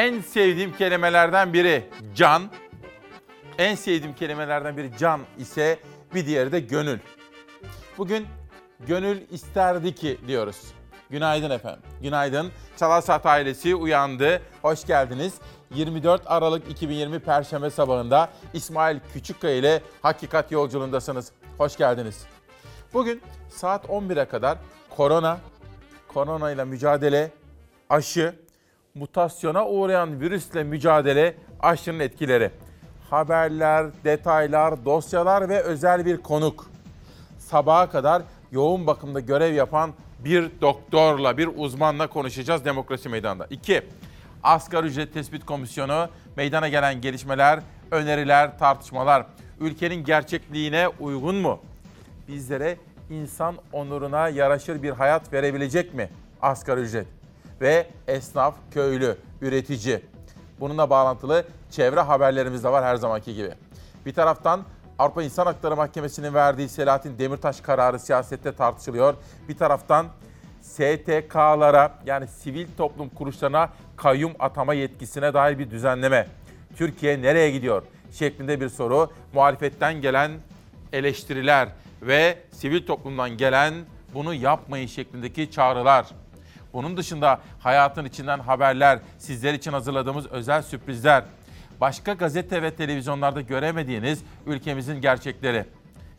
En sevdiğim kelimelerden biri can. En sevdiğim kelimelerden biri can ise bir diğeri de gönül. Bugün gönül isterdi ki diyoruz. Günaydın efendim. Günaydın. Çalar Saat ailesi uyandı. Hoş geldiniz. 24 Aralık 2020 Perşembe sabahında İsmail Küçükkaya ile Hakikat Yolculuğundasınız. Hoş geldiniz. Bugün saat 11'e kadar korona, korona ile mücadele, aşı, mutasyona uğrayan virüsle mücadele, aşının etkileri. Haberler, detaylar, dosyalar ve özel bir konuk. Sabaha kadar yoğun bakımda görev yapan bir doktorla, bir uzmanla konuşacağız Demokrasi Meydanı'nda. İki, Asgari Ücret Tespit Komisyonu, meydana gelen gelişmeler, öneriler, tartışmalar. Ülkenin gerçekliğine uygun mu? Bizlere insan onuruna yaraşır bir hayat verebilecek mi asgari ücret? Ve esnaf, köylü, üretici. Bununla bağlantılı çevre haberlerimiz de var her zamanki gibi. Bir taraftan Avrupa İnsan Hakları Mahkemesi'nin verdiği Selahattin Demirtaş kararı siyasette tartışılıyor. Bir taraftan STK'lara yani sivil toplum kuruluşlarına kayyum atama yetkisine dair bir düzenleme. Türkiye nereye gidiyor? şeklinde bir soru. Muhalefetten gelen eleştiriler ve sivil toplumdan gelen bunu yapmayın şeklindeki çağrılar. Bunun dışında hayatın içinden haberler, sizler için hazırladığımız özel sürprizler, başka gazete ve televizyonlarda göremediğiniz ülkemizin gerçekleri.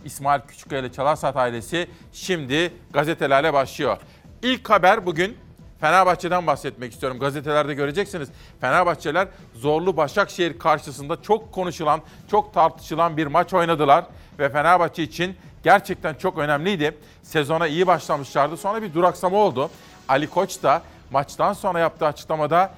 İsmail Küçükkaya ile Çalarsat ailesi şimdi gazetelerle başlıyor. İlk haber bugün Fenerbahçe'den bahsetmek istiyorum. Gazetelerde göreceksiniz. Fenerbahçeler zorlu Başakşehir karşısında çok konuşulan, çok tartışılan bir maç oynadılar. Ve Fenerbahçe için gerçekten çok önemliydi. Sezona iyi başlamışlardı. Sonra bir duraksama oldu. Ali Koç da maçtan sonra yaptığı açıklamada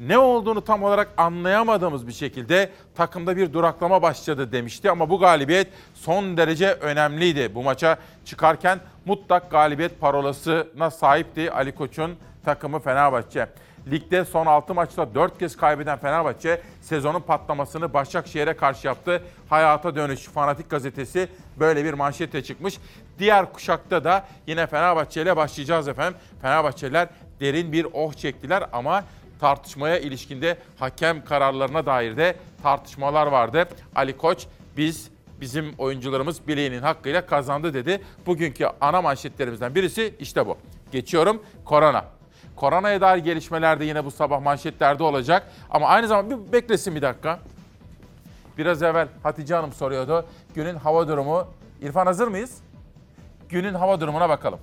ne olduğunu tam olarak anlayamadığımız bir şekilde takımda bir duraklama başladı demişti. Ama bu galibiyet son derece önemliydi. Bu maça çıkarken mutlak galibiyet parolasına sahipti Ali Koç'un takımı Fenerbahçe. Ligde son 6 maçta 4 kez kaybeden Fenerbahçe sezonun patlamasını Başakşehir'e karşı yaptı. Hayata Dönüş Fanatik Gazetesi böyle bir manşete çıkmış. Diğer kuşakta da yine Fenerbahçe ile başlayacağız efendim. Fenerbahçeliler derin bir oh çektiler ama tartışmaya ilişkinde hakem kararlarına dair de tartışmalar vardı. Ali Koç biz bizim oyuncularımız bileğinin hakkıyla kazandı dedi. Bugünkü ana manşetlerimizden birisi işte bu. Geçiyorum korona. Koronaya dair gelişmeler de yine bu sabah manşetlerde olacak. Ama aynı zamanda bir beklesin bir dakika. Biraz evvel Hatice Hanım soruyordu. Günün hava durumu. İrfan hazır mıyız? Günün hava durumuna bakalım.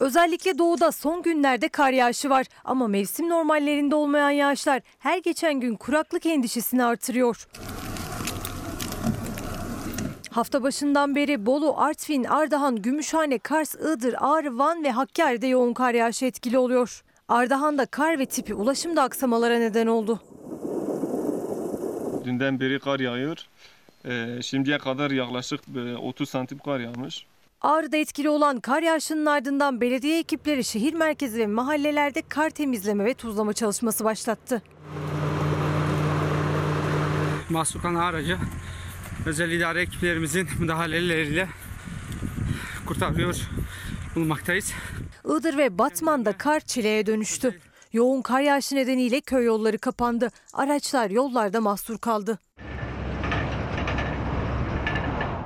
Özellikle doğuda son günlerde kar yağışı var ama mevsim normallerinde olmayan yağışlar her geçen gün kuraklık endişesini artırıyor. Hafta başından beri Bolu, Artvin, Ardahan, Gümüşhane, Kars, Iğdır, Ağrı, Van ve Hakkari'de yoğun kar yağışı etkili oluyor. Ardahan'da kar ve tipi ulaşımda aksamalara neden oldu. Dünden beri kar yağıyor. Ee, şimdiye kadar yaklaşık e, 30 santim kar yağmış. Ağrı'da etkili olan kar yağışının ardından belediye ekipleri şehir merkezi ve mahallelerde kar temizleme ve tuzlama çalışması başlattı. Mahsukan aracı özel idare ekiplerimizin müdahaleleriyle kurtarıyor bulunmaktayız. Iğdır ve Batman'da kar çileye dönüştü. Yoğun kar yağışı nedeniyle köy yolları kapandı. Araçlar yollarda mahsur kaldı.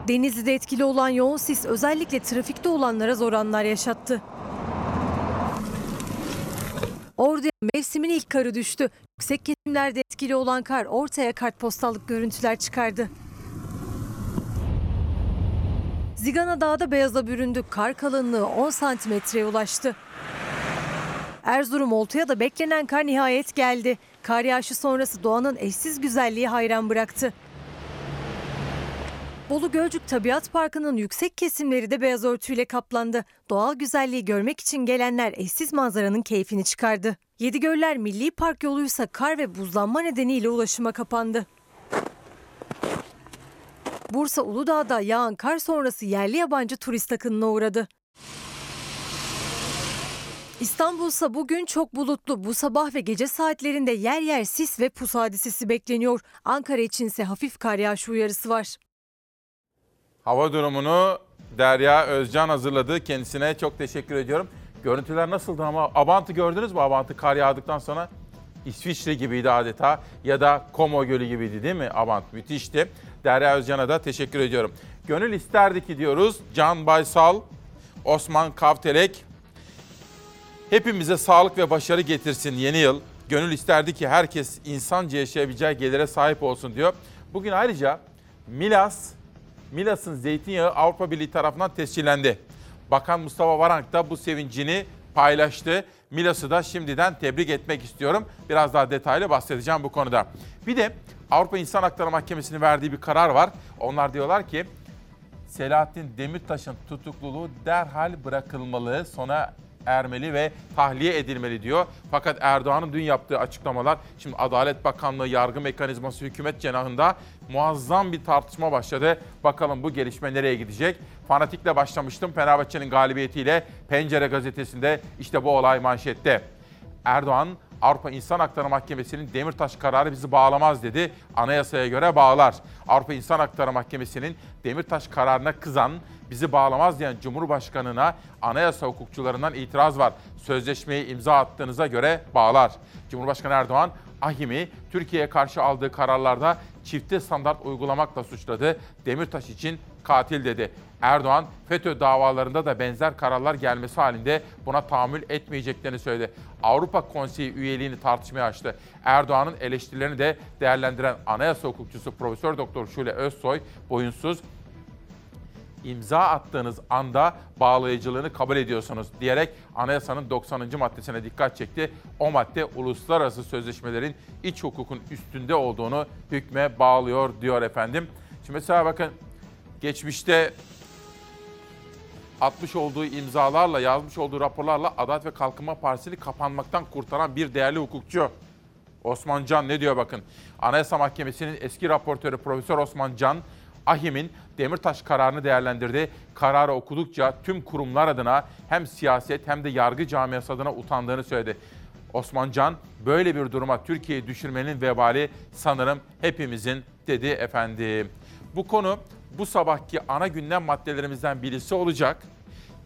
Denizli'de etkili olan yoğun sis özellikle trafikte olanlara zor anlar yaşattı. Ordu'ya mevsimin ilk karı düştü. Yüksek kesimlerde etkili olan kar ortaya kartpostallık görüntüler çıkardı. Zigana Dağı'da beyaza büründü. Kar kalınlığı 10 santimetreye ulaştı. Erzurum Oltu'ya da beklenen kar nihayet geldi. Kar yağışı sonrası doğanın eşsiz güzelliği hayran bıraktı. Bolu Gölcük Tabiat Parkı'nın yüksek kesimleri de beyaz örtüyle kaplandı. Doğal güzelliği görmek için gelenler eşsiz manzaranın keyfini çıkardı. Yedigöller Milli Park yoluysa kar ve buzlanma nedeniyle ulaşıma kapandı. Bursa Uludağ'da yağan kar sonrası yerli yabancı turist akınına uğradı. İstanbul'sa bugün çok bulutlu. Bu sabah ve gece saatlerinde yer yer sis ve pus hadisesi bekleniyor. Ankara içinse hafif kar yağışı uyarısı var. Hava durumunu Derya Özcan hazırladı. Kendisine çok teşekkür ediyorum. Görüntüler nasıldı ama Abant'ı gördünüz mü? Abant'ı kar yağdıktan sonra İsviçre gibiydi adeta ya da Como Gölü gibiydi değil mi Abant? Müthişti. Derya Özcan'a da teşekkür ediyorum. Gönül isterdi ki diyoruz. Can Baysal, Osman Kavtelek hepimize sağlık ve başarı getirsin yeni yıl. Gönül isterdi ki herkes insanca yaşayabileceği gelire sahip olsun diyor. Bugün ayrıca Milas, Milas'ın zeytinyağı Avrupa Birliği tarafından tescillendi. Bakan Mustafa Varank da bu sevincini paylaştı. Milas'ı da şimdiden tebrik etmek istiyorum. Biraz daha detaylı bahsedeceğim bu konuda. Bir de Avrupa İnsan Hakları Mahkemesi'nin verdiği bir karar var. Onlar diyorlar ki Selahattin Demirtaş'ın tutukluluğu derhal bırakılmalı, sona ermeli ve tahliye edilmeli diyor. Fakat Erdoğan'ın dün yaptığı açıklamalar, şimdi Adalet Bakanlığı, yargı mekanizması, hükümet cenahında muazzam bir tartışma başladı. Bakalım bu gelişme nereye gidecek? Fanatikle başlamıştım. Fenerbahçe'nin galibiyetiyle Pencere gazetesinde işte bu olay manşette. Erdoğan Avrupa İnsan Hakları Mahkemesi'nin Demirtaş kararı bizi bağlamaz dedi. Anayasaya göre bağlar. Avrupa İnsan Hakları Mahkemesi'nin Demirtaş kararına kızan, bizi bağlamaz diyen Cumhurbaşkanı'na anayasa hukukçularından itiraz var. Sözleşmeyi imza attığınıza göre bağlar. Cumhurbaşkanı Erdoğan Ahim'i Türkiye'ye karşı aldığı kararlarda çifte standart uygulamakla suçladı. Demirtaş için katil dedi. Erdoğan FETÖ davalarında da benzer kararlar gelmesi halinde buna tahammül etmeyeceklerini söyledi. Avrupa Konseyi üyeliğini tartışmaya açtı. Erdoğan'ın eleştirilerini de değerlendiren anayasa hukukçusu Profesör Doktor Şule Özsoy boyunsuz imza attığınız anda bağlayıcılığını kabul ediyorsunuz diyerek anayasanın 90. maddesine dikkat çekti. O madde uluslararası sözleşmelerin iç hukukun üstünde olduğunu hükme bağlıyor diyor efendim. Şimdi mesela bakın geçmişte atmış olduğu imzalarla, yazmış olduğu raporlarla Adalet ve Kalkınma Partisi'ni kapanmaktan kurtaran bir değerli hukukçu. Osman Can ne diyor bakın. Anayasa Mahkemesi'nin eski raportörü Profesör Osman Can, Ahim'in Demirtaş kararını değerlendirdi. Kararı okudukça tüm kurumlar adına hem siyaset hem de yargı camiası adına utandığını söyledi. Osman Can böyle bir duruma Türkiye'yi düşürmenin vebali sanırım hepimizin dedi efendim. Bu konu bu sabahki ana gündem maddelerimizden birisi olacak.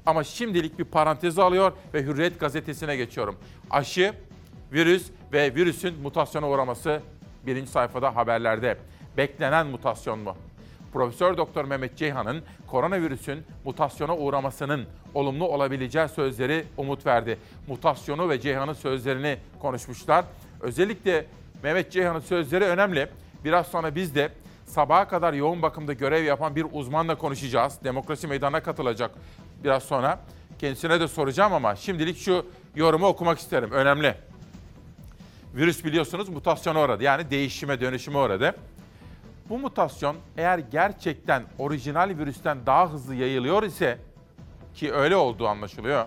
Ama şimdilik bir parantez alıyor ve Hürriyet gazetesine geçiyorum. Aşı, virüs ve virüsün mutasyona uğraması birinci sayfada haberlerde. Beklenen mutasyon mu? Profesör Doktor Mehmet Ceyhan'ın koronavirüsün mutasyona uğramasının olumlu olabileceği sözleri umut verdi. Mutasyonu ve Ceyhan'ın sözlerini konuşmuşlar. Özellikle Mehmet Ceyhan'ın sözleri önemli. Biraz sonra biz de sabaha kadar yoğun bakımda görev yapan bir uzmanla konuşacağız. Demokrasi meydanına katılacak biraz sonra. Kendisine de soracağım ama şimdilik şu yorumu okumak isterim. Önemli. Virüs biliyorsunuz mutasyona uğradı. Yani değişime, dönüşüme uğradı. Bu mutasyon eğer gerçekten orijinal virüsten daha hızlı yayılıyor ise ki öyle olduğu anlaşılıyor.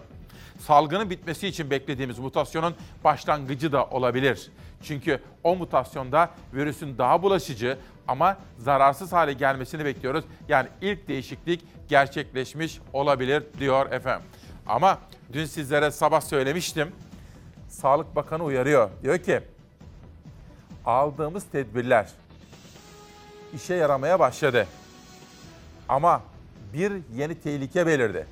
Salgının bitmesi için beklediğimiz mutasyonun başlangıcı da olabilir. Çünkü o mutasyonda virüsün daha bulaşıcı ama zararsız hale gelmesini bekliyoruz. Yani ilk değişiklik gerçekleşmiş olabilir diyor efendim. Ama dün sizlere sabah söylemiştim. Sağlık Bakanı uyarıyor. Diyor ki aldığımız tedbirler işe yaramaya başladı. Ama bir yeni tehlike belirdi.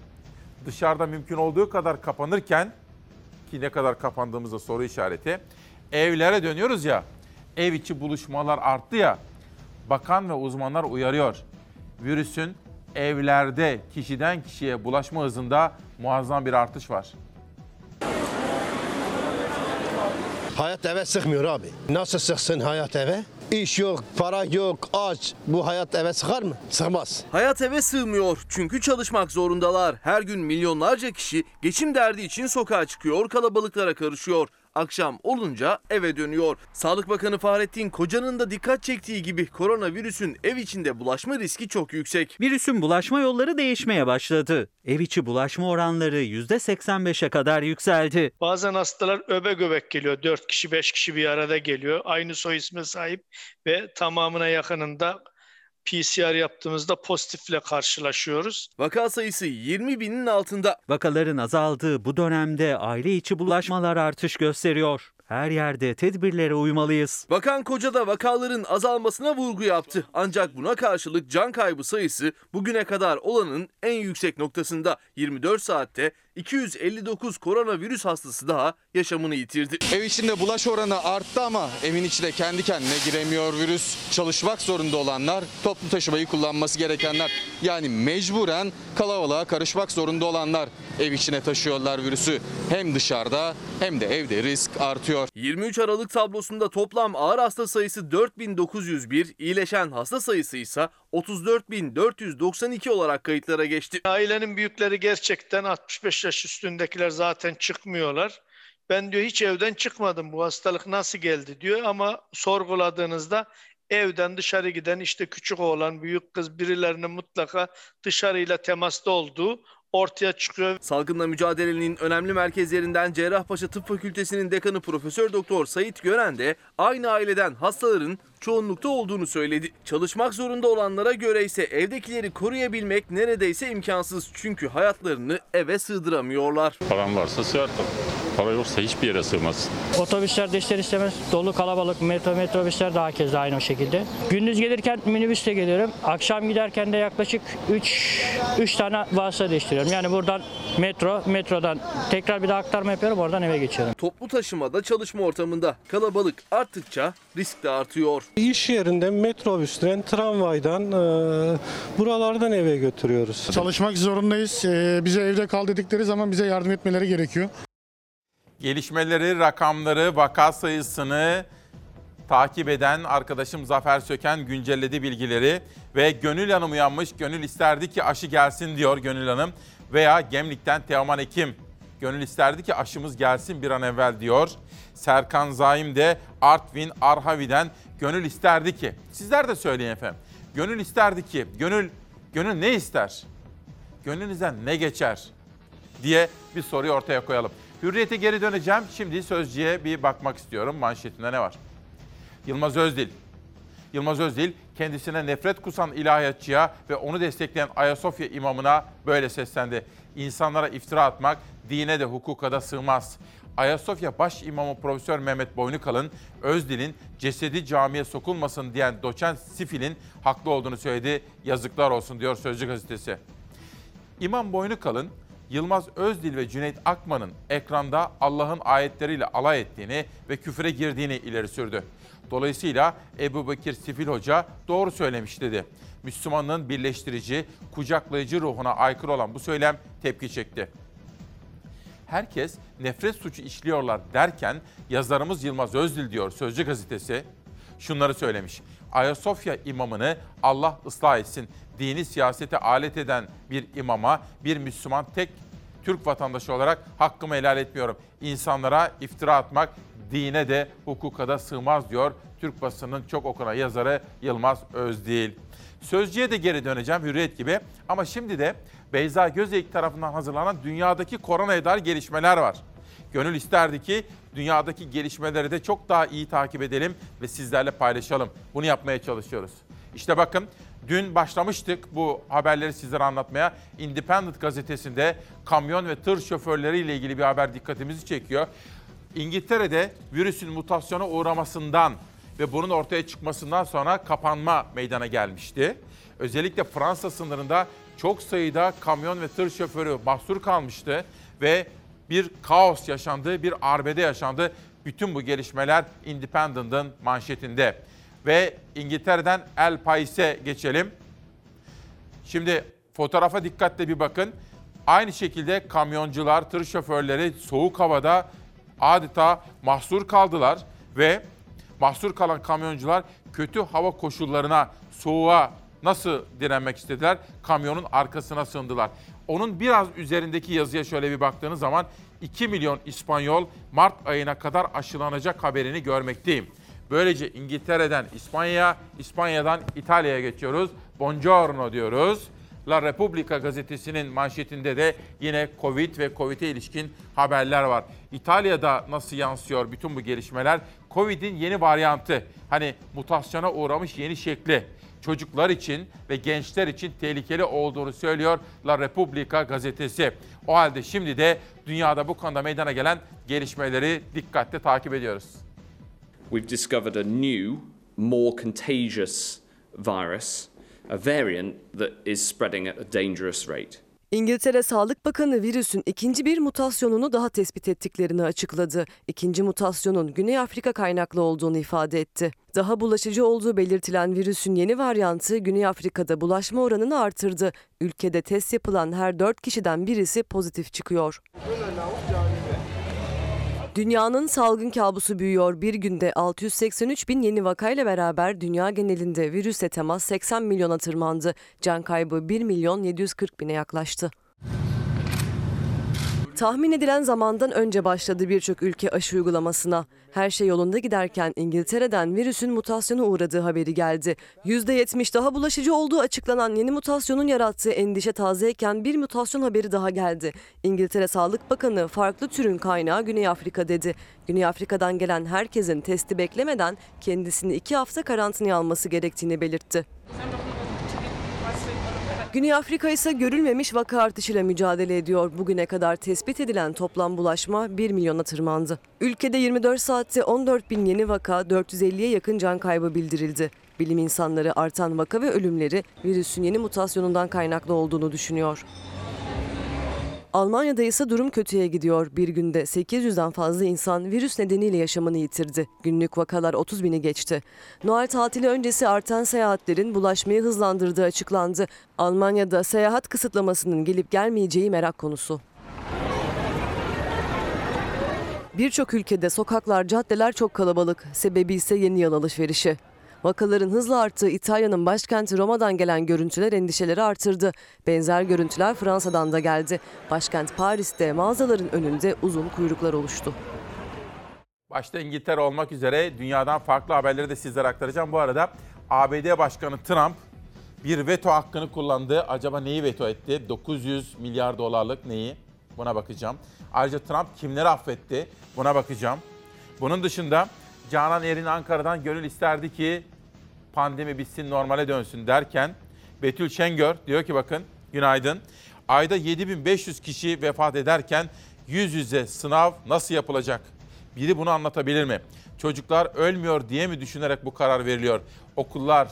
Dışarıda mümkün olduğu kadar kapanırken ki ne kadar kapandığımızda soru işareti. Evlere dönüyoruz ya. Ev içi buluşmalar arttı ya. Bakan ve uzmanlar uyarıyor. Virüsün evlerde kişiden kişiye bulaşma hızında muazzam bir artış var. Hayat eve sıkmıyor abi. Nasıl sıksın hayat eve? İş yok, para yok, aç. Bu hayat eve sıkar mı? Sıkmaz. Hayat eve sığmıyor çünkü çalışmak zorundalar. Her gün milyonlarca kişi geçim derdi için sokağa çıkıyor, kalabalıklara karışıyor. Akşam olunca eve dönüyor. Sağlık Bakanı Fahrettin Koca'nın da dikkat çektiği gibi koronavirüsün ev içinde bulaşma riski çok yüksek. Virüsün bulaşma yolları değişmeye başladı. Ev içi bulaşma oranları %85'e kadar yükseldi. Bazen hastalar öbek öbek geliyor. 4 kişi 5 kişi bir arada geliyor. Aynı soy isme sahip ve tamamına yakınında PCR yaptığımızda pozitifle karşılaşıyoruz. Vaka sayısı 20 binin altında. Vakaların azaldığı bu dönemde aile içi bulaşmalar artış gösteriyor. her yerde tedbirlere uymalıyız. Bakan Koca da vakaların azalmasına vurgu yaptı. Ancak buna karşılık can kaybı sayısı bugüne kadar olanın en yüksek noktasında 24 saatte 259 koronavirüs hastası daha yaşamını yitirdi. Ev içinde bulaş oranı arttı ama evin içinde kendi kendine giremiyor virüs. Çalışmak zorunda olanlar, toplu taşımayı kullanması gerekenler yani mecburen kalabalığa karışmak zorunda olanlar ev içine taşıyorlar virüsü. Hem dışarıda hem de evde risk artıyor. 23 Aralık tablosunda toplam ağır hasta sayısı 4901, iyileşen hasta sayısı ise 34492 olarak kayıtlara geçti. Ailenin büyükleri gerçekten 65 yaş üstündekiler zaten çıkmıyorlar. Ben diyor hiç evden çıkmadım bu hastalık nasıl geldi diyor ama sorguladığınızda evden dışarı giden işte küçük oğlan büyük kız birilerinin mutlaka dışarıyla temasta olduğu ortaya çıkıyor. Salgınla mücadelenin önemli merkezlerinden Cerrahpaşa Tıp Fakültesi'nin dekanı Profesör Doktor Sait Gören de aynı aileden hastaların çoğunlukta olduğunu söyledi. Çalışmak zorunda olanlara göre ise evdekileri koruyabilmek neredeyse imkansız çünkü hayatlarını eve sığdıramıyorlar. Paran varsa sığar. Para yoksa hiçbir yere sığmaz. Otobüslerde ister istemez dolu kalabalık metro metrobüsler daha kez aynı o şekilde. Gündüz gelirken minibüste geliyorum. Akşam giderken de yaklaşık 3 3 tane vasıta değiştiriyorum. Yani buradan metro, metrodan tekrar bir daha aktarma yapıyorum oradan eve geçiyorum. Toplu taşımada çalışma ortamında kalabalık arttıkça risk de artıyor. İş yerinden metrobüsten, tramvaydan, e, buralardan eve götürüyoruz. Çalışmak zorundayız. Ee, bize evde kal dedikleri zaman bize yardım etmeleri gerekiyor. Gelişmeleri, rakamları, vaka sayısını takip eden arkadaşım Zafer Söken güncelledi bilgileri ve Gönül Hanım uyanmış. Gönül isterdi ki aşı gelsin diyor Gönül Hanım. Veya Gemlik'ten Teoman Ekim. Gönül isterdi ki aşımız gelsin bir an evvel diyor. Serkan Zaim de Artvin Arhavi'den Gönül isterdi ki. Sizler de söyleyin efendim. Gönül isterdi ki. Gönül, gönül ne ister? Gönlünüzden ne geçer? diye bir soruyu ortaya koyalım. Hürriyete geri döneceğim. Şimdi Sözcü'ye bir bakmak istiyorum. Manşetinde ne var? Yılmaz Özdil. Yılmaz Özdil kendisine nefret kusan ilahiyatçıya ve onu destekleyen Ayasofya imamına böyle seslendi. İnsanlara iftira atmak dine de hukuka da sığmaz. Ayasofya baş imamı Profesör Mehmet Boynukalın Özdil'in cesedi camiye sokulmasın diyen doçent Sifil'in haklı olduğunu söyledi. Yazıklar olsun diyor Sözcü gazetesi. İmam Boynukalın Yılmaz Özdil ve Cüneyt Akman'ın ekranda Allah'ın ayetleriyle alay ettiğini ve küfre girdiğini ileri sürdü. Dolayısıyla Ebu Bekir Sifil Hoca doğru söylemiş dedi. Müslümanlığın birleştirici, kucaklayıcı ruhuna aykırı olan bu söylem tepki çekti. Herkes nefret suçu işliyorlar derken yazarımız Yılmaz Özdil diyor Sözcü gazetesi şunları söylemiş. Ayasofya imamını Allah ıslah etsin. Dini siyasete alet eden bir imama bir Müslüman tek Türk vatandaşı olarak hakkımı helal etmiyorum. İnsanlara iftira atmak dine de hukuka da sığmaz diyor Türk basının çok okunan yazarı Yılmaz Özdil. Sözcüye de geri döneceğim Hürriyet gibi ama şimdi de Beyza Gözeyik tarafından hazırlanan dünyadaki koronaya dair gelişmeler var. Gönül isterdi ki dünyadaki gelişmeleri de çok daha iyi takip edelim ve sizlerle paylaşalım. Bunu yapmaya çalışıyoruz. İşte bakın dün başlamıştık bu haberleri sizlere anlatmaya. Independent gazetesinde kamyon ve tır şoförleriyle ilgili bir haber dikkatimizi çekiyor. İngiltere'de virüsün mutasyona uğramasından ve bunun ortaya çıkmasından sonra kapanma meydana gelmişti. Özellikle Fransa sınırında çok sayıda kamyon ve tır şoförü mahsur kalmıştı ve bir kaos yaşandı, bir arbede yaşandı. Bütün bu gelişmeler Independent'ın manşetinde. Ve İngiltere'den El Pais'e geçelim. Şimdi fotoğrafa dikkatle bir bakın. Aynı şekilde kamyoncular, tır şoförleri soğuk havada adeta mahsur kaldılar ve mahsur kalan kamyoncular kötü hava koşullarına, soğuğa nasıl direnmek istediler? Kamyonun arkasına sığındılar. Onun biraz üzerindeki yazıya şöyle bir baktığınız zaman 2 milyon İspanyol Mart ayına kadar aşılanacak haberini görmekteyim. Böylece İngiltere'den İspanya'ya, İspanya'dan İtalya'ya geçiyoruz. Buongiorno diyoruz. La Repubblica gazetesinin manşetinde de yine Covid ve Covid'e ilişkin haberler var. İtalya'da nasıl yansıyor bütün bu gelişmeler? Covid'in yeni varyantı, hani mutasyona uğramış yeni şekli. Çocuklar için ve gençler için tehlikeli olduğunu söylüyor La Repubblica gazetesi. O halde şimdi de dünyada bu konuda meydana gelen gelişmeleri dikkatle takip ediyoruz. We've discovered a new, more contagious virus, a variant that is spreading at a dangerous rate. İngiltere Sağlık Bakanı virüsün ikinci bir mutasyonunu daha tespit ettiklerini açıkladı. İkinci mutasyonun Güney Afrika kaynaklı olduğunu ifade etti. Daha bulaşıcı olduğu belirtilen virüsün yeni varyantı Güney Afrika'da bulaşma oranını artırdı. Ülkede test yapılan her 4 kişiden birisi pozitif çıkıyor. Dünyanın salgın kabusu büyüyor. Bir günde 683 bin yeni vakayla beraber dünya genelinde virüse temas 80 milyona tırmandı. Can kaybı 1 milyon 740 bine yaklaştı. Tahmin edilen zamandan önce başladı birçok ülke aşı uygulamasına. Her şey yolunda giderken İngiltere'den virüsün mutasyona uğradığı haberi geldi. %70 daha bulaşıcı olduğu açıklanan yeni mutasyonun yarattığı endişe tazeyken bir mutasyon haberi daha geldi. İngiltere Sağlık Bakanı farklı türün kaynağı Güney Afrika dedi. Güney Afrika'dan gelen herkesin testi beklemeden kendisini iki hafta karantinaya alması gerektiğini belirtti. Güney Afrika ise görülmemiş vaka artışıyla mücadele ediyor. Bugüne kadar tespit edilen toplam bulaşma 1 milyona tırmandı. Ülkede 24 saatte 14 bin yeni vaka, 450'ye yakın can kaybı bildirildi. Bilim insanları artan vaka ve ölümleri virüsün yeni mutasyonundan kaynaklı olduğunu düşünüyor. Almanya'da ise durum kötüye gidiyor. Bir günde 800'den fazla insan virüs nedeniyle yaşamını yitirdi. Günlük vakalar 30 bini geçti. Noel tatili öncesi artan seyahatlerin bulaşmayı hızlandırdığı açıklandı. Almanya'da seyahat kısıtlamasının gelip gelmeyeceği merak konusu. Birçok ülkede sokaklar, caddeler çok kalabalık. Sebebi ise yeni yıl alışverişi. Vakaların hızla arttığı İtalya'nın başkenti Roma'dan gelen görüntüler endişeleri artırdı. Benzer görüntüler Fransa'dan da geldi. Başkent Paris'te mağazaların önünde uzun kuyruklar oluştu. Başta İngiltere olmak üzere dünyadan farklı haberleri de sizlere aktaracağım. Bu arada ABD Başkanı Trump bir veto hakkını kullandı. Acaba neyi veto etti? 900 milyar dolarlık neyi? Buna bakacağım. Ayrıca Trump kimleri affetti? Buna bakacağım. Bunun dışında Canan Erin Ankara'dan gönül isterdi ki pandemi bitsin normale dönsün derken Betül Şengör diyor ki bakın günaydın. Ayda 7500 kişi vefat ederken yüz yüze sınav nasıl yapılacak? Biri bunu anlatabilir mi? Çocuklar ölmüyor diye mi düşünerek bu karar veriliyor? Okullar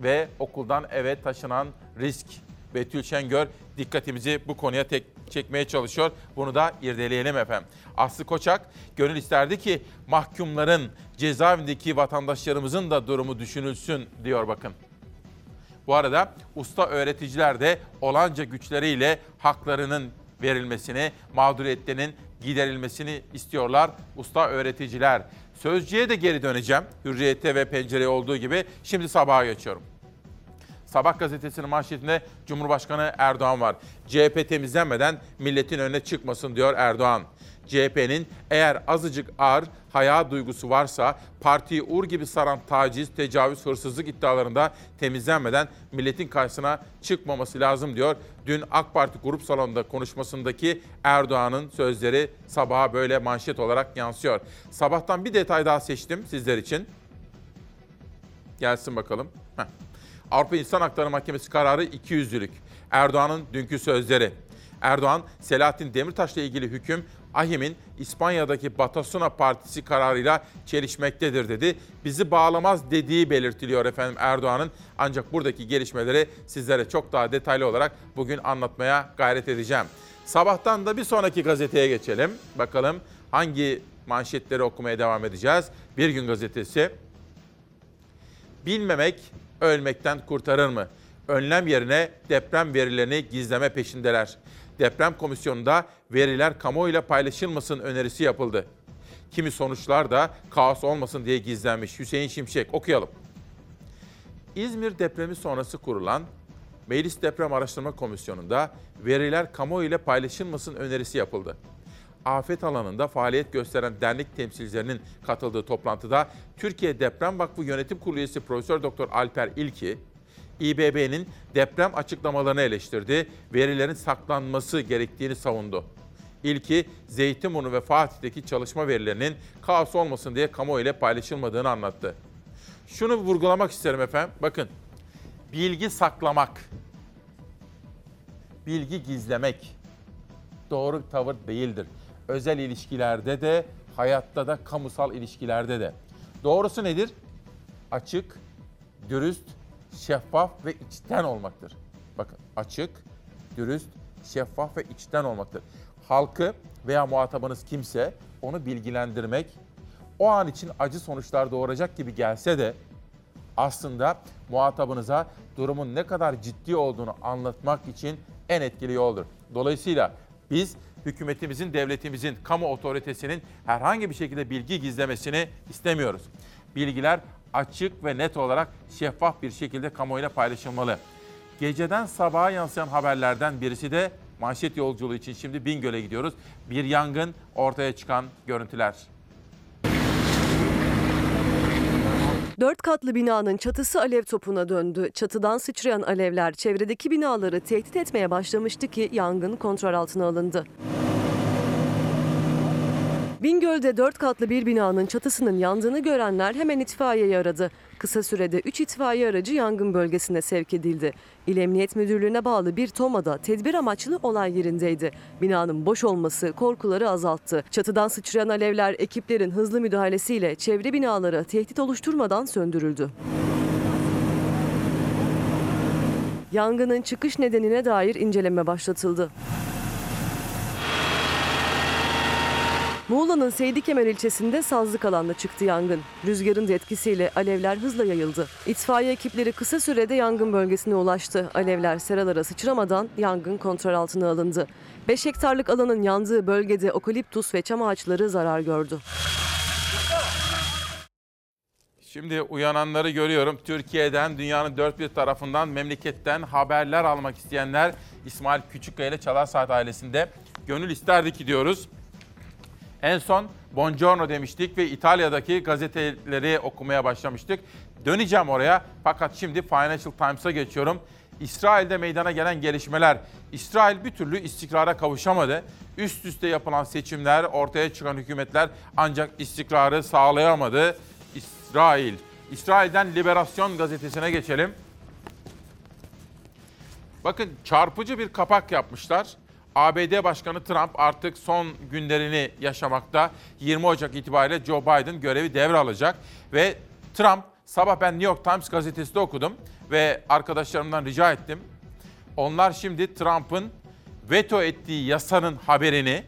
ve okuldan eve taşınan risk. Betül Şengör dikkatimizi bu konuya tek çekmeye çalışıyor. Bunu da irdeleyelim efendim. Aslı Koçak gönül isterdi ki mahkumların cezaevindeki vatandaşlarımızın da durumu düşünülsün diyor bakın. Bu arada usta öğreticiler de olanca güçleriyle haklarının verilmesini, mağduriyetlerinin giderilmesini istiyorlar usta öğreticiler. Sözcüye de geri döneceğim. Hürriyette ve pencereye olduğu gibi şimdi sabaha geçiyorum. Sabah gazetesinin manşetinde Cumhurbaşkanı Erdoğan var. CHP temizlenmeden milletin önüne çıkmasın diyor Erdoğan. CHP'nin eğer azıcık ağır haya duygusu varsa partiyi ur gibi saran taciz, tecavüz, hırsızlık iddialarında temizlenmeden milletin karşısına çıkmaması lazım diyor. Dün AK Parti grup salonunda konuşmasındaki Erdoğan'ın sözleri sabaha böyle manşet olarak yansıyor. Sabahtan bir detay daha seçtim sizler için. Gelsin bakalım. Heh. Avrupa İnsan Hakları Mahkemesi kararı 200'lülük. Erdoğan'ın dünkü sözleri. Erdoğan, Selahattin Demirtaş'la ilgili hüküm AHİM'in İspanya'daki Batasuna Partisi kararıyla çelişmektedir dedi. Bizi bağlamaz dediği belirtiliyor efendim Erdoğan'ın. Ancak buradaki gelişmeleri sizlere çok daha detaylı olarak bugün anlatmaya gayret edeceğim. Sabahtan da bir sonraki gazeteye geçelim. Bakalım hangi manşetleri okumaya devam edeceğiz. Bir gün gazetesi. Bilmemek ölmekten kurtarır mı? Önlem yerine deprem verilerini gizleme peşindeler. Deprem komisyonunda veriler kamuoyuyla paylaşılmasın önerisi yapıldı. Kimi sonuçlar da kaos olmasın diye gizlenmiş. Hüseyin Şimşek okuyalım. İzmir depremi sonrası kurulan Meclis Deprem Araştırma Komisyonu'nda veriler kamuoyuyla paylaşılmasın önerisi yapıldı. Afet alanında faaliyet gösteren dernek temsilcilerinin katıldığı toplantıda Türkiye Deprem Vakfı Yönetim Kurulu üyesi Profesör Doktor Alper İlki, İBB'nin deprem açıklamalarını eleştirdi, verilerin saklanması gerektiğini savundu. İlki Zeytinburnu ve Fatih'teki çalışma verilerinin kaos olmasın diye kamuoyu ile paylaşılmadığını anlattı. Şunu vurgulamak isterim efendim. Bakın bilgi saklamak, bilgi gizlemek doğru bir tavır değildir. Özel ilişkilerde de, hayatta da, kamusal ilişkilerde de. Doğrusu nedir? Açık, dürüst, şeffaf ve içten olmaktır. Bakın açık, dürüst, şeffaf ve içten olmaktır. Halkı veya muhatabınız kimse onu bilgilendirmek o an için acı sonuçlar doğuracak gibi gelse de aslında muhatabınıza durumun ne kadar ciddi olduğunu anlatmak için en etkili yoldur. Dolayısıyla biz hükümetimizin, devletimizin, kamu otoritesinin herhangi bir şekilde bilgi gizlemesini istemiyoruz. Bilgiler açık ve net olarak şeffaf bir şekilde kamuoyuyla paylaşılmalı. Geceden sabaha yansıyan haberlerden birisi de manşet yolculuğu için şimdi Bingöl'e gidiyoruz. Bir yangın ortaya çıkan görüntüler. Dört katlı binanın çatısı alev topuna döndü. Çatıdan sıçrayan alevler çevredeki binaları tehdit etmeye başlamıştı ki yangın kontrol altına alındı. Bingöl'de dört katlı bir binanın çatısının yandığını görenler hemen itfaiyeyi aradı. Kısa sürede 3 itfaiye aracı yangın bölgesine sevk edildi. İl Emniyet Müdürlüğü'ne bağlı bir tomada tedbir amaçlı olay yerindeydi. Binanın boş olması korkuları azalttı. Çatıdan sıçrayan alevler ekiplerin hızlı müdahalesiyle çevre binalara tehdit oluşturmadan söndürüldü. Yangının çıkış nedenine dair inceleme başlatıldı. Muğla'nın Seydikemer ilçesinde sazlık alanda çıktı yangın. Rüzgarın etkisiyle alevler hızla yayıldı. İtfaiye ekipleri kısa sürede yangın bölgesine ulaştı. Alevler seralara sıçramadan yangın kontrol altına alındı. 5 hektarlık alanın yandığı bölgede okaliptus ve çam ağaçları zarar gördü. Şimdi uyananları görüyorum. Türkiye'den, dünyanın dört bir tarafından, memleketten haberler almak isteyenler İsmail Küçükkaya ile Çalar Saat ailesinde gönül isterdi ki diyoruz. En son Buongiorno demiştik ve İtalya'daki gazeteleri okumaya başlamıştık. Döneceğim oraya fakat şimdi Financial Times'a geçiyorum. İsrail'de meydana gelen gelişmeler. İsrail bir türlü istikrara kavuşamadı. Üst üste yapılan seçimler, ortaya çıkan hükümetler ancak istikrarı sağlayamadı. İsrail. İsrail'den Liberasyon gazetesine geçelim. Bakın çarpıcı bir kapak yapmışlar. ABD Başkanı Trump artık son günlerini yaşamakta. 20 Ocak itibariyle Joe Biden görevi devralacak ve Trump sabah ben New York Times gazetesinde okudum ve arkadaşlarımdan rica ettim. Onlar şimdi Trump'ın veto ettiği yasanın haberini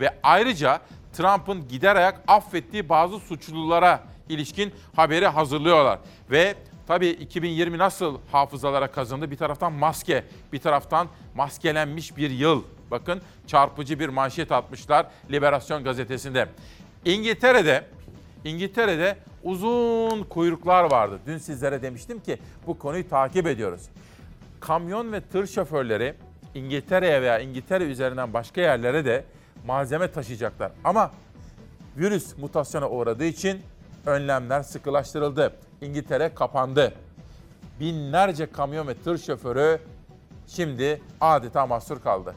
ve ayrıca Trump'ın gider ayak affettiği bazı suçlulara ilişkin haberi hazırlıyorlar. Ve tabii 2020 nasıl hafızalara kazındı? Bir taraftan maske, bir taraftan maskelenmiş bir yıl. Bakın çarpıcı bir manşet atmışlar Liberasyon gazetesinde. İngiltere'de İngiltere'de uzun kuyruklar vardı. Dün sizlere demiştim ki bu konuyu takip ediyoruz. Kamyon ve tır şoförleri İngiltere'ye veya İngiltere üzerinden başka yerlere de malzeme taşıyacaklar. Ama virüs mutasyona uğradığı için önlemler sıkılaştırıldı. İngiltere kapandı. Binlerce kamyon ve tır şoförü şimdi adeta mahsur kaldı.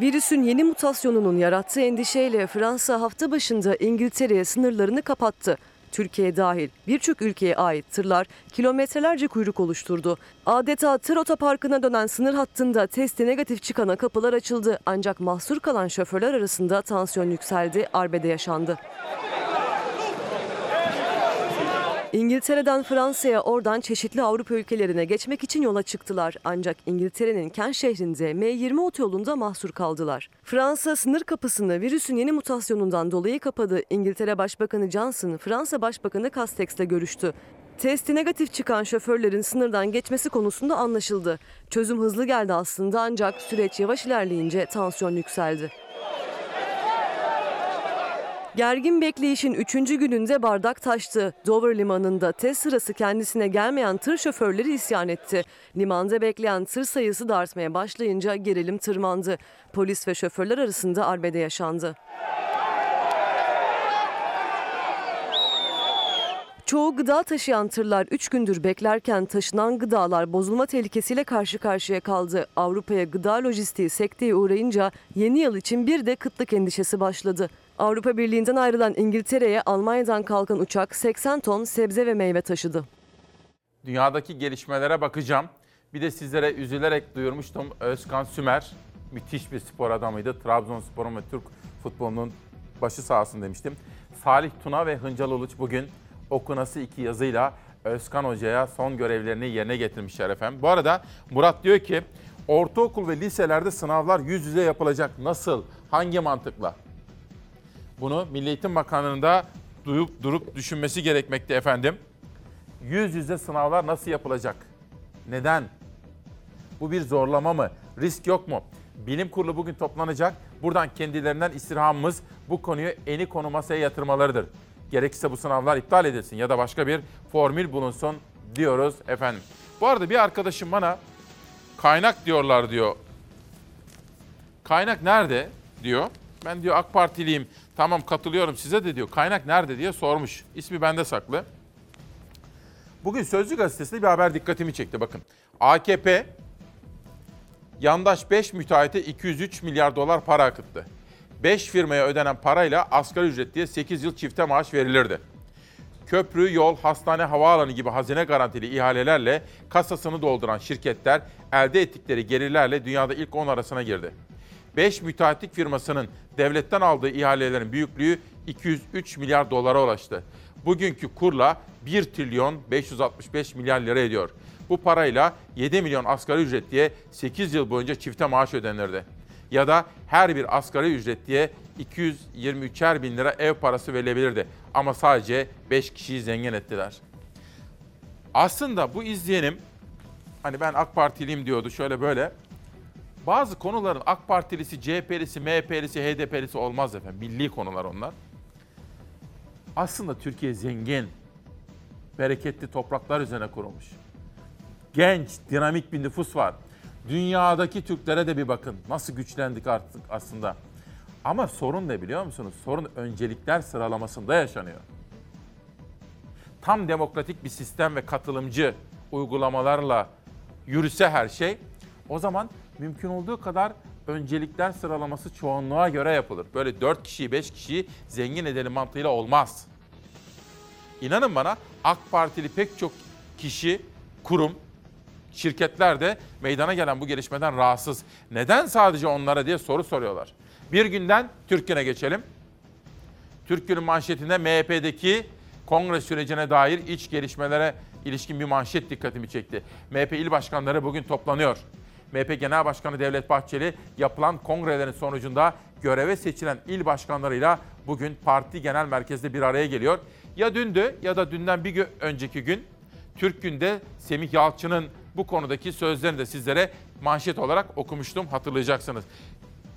Virüsün yeni mutasyonunun yarattığı endişeyle Fransa hafta başında İngiltere'ye sınırlarını kapattı. Türkiye dahil birçok ülkeye ait tırlar kilometrelerce kuyruk oluşturdu. Adeta tır otoparkına dönen sınır hattında testi negatif çıkana kapılar açıldı. Ancak mahsur kalan şoförler arasında tansiyon yükseldi, arbede yaşandı. İngiltere'den Fransa'ya oradan çeşitli Avrupa ülkelerine geçmek için yola çıktılar. Ancak İngiltere'nin Kent şehrinde M20 otoyolunda mahsur kaldılar. Fransa sınır kapısını virüsün yeni mutasyonundan dolayı kapadı. İngiltere Başbakanı Johnson, Fransa Başbakanı Castex'le görüştü. Testi negatif çıkan şoförlerin sınırdan geçmesi konusunda anlaşıldı. Çözüm hızlı geldi aslında ancak süreç yavaş ilerleyince tansiyon yükseldi. Gergin bekleyişin 3. gününde bardak taştı. Dover limanında test sırası kendisine gelmeyen tır şoförleri isyan etti. Limanda bekleyen tır sayısı da artmaya başlayınca gerilim tırmandı. Polis ve şoförler arasında arbede yaşandı. Çoğu gıda taşıyan tırlar 3 gündür beklerken taşınan gıdalar bozulma tehlikesiyle karşı karşıya kaldı. Avrupa'ya gıda lojistiği sekteye uğrayınca yeni yıl için bir de kıtlık endişesi başladı. Avrupa Birliği'nden ayrılan İngiltere'ye Almanya'dan kalkan uçak 80 ton sebze ve meyve taşıdı. Dünyadaki gelişmelere bakacağım. Bir de sizlere üzülerek duyurmuştum Özkan Sümer. Müthiş bir spor adamıydı. Trabzonspor'un ve Türk futbolunun başı sahasın demiştim. Salih Tuna ve Hıncal Uluç bugün okunası iki yazıyla Özkan Hoca'ya son görevlerini yerine getirmişler efendim. Bu arada Murat diyor ki ortaokul ve liselerde sınavlar yüz yüze yapılacak. Nasıl? Hangi mantıkla? Bunu Milli Eğitim Bakanlığı'nın da durup, durup düşünmesi gerekmekte efendim. Yüz yüze sınavlar nasıl yapılacak? Neden? Bu bir zorlama mı? Risk yok mu? Bilim kurulu bugün toplanacak. Buradan kendilerinden istirhamımız bu konuyu eni konu masaya yatırmalarıdır. Gerekirse bu sınavlar iptal edilsin ya da başka bir formül bulunsun diyoruz efendim. Bu arada bir arkadaşım bana kaynak diyorlar diyor. Kaynak nerede diyor. Ben diyor AK Partiliyim. Tamam katılıyorum size de diyor. Kaynak nerede diye sormuş. İsmi bende saklı. Bugün Sözcü Gazetesi'nde bir haber dikkatimi çekti bakın. AKP yandaş 5 müteahhite 203 milyar dolar para akıttı. 5 firmaya ödenen parayla asgari ücret diye 8 yıl çifte maaş verilirdi. Köprü, yol, hastane, havaalanı gibi hazine garantili ihalelerle kasasını dolduran şirketler elde ettikleri gelirlerle dünyada ilk 10 arasına girdi. 5 müteahhitlik firmasının devletten aldığı ihalelerin büyüklüğü 203 milyar dolara ulaştı. Bugünkü kurla 1 trilyon 565 milyar lira ediyor. Bu parayla 7 milyon asgari ücretliye 8 yıl boyunca çifte maaş ödenirdi. Ya da her bir asgari ücretliye 223'er bin lira ev parası verilebilirdi. Ama sadece 5 kişiyi zengin ettiler. Aslında bu izleyenim, hani ben AK Partiliyim diyordu şöyle böyle. Bazı konuların AK Partilisi, CHP'lisi, MHP'lisi, HDP'lisi olmaz efendim. Milli konular onlar. Aslında Türkiye zengin, bereketli topraklar üzerine kurulmuş. Genç, dinamik bir nüfus var. Dünyadaki Türklere de bir bakın. Nasıl güçlendik artık aslında. Ama sorun ne biliyor musunuz? Sorun öncelikler sıralamasında yaşanıyor. Tam demokratik bir sistem ve katılımcı uygulamalarla yürüse her şey, o zaman mümkün olduğu kadar öncelikler sıralaması çoğunluğa göre yapılır. Böyle 4 kişiyi 5 kişiyi zengin edelim mantığıyla olmaz. İnanın bana AK Partili pek çok kişi, kurum, şirketler de meydana gelen bu gelişmeden rahatsız. Neden sadece onlara diye soru soruyorlar. Bir günden Türk Günü'ne geçelim. Türk Günü manşetinde MHP'deki kongre sürecine dair iç gelişmelere ilişkin bir manşet dikkatimi çekti. MHP il başkanları bugün toplanıyor. MHP Genel Başkanı Devlet Bahçeli yapılan kongrelerin sonucunda göreve seçilen il başkanlarıyla bugün parti genel merkezde bir araya geliyor. Ya dündü ya da dünden bir gün önceki gün Türk Gün'de Semih Yalçın'ın bu konudaki sözlerini de sizlere manşet olarak okumuştum hatırlayacaksınız.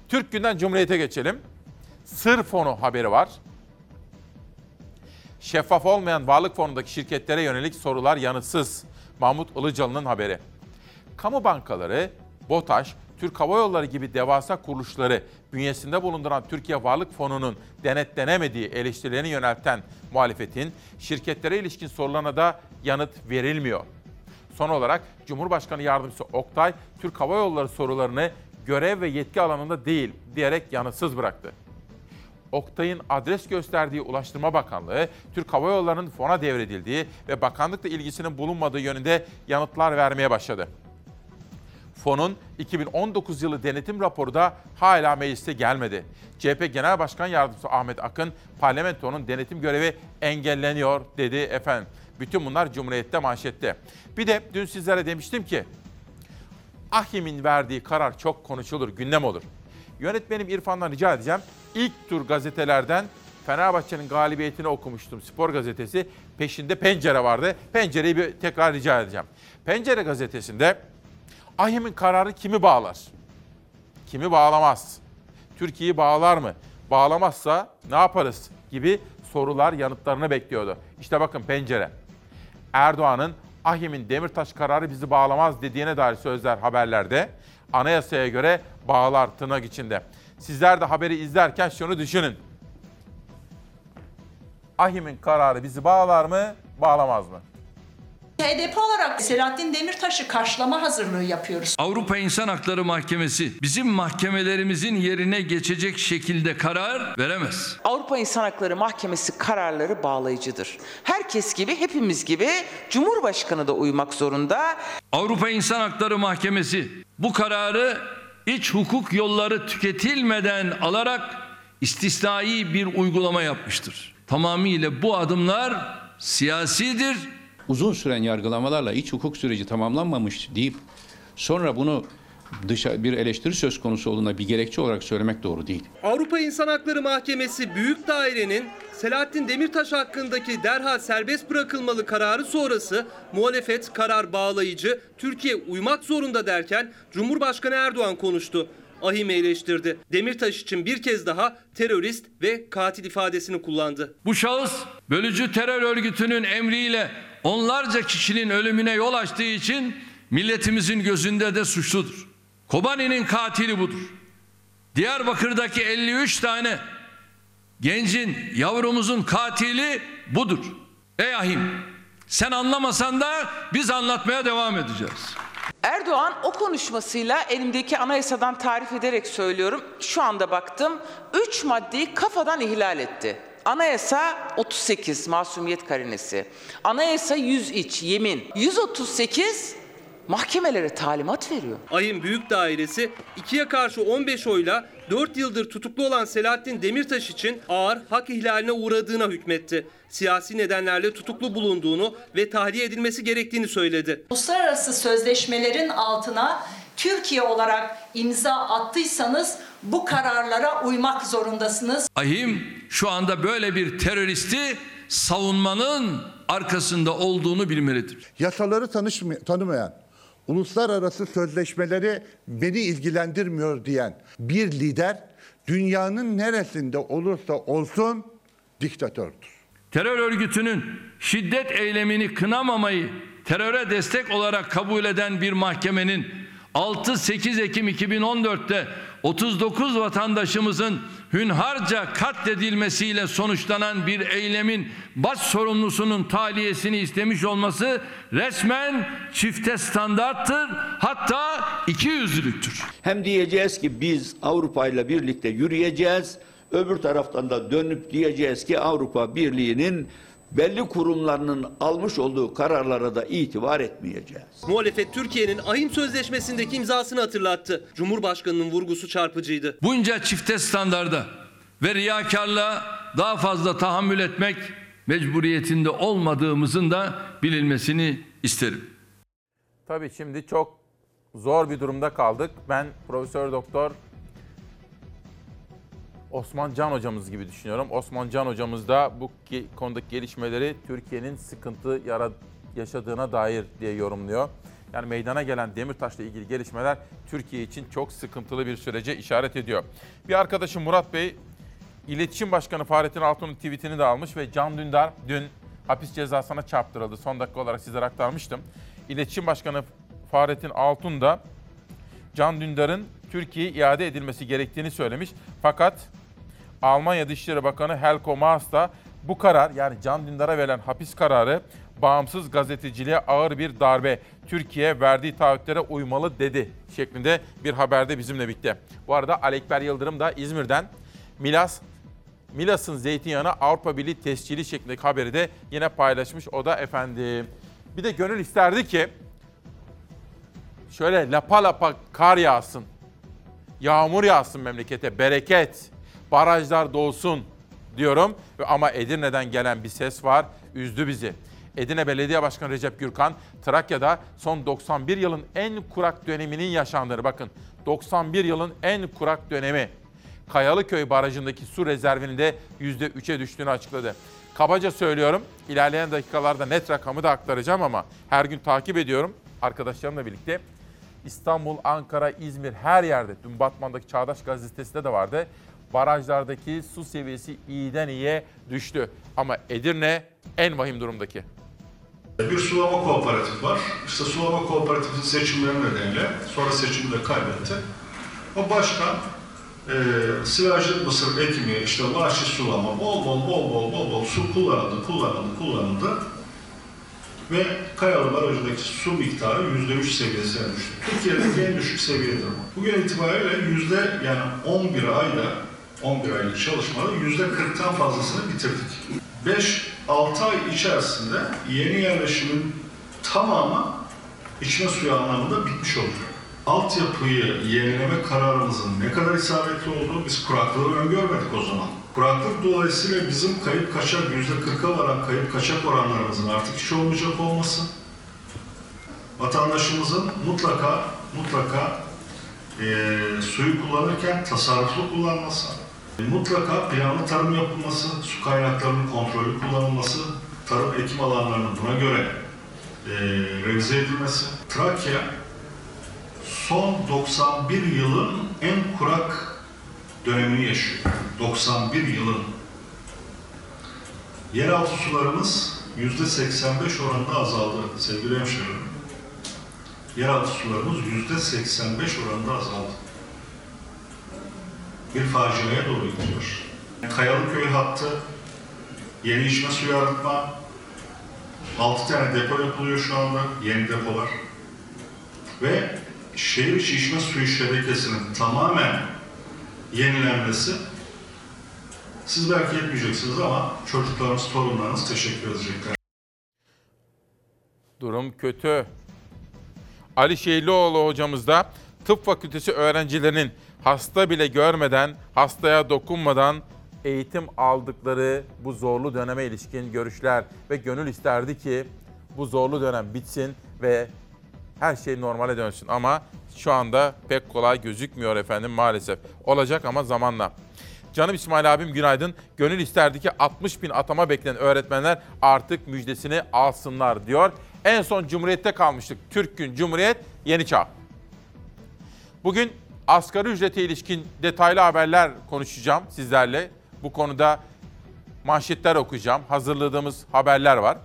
Türk Gün'den Cumhuriyet'e geçelim. Sır fonu haberi var. Şeffaf olmayan varlık fonundaki şirketlere yönelik sorular yanıtsız. Mahmut Ilıcalı'nın haberi. Kamu bankaları, BOTAŞ, Türk Hava Yolları gibi devasa kuruluşları bünyesinde bulunduran Türkiye Varlık Fonu'nun denetlenemediği eleştirilerini yönelten muhalefetin şirketlere ilişkin sorularına da yanıt verilmiyor. Son olarak Cumhurbaşkanı Yardımcısı Oktay, Türk Hava Yolları sorularını görev ve yetki alanında değil diyerek yanıtsız bıraktı. Oktay'ın adres gösterdiği Ulaştırma Bakanlığı, Türk Hava Yolları'nın fona devredildiği ve bakanlıkla ilgisinin bulunmadığı yönünde yanıtlar vermeye başladı. Fonun 2019 yılı denetim raporu da hala mecliste gelmedi. CHP Genel Başkan Yardımcısı Ahmet Akın, parlamentonun denetim görevi engelleniyor dedi efendim. Bütün bunlar Cumhuriyet'te manşette. Bir de dün sizlere demiştim ki, Ahim'in verdiği karar çok konuşulur, gündem olur. Yönetmenim İrfan'dan rica edeceğim. İlk tur gazetelerden Fenerbahçe'nin galibiyetini okumuştum. Spor gazetesi. Peşinde pencere vardı. Pencereyi bir tekrar rica edeceğim. Pencere gazetesinde Ahim'in kararı kimi bağlar? Kimi bağlamaz? Türkiye'yi bağlar mı? Bağlamazsa ne yaparız? Gibi sorular yanıtlarını bekliyordu. İşte bakın pencere. Erdoğan'ın Ahim'in Demirtaş kararı bizi bağlamaz dediğine dair sözler haberlerde. Anayasaya göre bağlar tırnak içinde. Sizler de haberi izlerken şunu düşünün. Ahim'in kararı bizi bağlar mı, bağlamaz mı? HDP olarak Selahattin Demirtaş'ı karşılama hazırlığı yapıyoruz. Avrupa İnsan Hakları Mahkemesi bizim mahkemelerimizin yerine geçecek şekilde karar veremez. Avrupa İnsan Hakları Mahkemesi kararları bağlayıcıdır. Herkes gibi, hepimiz gibi Cumhurbaşkanı da uymak zorunda. Avrupa İnsan Hakları Mahkemesi bu kararı iç hukuk yolları tüketilmeden alarak istisnai bir uygulama yapmıştır. Tamamıyla bu adımlar siyasidir. Uzun süren yargılamalarla iç hukuk süreci tamamlanmamış deyip sonra bunu dışa bir eleştiri söz konusu olduğunda bir gerekçe olarak söylemek doğru değil. Avrupa İnsan Hakları Mahkemesi Büyük Daire'nin Selahattin Demirtaş hakkındaki derhal serbest bırakılmalı kararı sonrası muhalefet karar bağlayıcı, Türkiye uymak zorunda derken Cumhurbaşkanı Erdoğan konuştu. Ahim eleştirdi. Demirtaş için bir kez daha terörist ve katil ifadesini kullandı. Bu şahıs bölücü terör örgütünün emriyle onlarca kişinin ölümüne yol açtığı için milletimizin gözünde de suçludur. Kobani'nin katili budur. Diyarbakır'daki 53 tane gencin, yavrumuzun katili budur. Ey ahim sen anlamasan da biz anlatmaya devam edeceğiz. Erdoğan o konuşmasıyla elimdeki anayasadan tarif ederek söylüyorum. Şu anda baktım 3 maddeyi kafadan ihlal etti. Anayasa 38 masumiyet karinesi. Anayasa 100 iç yemin. 138 mahkemelere talimat veriyor. Ahim Büyük Dairesi ikiye karşı 15 oyla 4 yıldır tutuklu olan Selahattin Demirtaş için ağır hak ihlaline uğradığına hükmetti. Siyasi nedenlerle tutuklu bulunduğunu ve tahliye edilmesi gerektiğini söyledi. Uluslararası sözleşmelerin altına Türkiye olarak imza attıysanız bu kararlara uymak zorundasınız. Ahim şu anda böyle bir teröristi savunmanın arkasında olduğunu bilmelidir. Yasaları tanışmay- tanımayan, uluslararası sözleşmeleri beni ilgilendirmiyor diyen bir lider dünyanın neresinde olursa olsun diktatördür. Terör örgütünün şiddet eylemini kınamamayı teröre destek olarak kabul eden bir mahkemenin 6-8 Ekim 2014'te 39 vatandaşımızın hünharca katledilmesiyle sonuçlanan bir eylemin baş sorumlusunun tahliyesini istemiş olması resmen çifte standarttır hatta iki yüzlülüktür. Hem diyeceğiz ki biz Avrupa ile birlikte yürüyeceğiz. Öbür taraftan da dönüp diyeceğiz ki Avrupa Birliği'nin belli kurumlarının almış olduğu kararlara da itibar etmeyeceğiz. Muhalefet Türkiye'nin Ahim Sözleşmesi'ndeki imzasını hatırlattı. Cumhurbaşkanının vurgusu çarpıcıydı. Bunca çifte standarda ve riyakarlığa daha fazla tahammül etmek mecburiyetinde olmadığımızın da bilinmesini isterim. Tabii şimdi çok zor bir durumda kaldık. Ben Profesör Doktor Osman Can hocamız gibi düşünüyorum. Osman Can hocamız da bu konudaki gelişmeleri Türkiye'nin sıkıntı yaşadığına dair diye yorumluyor. Yani meydana gelen Demirtaş'la ilgili gelişmeler Türkiye için çok sıkıntılı bir sürece işaret ediyor. Bir arkadaşım Murat Bey İletişim Başkanı Fahrettin Altun'un tweetini de almış ve Can Dündar dün hapis cezasına çarptırıldı. Son dakika olarak sizlere aktarmıştım. İletişim Başkanı Fahrettin Altun da Can Dündar'ın Türkiye'ye iade edilmesi gerektiğini söylemiş. Fakat Almanya Dışişleri Bakanı Helko Maas da bu karar yani Can Dündar'a verilen hapis kararı bağımsız gazeteciliğe ağır bir darbe. Türkiye verdiği taahhütlere uymalı dedi şeklinde bir haberde bizimle birlikte. Bu arada Alekber Yıldırım da İzmir'den Milas Milas'ın zeytinyağına Avrupa Birliği tescili şeklindeki haberi de yine paylaşmış. O da efendim. Bir de gönül isterdi ki şöyle lapa lapa kar yağsın. Yağmur yağsın memlekete, bereket. Barajlar dolsun diyorum. Ama Edirne'den gelen bir ses var, üzdü bizi. Edirne Belediye Başkanı Recep Gürkan, Trakya'da son 91 yılın en kurak döneminin yaşandığını bakın. 91 yılın en kurak dönemi. Kayalıköy Barajı'ndaki su rezervinin de %3'e düştüğünü açıkladı. Kabaca söylüyorum, ilerleyen dakikalarda net rakamı da aktaracağım ama her gün takip ediyorum arkadaşlarımla birlikte. İstanbul, Ankara, İzmir her yerde, dün Batman'daki Çağdaş Gazetesi'de de vardı. Barajlardaki su seviyesi iyiden iyiye düştü. Ama Edirne en vahim durumdaki. Bir sulama kooperatifi var. İşte sulama kooperatifinin seçimleri nedeniyle sonra seçimi de kaybetti. O başkan e, silajlı mısır ekimi, işte vahşi sulama, bol bol bol bol bol bol su kullanıldı, kullanıldı, kullanıldı. ve Kayalı Barajı'ndaki su miktarı %3 seviyesine düştü. Türkiye'deki en düşük seviyedir bu. Bugün itibariyle yüzde yani 11 ayda 11 aylık çalışmada yüzde 40'tan fazlasını bitirdik. 5-6 ay içerisinde yeni yerleşimin tamamı içme suyu anlamında bitmiş olacak. Altyapıyı yenileme kararımızın ne kadar isabetli olduğu biz kuraklığı öngörmedik o zaman. Kuraklık dolayısıyla bizim kayıp kaçak %40'a varan kayıp kaçak oranlarımızın artık hiç olmayacak olması, vatandaşımızın mutlaka mutlaka eee, suyu kullanırken tasarruflu kullanması, mutlaka planlı tarım yapılması, su kaynaklarının kontrollü kullanılması, tarım ekim alanlarının buna göre eee revize edilmesi. Trakya son 91 yılın en kurak dönemini yaşıyor. 91 yılın. Yeraltı sularımız %85 oranında azaldı sevgili hemşehrilerim. Yeraltı sularımız %85 oranında azaldı. Bir faciaya doğru gidiyor. Kayalıköy hattı, yeni içme suyu arıtma, 6 tane depo yapılıyor şu anda, yeni depolar. Ve şehir içi içme suyu şebekesinin tamamen yenilenmesi siz belki etmeyeceksiniz ama çocuklarınız, torunlarınız teşekkür edecekler. Durum kötü. Ali Şeylioğlu hocamız da tıp fakültesi öğrencilerinin hasta bile görmeden, hastaya dokunmadan eğitim aldıkları bu zorlu döneme ilişkin görüşler ve gönül isterdi ki bu zorlu dönem bitsin ve her şey normale dönsün ama şu anda pek kolay gözükmüyor efendim maalesef. Olacak ama zamanla. Canım İsmail abim günaydın. Gönül isterdi ki 60 bin atama beklenen öğretmenler artık müjdesini alsınlar diyor. En son Cumhuriyet'te kalmıştık. Türk Gün Cumhuriyet Yeni Çağ. Bugün asgari ücrete ilişkin detaylı haberler konuşacağım sizlerle. Bu konuda manşetler okuyacağım. Hazırladığımız haberler var.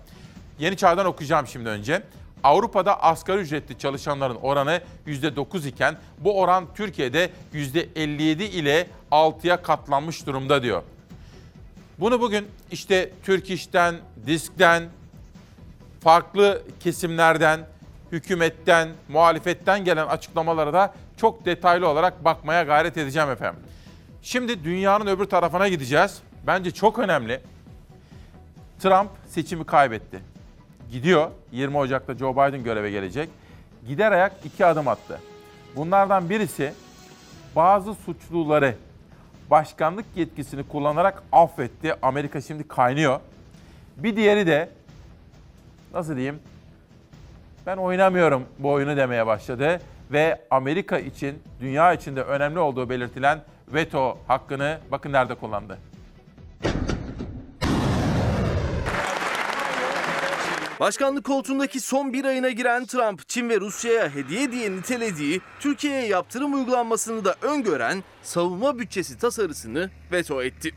Yeni Çağ'dan okuyacağım şimdi önce. Avrupa'da asgari ücretli çalışanların oranı %9 iken bu oran Türkiye'de %57 ile 6'ya katlanmış durumda diyor. Bunu bugün işte Türk İş'ten, Disk'ten, farklı kesimlerden, hükümetten, muhalefetten gelen açıklamalara da çok detaylı olarak bakmaya gayret edeceğim efendim. Şimdi dünyanın öbür tarafına gideceğiz. Bence çok önemli. Trump seçimi kaybetti. Gidiyor. 20 Ocak'ta Joe Biden göreve gelecek. Gider ayak iki adım attı. Bunlardan birisi bazı suçluları başkanlık yetkisini kullanarak affetti. Amerika şimdi kaynıyor. Bir diğeri de nasıl diyeyim? Ben oynamıyorum bu oyunu demeye başladı ve Amerika için, dünya için de önemli olduğu belirtilen veto hakkını bakın nerede kullandı. Başkanlık koltuğundaki son bir ayına giren Trump, Çin ve Rusya'ya hediye diye nitelediği Türkiye'ye yaptırım uygulanmasını da öngören savunma bütçesi tasarısını veto etti.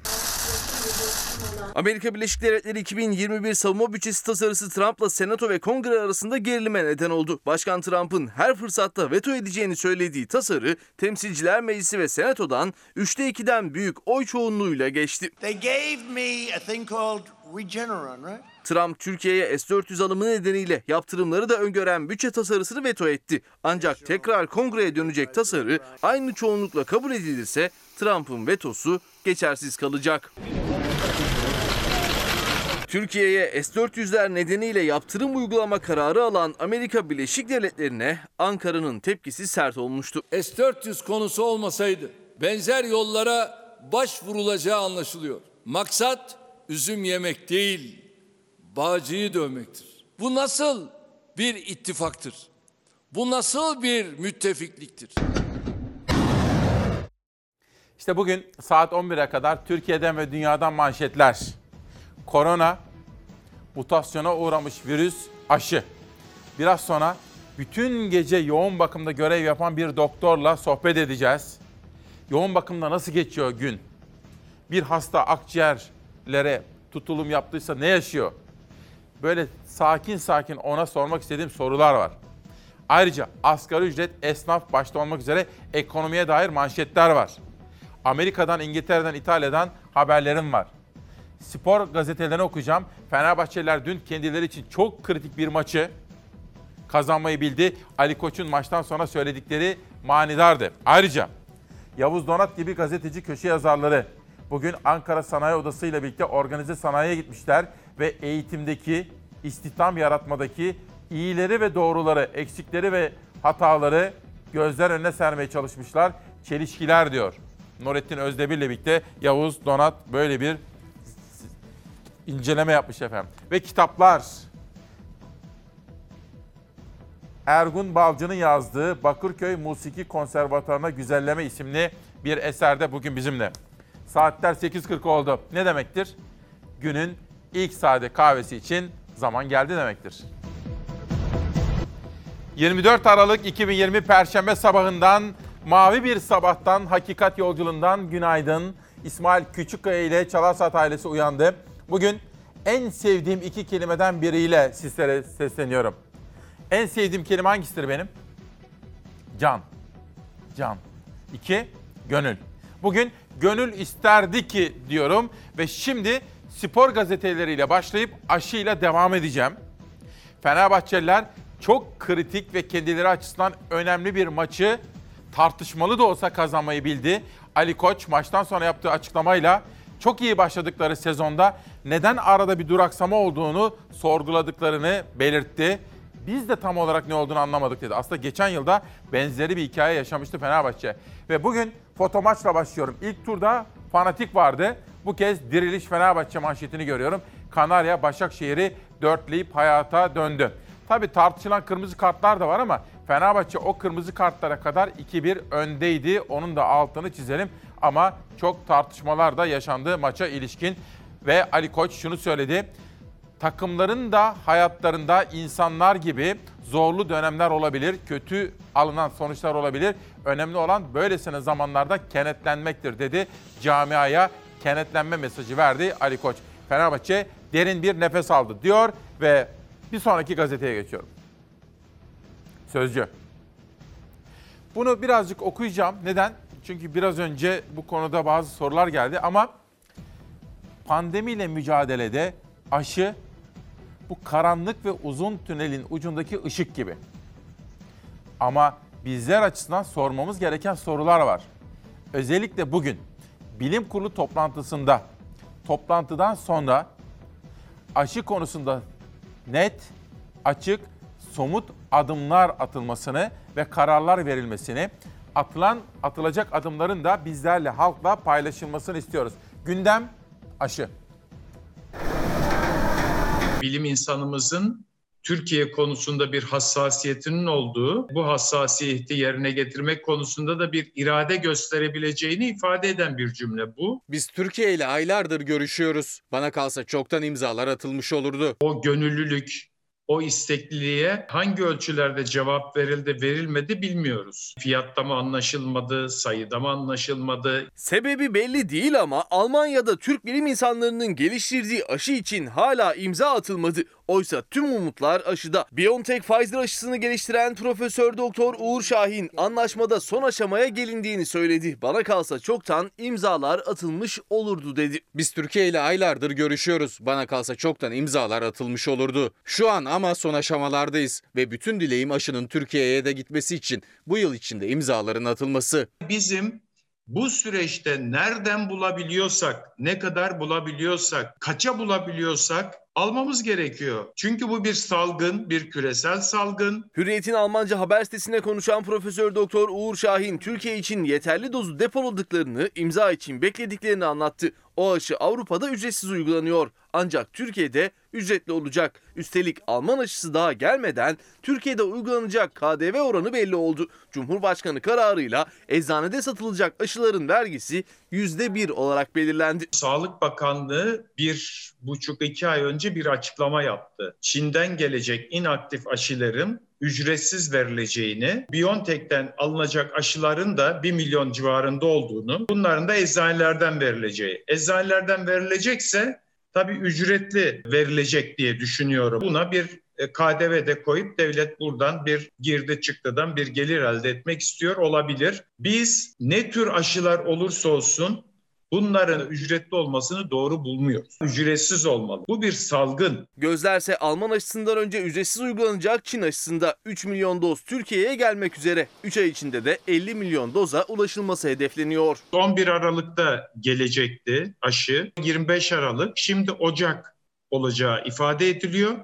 Amerika Birleşik Devletleri 2021 savunma bütçesi tasarısı Trump'la Senato ve Kongre arasında gerilime neden oldu. Başkan Trump'ın her fırsatta veto edeceğini söylediği tasarı Temsilciler Meclisi ve Senato'dan 3'te 2'den büyük oy çoğunluğuyla geçti. They gave me a thing called Regeneron, right? Trump Türkiye'ye S-400 alımı nedeniyle yaptırımları da öngören bütçe tasarısını veto etti. Ancak tekrar kongreye dönecek tasarı aynı çoğunlukla kabul edilirse Trump'ın vetosu geçersiz kalacak. Türkiye'ye S-400'ler nedeniyle yaptırım uygulama kararı alan Amerika Birleşik Devletleri'ne Ankara'nın tepkisi sert olmuştu. S-400 konusu olmasaydı benzer yollara başvurulacağı anlaşılıyor. Maksat üzüm yemek değil, bağcıyı dövmektir. Bu nasıl bir ittifaktır? Bu nasıl bir müttefikliktir? İşte bugün saat 11'e kadar Türkiye'den ve dünyadan manşetler. Korona, mutasyona uğramış virüs, aşı. Biraz sonra bütün gece yoğun bakımda görev yapan bir doktorla sohbet edeceğiz. Yoğun bakımda nasıl geçiyor gün? Bir hasta akciğerlere tutulum yaptıysa ne yaşıyor? Böyle sakin sakin ona sormak istediğim sorular var. Ayrıca asgari ücret, esnaf başta olmak üzere ekonomiye dair manşetler var. Amerika'dan, İngiltere'den, İtalya'dan haberlerim var. Spor gazetelerini okuyacağım. Fenerbahçeliler dün kendileri için çok kritik bir maçı kazanmayı bildi. Ali Koç'un maçtan sonra söyledikleri manidardı. Ayrıca Yavuz Donat gibi gazeteci köşe yazarları bugün Ankara Sanayi Odası ile birlikte organize sanayiye gitmişler ve eğitimdeki, istihdam yaratmadaki iyileri ve doğruları, eksikleri ve hataları gözler önüne sermeye çalışmışlar. Çelişkiler diyor. Nurettin Özdemir ile birlikte Yavuz Donat böyle bir inceleme yapmış efendim. Ve kitaplar. Ergun Balcı'nın yazdığı Bakırköy Musiki Konservatuarı'na Güzelleme isimli bir eserde bugün bizimle. Saatler 8.40 oldu. Ne demektir? Günün ilk sade kahvesi için zaman geldi demektir. 24 Aralık 2020 Perşembe sabahından mavi bir sabahtan hakikat yolculuğundan günaydın. İsmail Küçükkaya ile Çalarsat ailesi uyandı. Bugün en sevdiğim iki kelimeden biriyle sizlere sesleniyorum. En sevdiğim kelime hangisidir benim? Can. Can. İki, gönül. Bugün gönül isterdi ki diyorum ve şimdi spor gazeteleriyle başlayıp aşıyla devam edeceğim. Fenerbahçeliler çok kritik ve kendileri açısından önemli bir maçı tartışmalı da olsa kazanmayı bildi. Ali Koç maçtan sonra yaptığı açıklamayla çok iyi başladıkları sezonda neden arada bir duraksama olduğunu sorguladıklarını belirtti. Biz de tam olarak ne olduğunu anlamadık dedi. Aslında geçen yılda benzeri bir hikaye yaşamıştı Fenerbahçe. Ve bugün foto maçla başlıyorum. İlk turda fanatik vardı. Bu kez diriliş Fenerbahçe manşetini görüyorum. Kanarya Başakşehir'i dörtleyip hayata döndü. Tabii tartışılan kırmızı kartlar da var ama Fenerbahçe o kırmızı kartlara kadar 2-1 öndeydi. Onun da altını çizelim. Ama çok tartışmalar da yaşandı maça ilişkin. Ve Ali Koç şunu söyledi. Takımların da hayatlarında insanlar gibi zorlu dönemler olabilir, kötü alınan sonuçlar olabilir. Önemli olan böylesine zamanlarda kenetlenmektir dedi. Camiaya kenetlenme mesajı verdi Ali Koç. Fenerbahçe derin bir nefes aldı diyor ve bir sonraki gazeteye geçiyorum. Sözcü. Bunu birazcık okuyacağım. Neden? Çünkü biraz önce bu konuda bazı sorular geldi ama pandemiyle mücadelede aşı bu karanlık ve uzun tünelin ucundaki ışık gibi. Ama bizler açısından sormamız gereken sorular var. Özellikle bugün bilim kurulu toplantısında toplantıdan sonra aşı konusunda net, açık, somut adımlar atılmasını ve kararlar verilmesini, atılan atılacak adımların da bizlerle halkla paylaşılmasını istiyoruz. Gündem aşı. bilim insanımızın Türkiye konusunda bir hassasiyetinin olduğu, bu hassasiyeti yerine getirmek konusunda da bir irade gösterebileceğini ifade eden bir cümle bu. Biz Türkiye ile aylardır görüşüyoruz. Bana kalsa çoktan imzalar atılmış olurdu. O gönüllülük, o istekliliğe hangi ölçülerde cevap verildi, verilmedi bilmiyoruz. Fiyatta mı anlaşılmadı, sayıda mı anlaşılmadı? Sebebi belli değil ama Almanya'da Türk bilim insanlarının geliştirdiği aşı için hala imza atılmadı. Oysa tüm umutlar aşıda. BioNTech Pfizer aşısını geliştiren Profesör Doktor Uğur Şahin anlaşmada son aşamaya gelindiğini söyledi. Bana kalsa çoktan imzalar atılmış olurdu dedi. Biz Türkiye ile aylardır görüşüyoruz. Bana kalsa çoktan imzalar atılmış olurdu. Şu an ama son aşamalardayız ve bütün dileğim aşının Türkiye'ye de gitmesi için bu yıl içinde imzaların atılması. Bizim bu süreçte nereden bulabiliyorsak, ne kadar bulabiliyorsak, kaça bulabiliyorsak almamız gerekiyor. Çünkü bu bir salgın, bir küresel salgın. Hürriyet'in Almanca haber sitesine konuşan Profesör Doktor Uğur Şahin Türkiye için yeterli dozu depoladıklarını, imza için beklediklerini anlattı. O aşı Avrupa'da ücretsiz uygulanıyor. Ancak Türkiye'de ücretli olacak. Üstelik Alman aşısı daha gelmeden Türkiye'de uygulanacak KDV oranı belli oldu. Cumhurbaşkanı kararıyla eczanede satılacak aşıların vergisi %1 olarak belirlendi. Sağlık Bakanlığı bir buçuk iki ay önce bir açıklama yaptı. Çin'den gelecek inaktif aşıların ücretsiz verileceğini, BioNTech'ten alınacak aşıların da 1 milyon civarında olduğunu, bunların da eczanelerden verileceği. Eczanelerden verilecekse tabii ücretli verilecek diye düşünüyorum. Buna bir e, KDV de koyup devlet buradan bir girdi çıktıdan bir gelir elde etmek istiyor olabilir. Biz ne tür aşılar olursa olsun Bunların ücretli olmasını doğru bulmuyoruz. Ücretsiz olmalı. Bu bir salgın. Gözlerse Alman aşısından önce ücretsiz uygulanacak Çin aşısında 3 milyon doz Türkiye'ye gelmek üzere. 3 ay içinde de 50 milyon doza ulaşılması hedefleniyor. 11 Aralık'ta gelecekti aşı. 25 Aralık. Şimdi Ocak olacağı ifade ediliyor.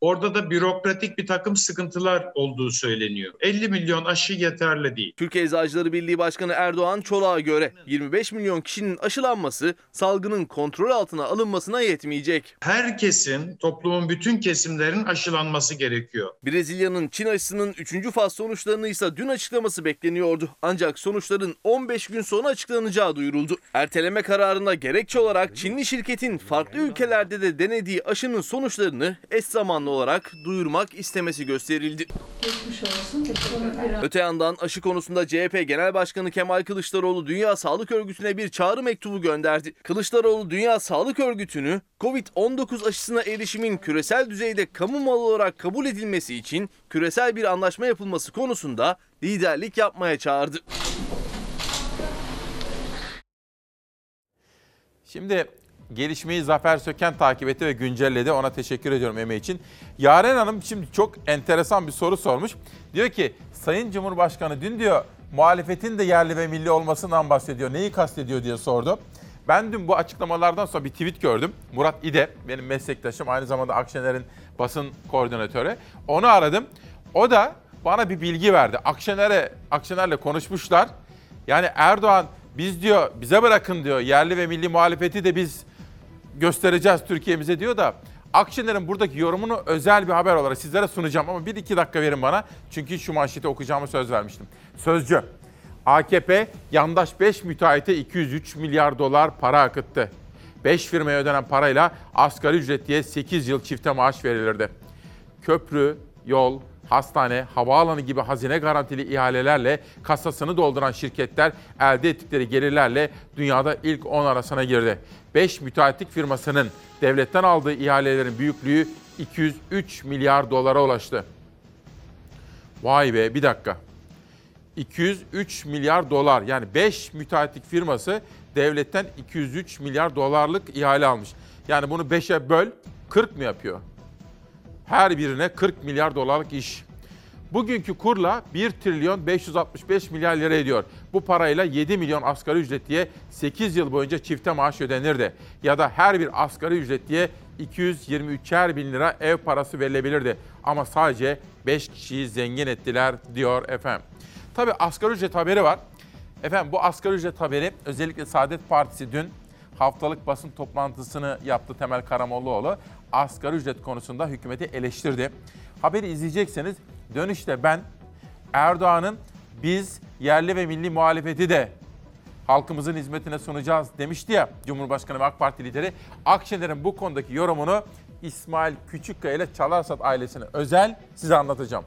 Orada da bürokratik bir takım sıkıntılar olduğu söyleniyor. 50 milyon aşı yeterli değil. Türkiye Eczacıları Birliği Başkanı Erdoğan Çolak'a göre 25 milyon kişinin aşılanması salgının kontrol altına alınmasına yetmeyecek. Herkesin, toplumun bütün kesimlerin aşılanması gerekiyor. Brezilya'nın Çin aşısının 3. faz sonuçlarını ise dün açıklaması bekleniyordu. Ancak sonuçların 15 gün sonra açıklanacağı duyuruldu. Erteleme kararına gerekçe olarak Çinli şirketin farklı ülkelerde de denediği aşının sonuçlarını eş zamanlı olarak duyurmak istemesi gösterildi. Öte yandan aşı konusunda CHP Genel Başkanı Kemal Kılıçdaroğlu Dünya Sağlık Örgütü'ne bir çağrı mektubu gönderdi. Kılıçdaroğlu Dünya Sağlık Örgütü'nü Covid-19 aşısına erişimin küresel düzeyde kamu malı olarak kabul edilmesi için küresel bir anlaşma yapılması konusunda liderlik yapmaya çağırdı. Şimdi gelişmeyi Zafer Söken takip etti ve güncelledi. Ona teşekkür ediyorum emeği için. Yaren Hanım şimdi çok enteresan bir soru sormuş. Diyor ki Sayın Cumhurbaşkanı dün diyor muhalefetin de yerli ve milli olmasından bahsediyor. Neyi kastediyor diye sordu. Ben dün bu açıklamalardan sonra bir tweet gördüm. Murat İde benim meslektaşım aynı zamanda Akşener'in basın koordinatörü. Onu aradım. O da bana bir bilgi verdi. Akşener'e Akşener'le konuşmuşlar. Yani Erdoğan biz diyor bize bırakın diyor yerli ve milli muhalefeti de biz göstereceğiz Türkiye'mize diyor da Akşener'in buradaki yorumunu özel bir haber olarak sizlere sunacağım ama bir iki dakika verin bana. Çünkü şu manşeti okuyacağımı söz vermiştim. Sözcü. AKP yandaş 5 müteahhite 203 milyar dolar para akıttı. 5 firmaya ödenen parayla asgari ücret diye 8 yıl çifte maaş verilirdi. Köprü, yol, hastane, havaalanı gibi hazine garantili ihalelerle kasasını dolduran şirketler elde ettikleri gelirlerle dünyada ilk 10 arasına girdi. 5 müteahhitlik firmasının devletten aldığı ihalelerin büyüklüğü 203 milyar dolara ulaştı. Vay be bir dakika. 203 milyar dolar yani 5 müteahhitlik firması devletten 203 milyar dolarlık ihale almış. Yani bunu 5'e böl 40 mı yapıyor? Her birine 40 milyar dolarlık iş. Bugünkü kurla 1 trilyon 565 milyar lira ediyor. Bu parayla 7 milyon asgari ücretliye 8 yıl boyunca çifte maaş ödenirdi. Ya da her bir asgari ücretliye 223'er bin lira ev parası verilebilirdi. Ama sadece 5 kişiyi zengin ettiler diyor efendim. Tabi asgari ücret haberi var. Efendim bu asgari ücret haberi özellikle Saadet Partisi dün haftalık basın toplantısını yaptı Temel Karamollaoğlu. Asgari ücret konusunda hükümeti eleştirdi. Haberi izleyecekseniz dönüşte ben Erdoğan'ın biz yerli ve milli muhalefeti de halkımızın hizmetine sunacağız demişti ya Cumhurbaşkanı ve AK Parti lideri. Akşener'in bu konudaki yorumunu İsmail Küçükkaya ile Çalarsat ailesine özel size anlatacağım.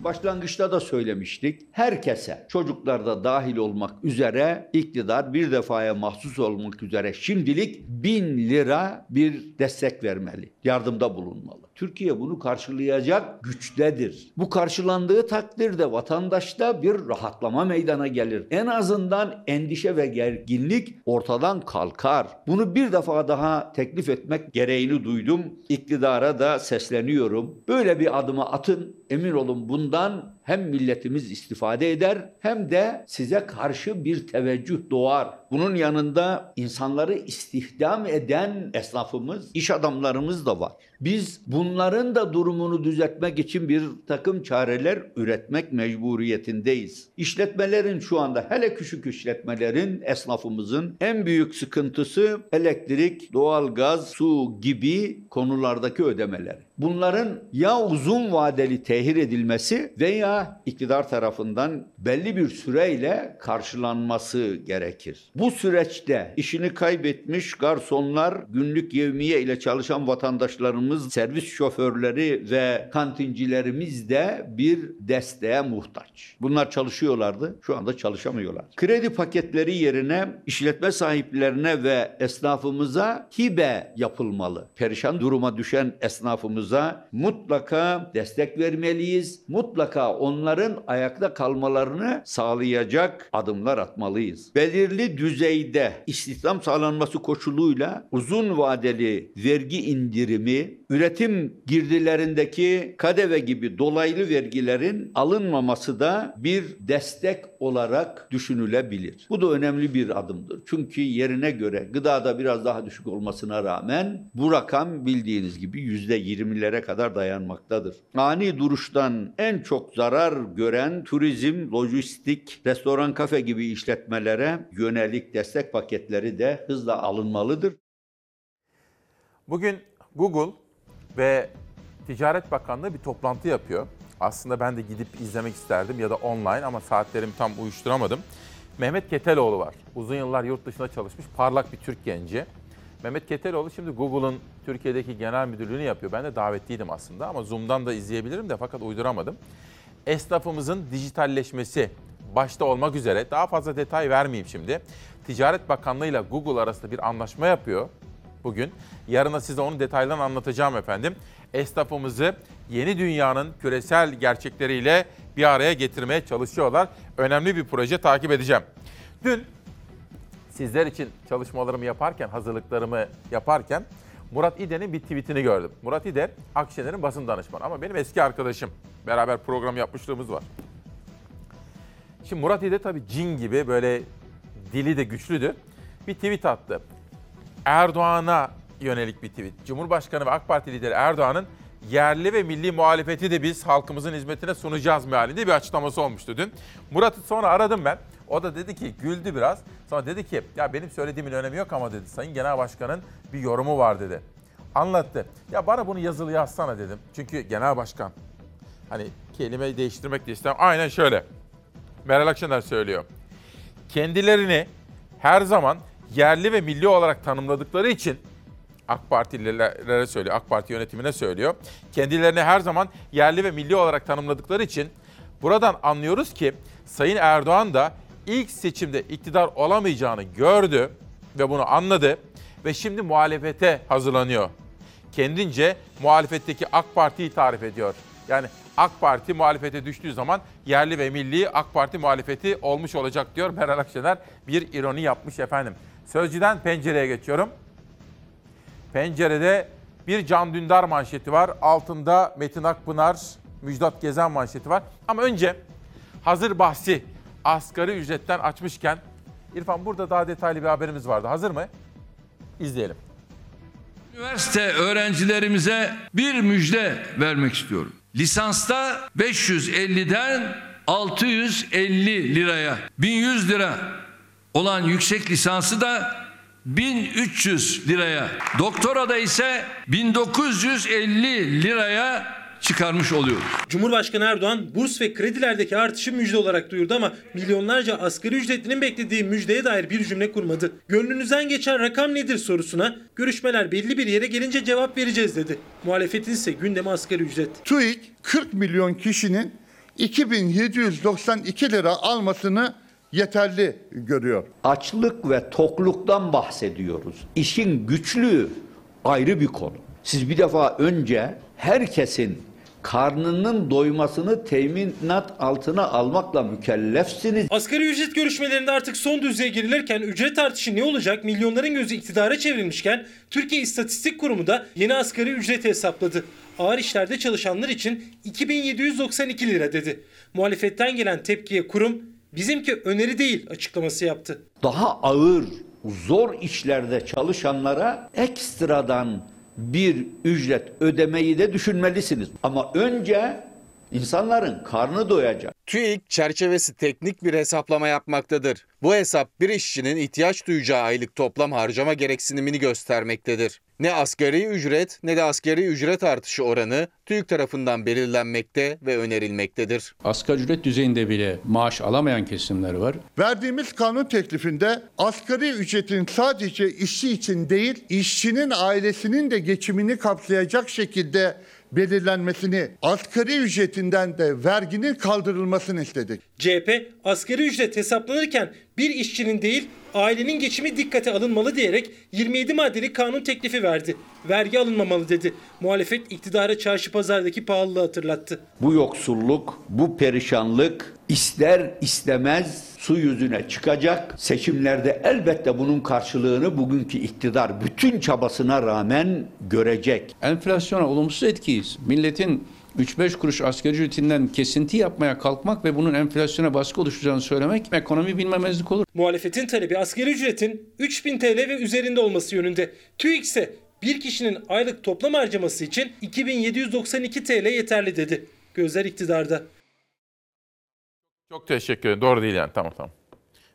Başlangıçta da söylemiştik. Herkese, çocuklar da dahil olmak üzere iktidar bir defaya mahsus olmak üzere şimdilik bin lira bir destek vermeli. Yardımda bulunmalı. Türkiye bunu karşılayacak güçtedir. Bu karşılandığı takdirde vatandaşta bir rahatlama meydana gelir. En azından endişe ve gerginlik ortadan kalkar. Bunu bir defa daha teklif etmek gereğini duydum. İktidara da sesleniyorum. Böyle bir adımı atın. Emin olun bundan hem milletimiz istifade eder hem de size karşı bir teveccüh doğar. Bunun yanında insanları istihdam eden esnafımız, iş adamlarımız da var. Biz bunların da durumunu düzeltmek için bir takım çareler üretmek mecburiyetindeyiz. İşletmelerin şu anda hele küçük işletmelerin, esnafımızın en büyük sıkıntısı elektrik, doğalgaz, su gibi konulardaki ödemeler. Bunların ya uzun vadeli tehir edilmesi veya iktidar tarafından belli bir süreyle karşılanması gerekir. Bu süreçte işini kaybetmiş garsonlar, günlük yevmiye ile çalışan vatandaşlarımız, servis şoförleri ve kantincilerimiz de bir desteğe muhtaç. Bunlar çalışıyorlardı, şu anda çalışamıyorlar. Kredi paketleri yerine işletme sahiplerine ve esnafımıza hibe yapılmalı. Perişan duruma düşen esnafımıza mutlaka destek vermeliyiz. Mutlaka onların ayakta kalmaları istikrarını sağlayacak adımlar atmalıyız. Belirli düzeyde istihdam sağlanması koşuluyla uzun vadeli vergi indirimi, üretim girdilerindeki KDV gibi dolaylı vergilerin alınmaması da bir destek olarak düşünülebilir. Bu da önemli bir adımdır. Çünkü yerine göre gıdada biraz daha düşük olmasına rağmen bu rakam bildiğiniz gibi yüzde 20'lere kadar dayanmaktadır. Ani duruştan en çok zarar gören turizm, lojistik, restoran, kafe gibi işletmelere yönelik destek paketleri de hızla alınmalıdır. Bugün Google ve Ticaret Bakanlığı bir toplantı yapıyor. Aslında ben de gidip izlemek isterdim ya da online ama saatlerimi tam uyuşturamadım. Mehmet Keteloğlu var. Uzun yıllar yurt dışında çalışmış parlak bir Türk genci. Mehmet Keteloğlu şimdi Google'ın Türkiye'deki genel müdürlüğünü yapıyor. Ben de davetliydim aslında ama Zoom'dan da izleyebilirim de fakat uyduramadım. Esnafımızın dijitalleşmesi başta olmak üzere daha fazla detay vermeyeyim şimdi. Ticaret Bakanlığı ile Google arasında bir anlaşma yapıyor bugün. Yarına size onun detaylarını anlatacağım efendim. Esnafımızı yeni dünyanın küresel gerçekleriyle bir araya getirmeye çalışıyorlar. Önemli bir proje takip edeceğim. Dün sizler için çalışmalarımı yaparken, hazırlıklarımı yaparken Murat İde'nin bir tweetini gördüm. Murat İde, Akşener'in basın danışmanı ama benim eski arkadaşım. Beraber program yapmışlığımız var. Şimdi Murat İde tabii cin gibi böyle dili de güçlüdür. Bir tweet attı. Erdoğan'a yönelik bir tweet. Cumhurbaşkanı ve AK Parti lideri Erdoğan'ın yerli ve milli muhalefeti de biz halkımızın hizmetine sunacağız mealinde bir açıklaması olmuştu dün. Murat'ı sonra aradım ben. O da dedi ki güldü biraz. Sonra dedi ki ya benim söylediğimin önemi yok ama dedi. Sayın Genel Başkan'ın bir yorumu var dedi. Anlattı. Ya bana bunu yazılı yazsana dedim. Çünkü Genel Başkan hani kelimeyi değiştirmek de istemem. Aynen şöyle. Meral Akşener söylüyor. Kendilerini her zaman yerli ve milli olarak tanımladıkları için AK Partililere söylüyor, AK Parti yönetimine söylüyor. Kendilerini her zaman yerli ve milli olarak tanımladıkları için buradan anlıyoruz ki Sayın Erdoğan da ilk seçimde iktidar olamayacağını gördü ve bunu anladı ve şimdi muhalefete hazırlanıyor. Kendince muhalefetteki AK Parti'yi tarif ediyor. Yani AK Parti muhalefete düştüğü zaman yerli ve milli AK Parti muhalefeti olmuş olacak diyor Meral Akşener. Bir ironi yapmış efendim. Sözcüden pencereye geçiyorum. Pencerede bir Can Dündar manşeti var. Altında Metin Akpınar, Müjdat Gezen manşeti var. Ama önce hazır bahsi asgari ücretten açmışken İrfan burada daha detaylı bir haberimiz vardı. Hazır mı? İzleyelim. Üniversite öğrencilerimize bir müjde vermek istiyorum. Lisansta 550'den 650 liraya, 1100 lira olan yüksek lisansı da 1300 liraya, doktora da ise 1950 liraya çıkarmış oluyoruz. Cumhurbaşkanı Erdoğan burs ve kredilerdeki artışı müjde olarak duyurdu ama milyonlarca asgari ücretlinin beklediği müjdeye dair bir cümle kurmadı. Gönlünüzden geçen rakam nedir sorusuna görüşmeler belli bir yere gelince cevap vereceğiz dedi. Muhalefetin ise gündemi asgari ücret. TÜİK 40 milyon kişinin 2792 lira almasını yeterli görüyor. Açlık ve tokluktan bahsediyoruz. İşin güçlüğü ayrı bir konu. Siz bir defa önce herkesin karnının doymasını teminat altına almakla mükellefsiniz. Asgari ücret görüşmelerinde artık son düzeye girilirken ücret artışı ne olacak milyonların gözü iktidara çevrilmişken Türkiye İstatistik Kurumu da yeni asgari ücreti hesapladı. Ağır işlerde çalışanlar için 2792 lira dedi. Muhalefetten gelen tepkiye kurum bizimki öneri değil açıklaması yaptı. Daha ağır, zor işlerde çalışanlara ekstradan bir ücret ödemeyi de düşünmelisiniz. Ama önce insanların karnı doyacak. TÜİK çerçevesi teknik bir hesaplama yapmaktadır. Bu hesap bir işçinin ihtiyaç duyacağı aylık toplam harcama gereksinimini göstermektedir. Ne asgari ücret ne de asgari ücret artışı oranı TÜİK tarafından belirlenmekte ve önerilmektedir. Asgari ücret düzeyinde bile maaş alamayan kesimler var. Verdiğimiz kanun teklifinde asgari ücretin sadece işçi için değil, işçinin ailesinin de geçimini kapsayacak şekilde belirlenmesini, asgari ücretinden de verginin kaldırılmasını istedik. CHP asgari ücret hesaplanırken bir işçinin değil ailenin geçimi dikkate alınmalı diyerek 27 maddelik kanun teklifi verdi. Vergi alınmamalı dedi. Muhalefet iktidara çarşı pazardaki pahalılığı hatırlattı. Bu yoksulluk, bu perişanlık ister istemez su yüzüne çıkacak. Seçimlerde elbette bunun karşılığını bugünkü iktidar bütün çabasına rağmen görecek. Enflasyona olumsuz etkiyiz. Milletin 3-5 kuruş asgari ücretinden kesinti yapmaya kalkmak ve bunun enflasyona baskı oluşturacağını söylemek ekonomi bilmemezlik olur. Muhalefetin talebi asgari ücretin 3000 TL ve üzerinde olması yönünde. TÜİK ise bir kişinin aylık toplam harcaması için 2792 TL yeterli dedi. Gözler iktidarda. Çok teşekkür ederim. Doğru değil yani. Tamam tamam.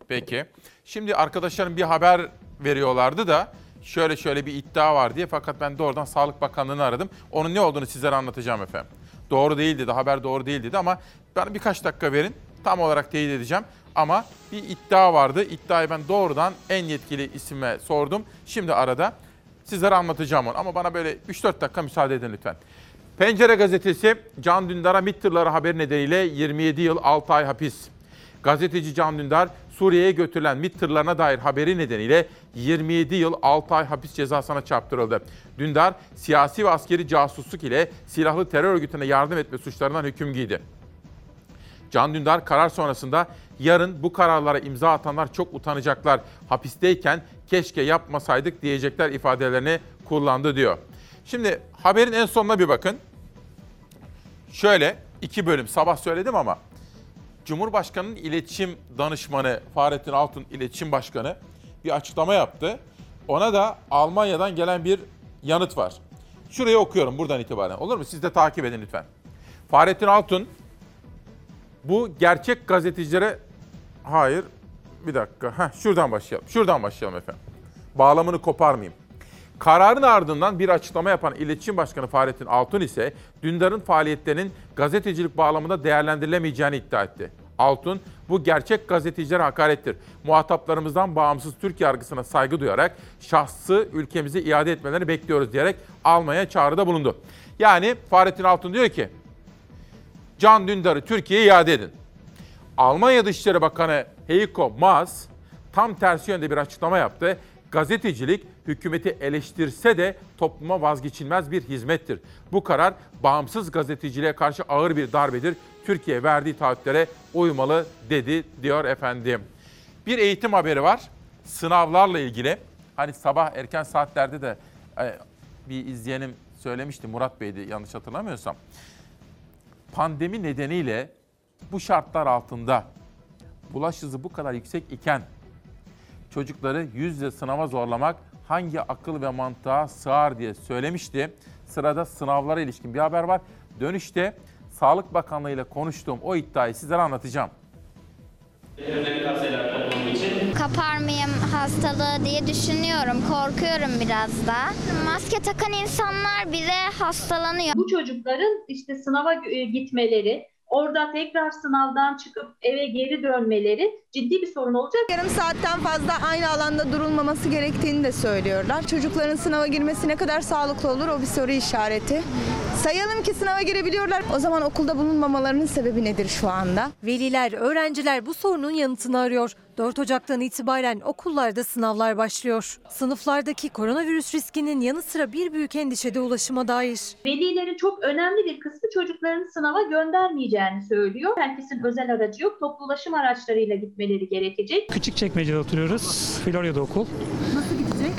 Peki. Şimdi arkadaşlarım bir haber veriyorlardı da şöyle şöyle bir iddia var diye fakat ben doğrudan Sağlık Bakanlığı'nı aradım. Onun ne olduğunu sizlere anlatacağım efendim. Doğru değil dedi, haber doğru değil dedi ama bana birkaç dakika verin. Tam olarak teyit edeceğim. Ama bir iddia vardı. İddiayı ben doğrudan en yetkili isime sordum. Şimdi arada sizlere anlatacağım onu. Ama bana böyle 3-4 dakika müsaade edin lütfen. Pencere gazetesi Can Dündar'a MİT tırları haberi nedeniyle 27 yıl 6 ay hapis. Gazeteci Can Dündar Suriye'ye götürülen MİT tırlarına dair haberi nedeniyle 27 yıl 6 ay hapis cezasına çarptırıldı. Dündar siyasi ve askeri casusluk ile silahlı terör örgütüne yardım etme suçlarından hüküm giydi. Can Dündar karar sonrasında yarın bu kararlara imza atanlar çok utanacaklar. Hapisteyken keşke yapmasaydık diyecekler ifadelerini kullandı diyor. Şimdi haberin en sonuna bir bakın. Şöyle iki bölüm sabah söyledim ama Cumhurbaşkanı'nın iletişim danışmanı Fahrettin Altun iletişim başkanı bir açıklama yaptı. Ona da Almanya'dan gelen bir yanıt var. Şurayı okuyorum buradan itibaren. Olur mu? Siz de takip edin lütfen. Fahrettin Altun bu gerçek gazetecilere hayır bir dakika. Heh, şuradan başlayalım. Şuradan başlayalım efendim. Bağlamını koparmayayım. Kararın ardından bir açıklama yapan İletişim Başkanı Fahrettin Altun ise Dündar'ın faaliyetlerinin gazetecilik bağlamında değerlendirilemeyeceğini iddia etti. Altun, bu gerçek gazetecilere hakarettir. Muhataplarımızdan bağımsız Türk yargısına saygı duyarak şahsı ülkemize iade etmelerini bekliyoruz diyerek almaya çağrıda bulundu. Yani Fahrettin Altun diyor ki, Can Dündar'ı Türkiye'ye iade edin. Almanya Dışişleri Bakanı Heiko Maas tam tersi yönde bir açıklama yaptı. Gazetecilik hükümeti eleştirse de topluma vazgeçilmez bir hizmettir. Bu karar bağımsız gazeteciliğe karşı ağır bir darbedir. Türkiye verdiği taahhütlere uymalı dedi diyor efendim. Bir eğitim haberi var. Sınavlarla ilgili. Hani sabah erken saatlerde de e, bir izleyenim söylemişti Murat Bey'di yanlış hatırlamıyorsam. Pandemi nedeniyle bu şartlar altında bulaş hızı bu kadar yüksek iken çocukları yüzle sınava zorlamak hangi akıl ve mantığa sığar diye söylemişti. Sırada sınavlara ilişkin bir haber var. Dönüşte Sağlık Bakanlığı ile konuştuğum o iddiayı sizlere anlatacağım. Kapar mıyım hastalığı diye düşünüyorum. Korkuyorum biraz da. Maske takan insanlar bile hastalanıyor. Bu çocukların işte sınava e, gitmeleri, orada tekrar sınavdan çıkıp eve geri dönmeleri ciddi bir sorun olacak. Yarım saatten fazla aynı alanda durulmaması gerektiğini de söylüyorlar. Çocukların sınava girmesi ne kadar sağlıklı olur o bir soru işareti. Sayalım ki sınava girebiliyorlar. O zaman okulda bulunmamalarının sebebi nedir şu anda? Veliler, öğrenciler bu sorunun yanıtını arıyor. 4 Ocak'tan itibaren okullarda sınavlar başlıyor. Sınıflardaki koronavirüs riskinin yanı sıra bir büyük endişe de ulaşıma dair. Velilerin çok önemli bir kısmı çocuklarını sınava göndermeyeceğini söylüyor. Herkesin özel aracı yok. Toplu ulaşım araçlarıyla gitmeleri gerekecek. Küçükçekmece'de oturuyoruz. Florya'da okul. Nasıl gidecek?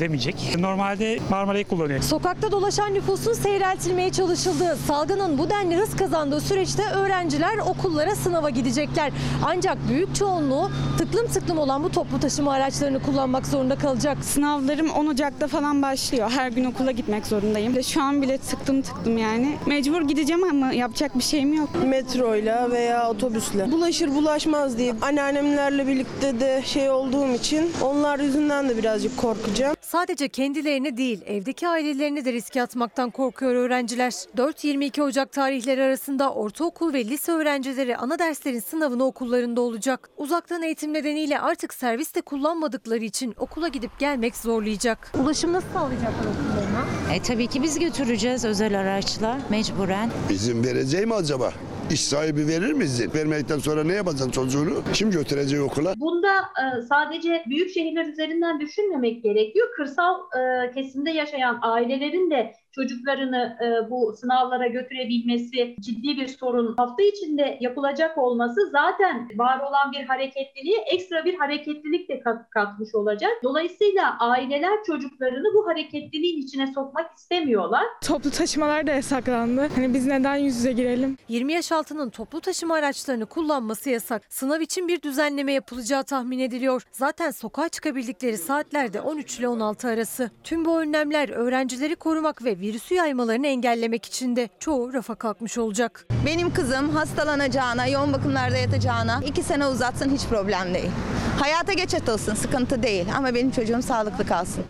Gidemeyecek. Normalde Marmara'yı kullanıyor. Sokakta dolaşan nüfusun seyreltilmeye çalışıldığı, salgının bu denli hız kazandığı süreçte öğrenciler okullara sınava gidecekler. Ancak büyük çoğunluğu tıklım tıklım olan bu toplu taşıma araçlarını kullanmak zorunda kalacak. Sınavlarım 10 Ocak'ta falan başlıyor. Her gün okula gitmek zorundayım. Şu an bile tıktım tıktım yani. Mecbur gideceğim ama yapacak bir şeyim yok. Metroyla veya otobüsle. Bulaşır bulaşmaz diye anneannemlerle birlikte de şey olduğum için onlar yüzünden de birazcık korkacağım. Sadece kendilerini değil, evdeki ailelerini de riske atmaktan korkuyor öğrenciler. 4-22 Ocak tarihleri arasında ortaokul ve lise öğrencileri ana derslerin sınavını okullarında olacak. Uzaktan eğitim nedeniyle artık servis de kullanmadıkları için okula gidip gelmek zorlayacak. Ulaşım nasıl sağlayacaklar okullarına? E tabii ki biz götüreceğiz özel araçla mecburen. İzin vereceği mi acaba? İş sahibi verir mi izin? Vermedikten sonra ne yapacaksın çocuğunu? Kim götürecek okula? Bunda e, sadece büyük şehirler üzerinden düşünmemek gerekiyor. Kırsal e, kesimde yaşayan ailelerin de çocuklarını e, bu sınavlara götürebilmesi ciddi bir sorun. Hafta içinde yapılacak olması zaten var olan bir hareketliliğe ekstra bir hareketlilik de kat- katmış olacak. Dolayısıyla aileler çocuklarını bu hareketliliğin içine sokmak istemiyorlar. Toplu taşımalar da yasaklandı. Hani biz neden yüz yüze girelim? 20 yaş altının toplu taşıma araçlarını kullanması yasak. Sınav için bir düzenleme yapılacağı tahmin ediliyor. Zaten sokağa çıkabildikleri saatlerde 13 ile 16 arası. Tüm bu önlemler öğrencileri korumak ve virüsü yaymalarını engellemek için de çoğu rafa kalkmış olacak. Benim kızım hastalanacağına, yoğun bakımlarda yatacağına iki sene uzatsın hiç problem değil. Hayata geçet olsun sıkıntı değil ama benim çocuğum sağlıklı kalsın.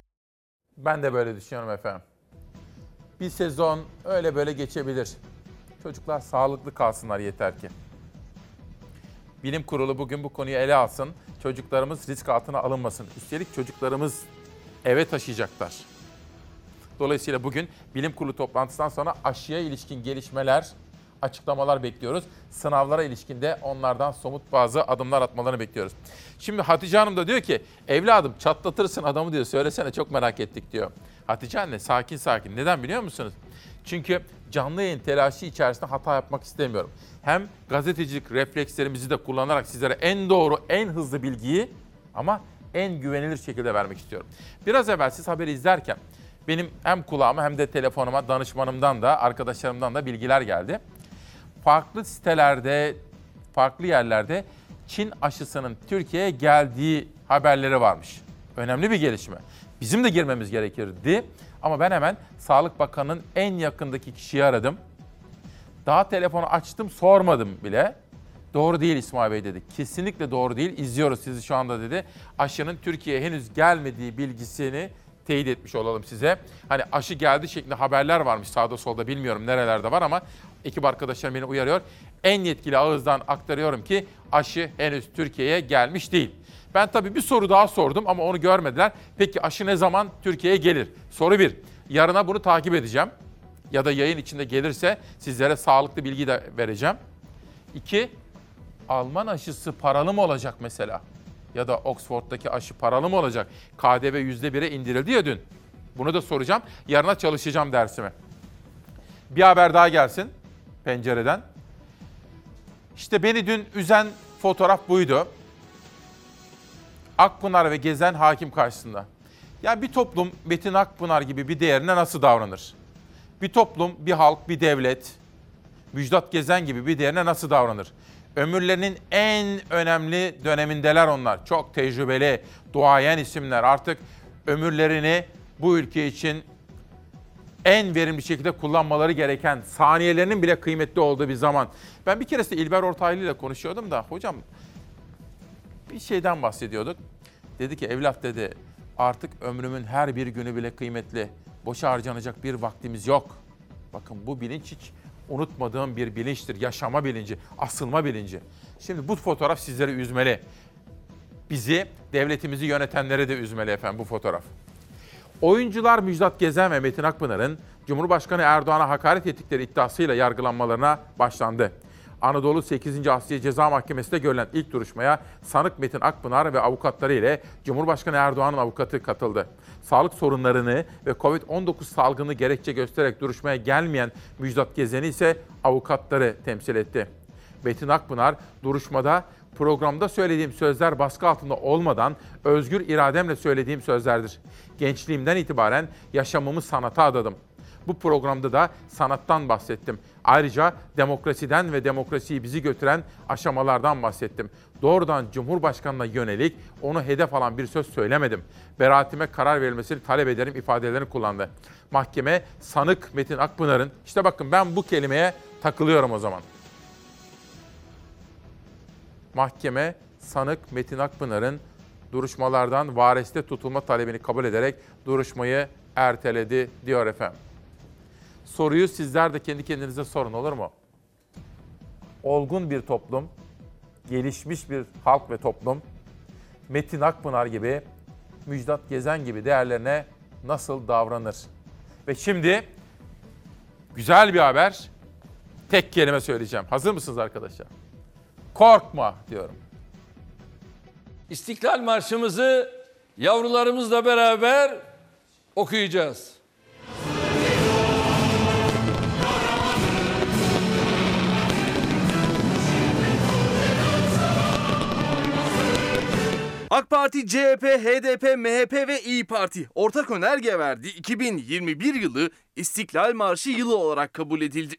Ben de böyle düşünüyorum efendim. Bir sezon öyle böyle geçebilir. Çocuklar sağlıklı kalsınlar yeter ki. Bilim kurulu bugün bu konuyu ele alsın. Çocuklarımız risk altına alınmasın. Üstelik çocuklarımız eve taşıyacaklar. Dolayısıyla bugün bilim kurulu toplantısından sonra aşıya ilişkin gelişmeler, açıklamalar bekliyoruz. Sınavlara ilişkin de onlardan somut bazı adımlar atmalarını bekliyoruz. Şimdi Hatice Hanım da diyor ki evladım çatlatırsın adamı diyor söylesene çok merak ettik diyor. Hatice anne sakin sakin. Neden biliyor musunuz? Çünkü canlı yayın telaşı içerisinde hata yapmak istemiyorum. Hem gazetecilik reflekslerimizi de kullanarak sizlere en doğru, en hızlı bilgiyi ama en güvenilir şekilde vermek istiyorum. Biraz evvel siz haberi izlerken benim hem kulağıma hem de telefonuma danışmanımdan da arkadaşlarımdan da bilgiler geldi. Farklı sitelerde, farklı yerlerde Çin aşısının Türkiye'ye geldiği haberleri varmış. Önemli bir gelişme. Bizim de girmemiz gerekirdi ama ben hemen Sağlık Bakanı'nın en yakındaki kişiyi aradım. Daha telefonu açtım sormadım bile. Doğru değil İsmail Bey dedi. Kesinlikle doğru değil. İzliyoruz sizi şu anda dedi. Aşının Türkiye'ye henüz gelmediği bilgisini teyit etmiş olalım size. Hani aşı geldi şeklinde haberler varmış sağda solda bilmiyorum nerelerde var ama ekip arkadaşlarım beni uyarıyor. En yetkili ağızdan aktarıyorum ki aşı henüz Türkiye'ye gelmiş değil. Ben tabii bir soru daha sordum ama onu görmediler. Peki aşı ne zaman Türkiye'ye gelir? Soru bir. Yarına bunu takip edeceğim. Ya da yayın içinde gelirse sizlere sağlıklı bilgi de vereceğim. İki, Alman aşısı paralı mı olacak mesela? Ya da Oxford'daki aşı paralı mı olacak? KDV %1'e indirildi ya dün. Bunu da soracağım. Yarına çalışacağım dersime. Bir haber daha gelsin pencereden. İşte beni dün üzen fotoğraf buydu. Akpınar ve Gezen hakim karşısında. Ya bir toplum Metin Akpınar gibi bir değerine nasıl davranır? Bir toplum, bir halk, bir devlet, Müjdat Gezen gibi bir değerine nasıl davranır? Ömürlerinin en önemli dönemindeler onlar. Çok tecrübeli, duayen isimler. Artık ömürlerini bu ülke için en verimli şekilde kullanmaları gereken, saniyelerinin bile kıymetli olduğu bir zaman. Ben bir keresinde İlber Ortaylı ile konuşuyordum da hocam bir şeyden bahsediyorduk. Dedi ki evlat dedi artık ömrümün her bir günü bile kıymetli. Boşa harcanacak bir vaktimiz yok. Bakın bu bilinç hiç unutmadığım bir bilinçtir. Yaşama bilinci, asılma bilinci. Şimdi bu fotoğraf sizleri üzmeli. Bizi, devletimizi yönetenleri de üzmeli efendim bu fotoğraf. Oyuncular Müjdat Gezen ve Metin Akpınar'ın Cumhurbaşkanı Erdoğan'a hakaret ettikleri iddiasıyla yargılanmalarına başlandı. Anadolu 8. Asliye Ceza Mahkemesi'nde görülen ilk duruşmaya sanık Metin Akpınar ve avukatları ile Cumhurbaşkanı Erdoğan'ın avukatı katıldı. Sağlık sorunlarını ve Covid-19 salgını gerekçe göstererek duruşmaya gelmeyen Müjdat Gezen'i ise avukatları temsil etti. Metin Akpınar duruşmada programda söylediğim sözler baskı altında olmadan özgür irademle söylediğim sözlerdir. Gençliğimden itibaren yaşamımı sanata adadım. Bu programda da sanattan bahsettim. Ayrıca demokrasiden ve demokrasiyi bizi götüren aşamalardan bahsettim. Doğrudan Cumhurbaşkanı'na yönelik onu hedef alan bir söz söylemedim. Beraatime karar verilmesini talep ederim ifadelerini kullandı. Mahkeme sanık Metin Akpınar'ın, işte bakın ben bu kelimeye takılıyorum o zaman. Mahkeme sanık Metin Akpınar'ın duruşmalardan vareste tutulma talebini kabul ederek duruşmayı erteledi diyor efendim. Soruyu sizler de kendi kendinize sorun olur mu? Olgun bir toplum, gelişmiş bir halk ve toplum, Metin Akpınar gibi, Müjdat Gezen gibi değerlerine nasıl davranır? Ve şimdi güzel bir haber. Tek kelime söyleyeceğim. Hazır mısınız arkadaşlar? Korkma diyorum. İstiklal Marşımızı yavrularımızla beraber okuyacağız. AK Parti, CHP, HDP, MHP ve İyi Parti ortak önerge verdi. 2021 yılı İstiklal Marşı yılı olarak kabul edildi.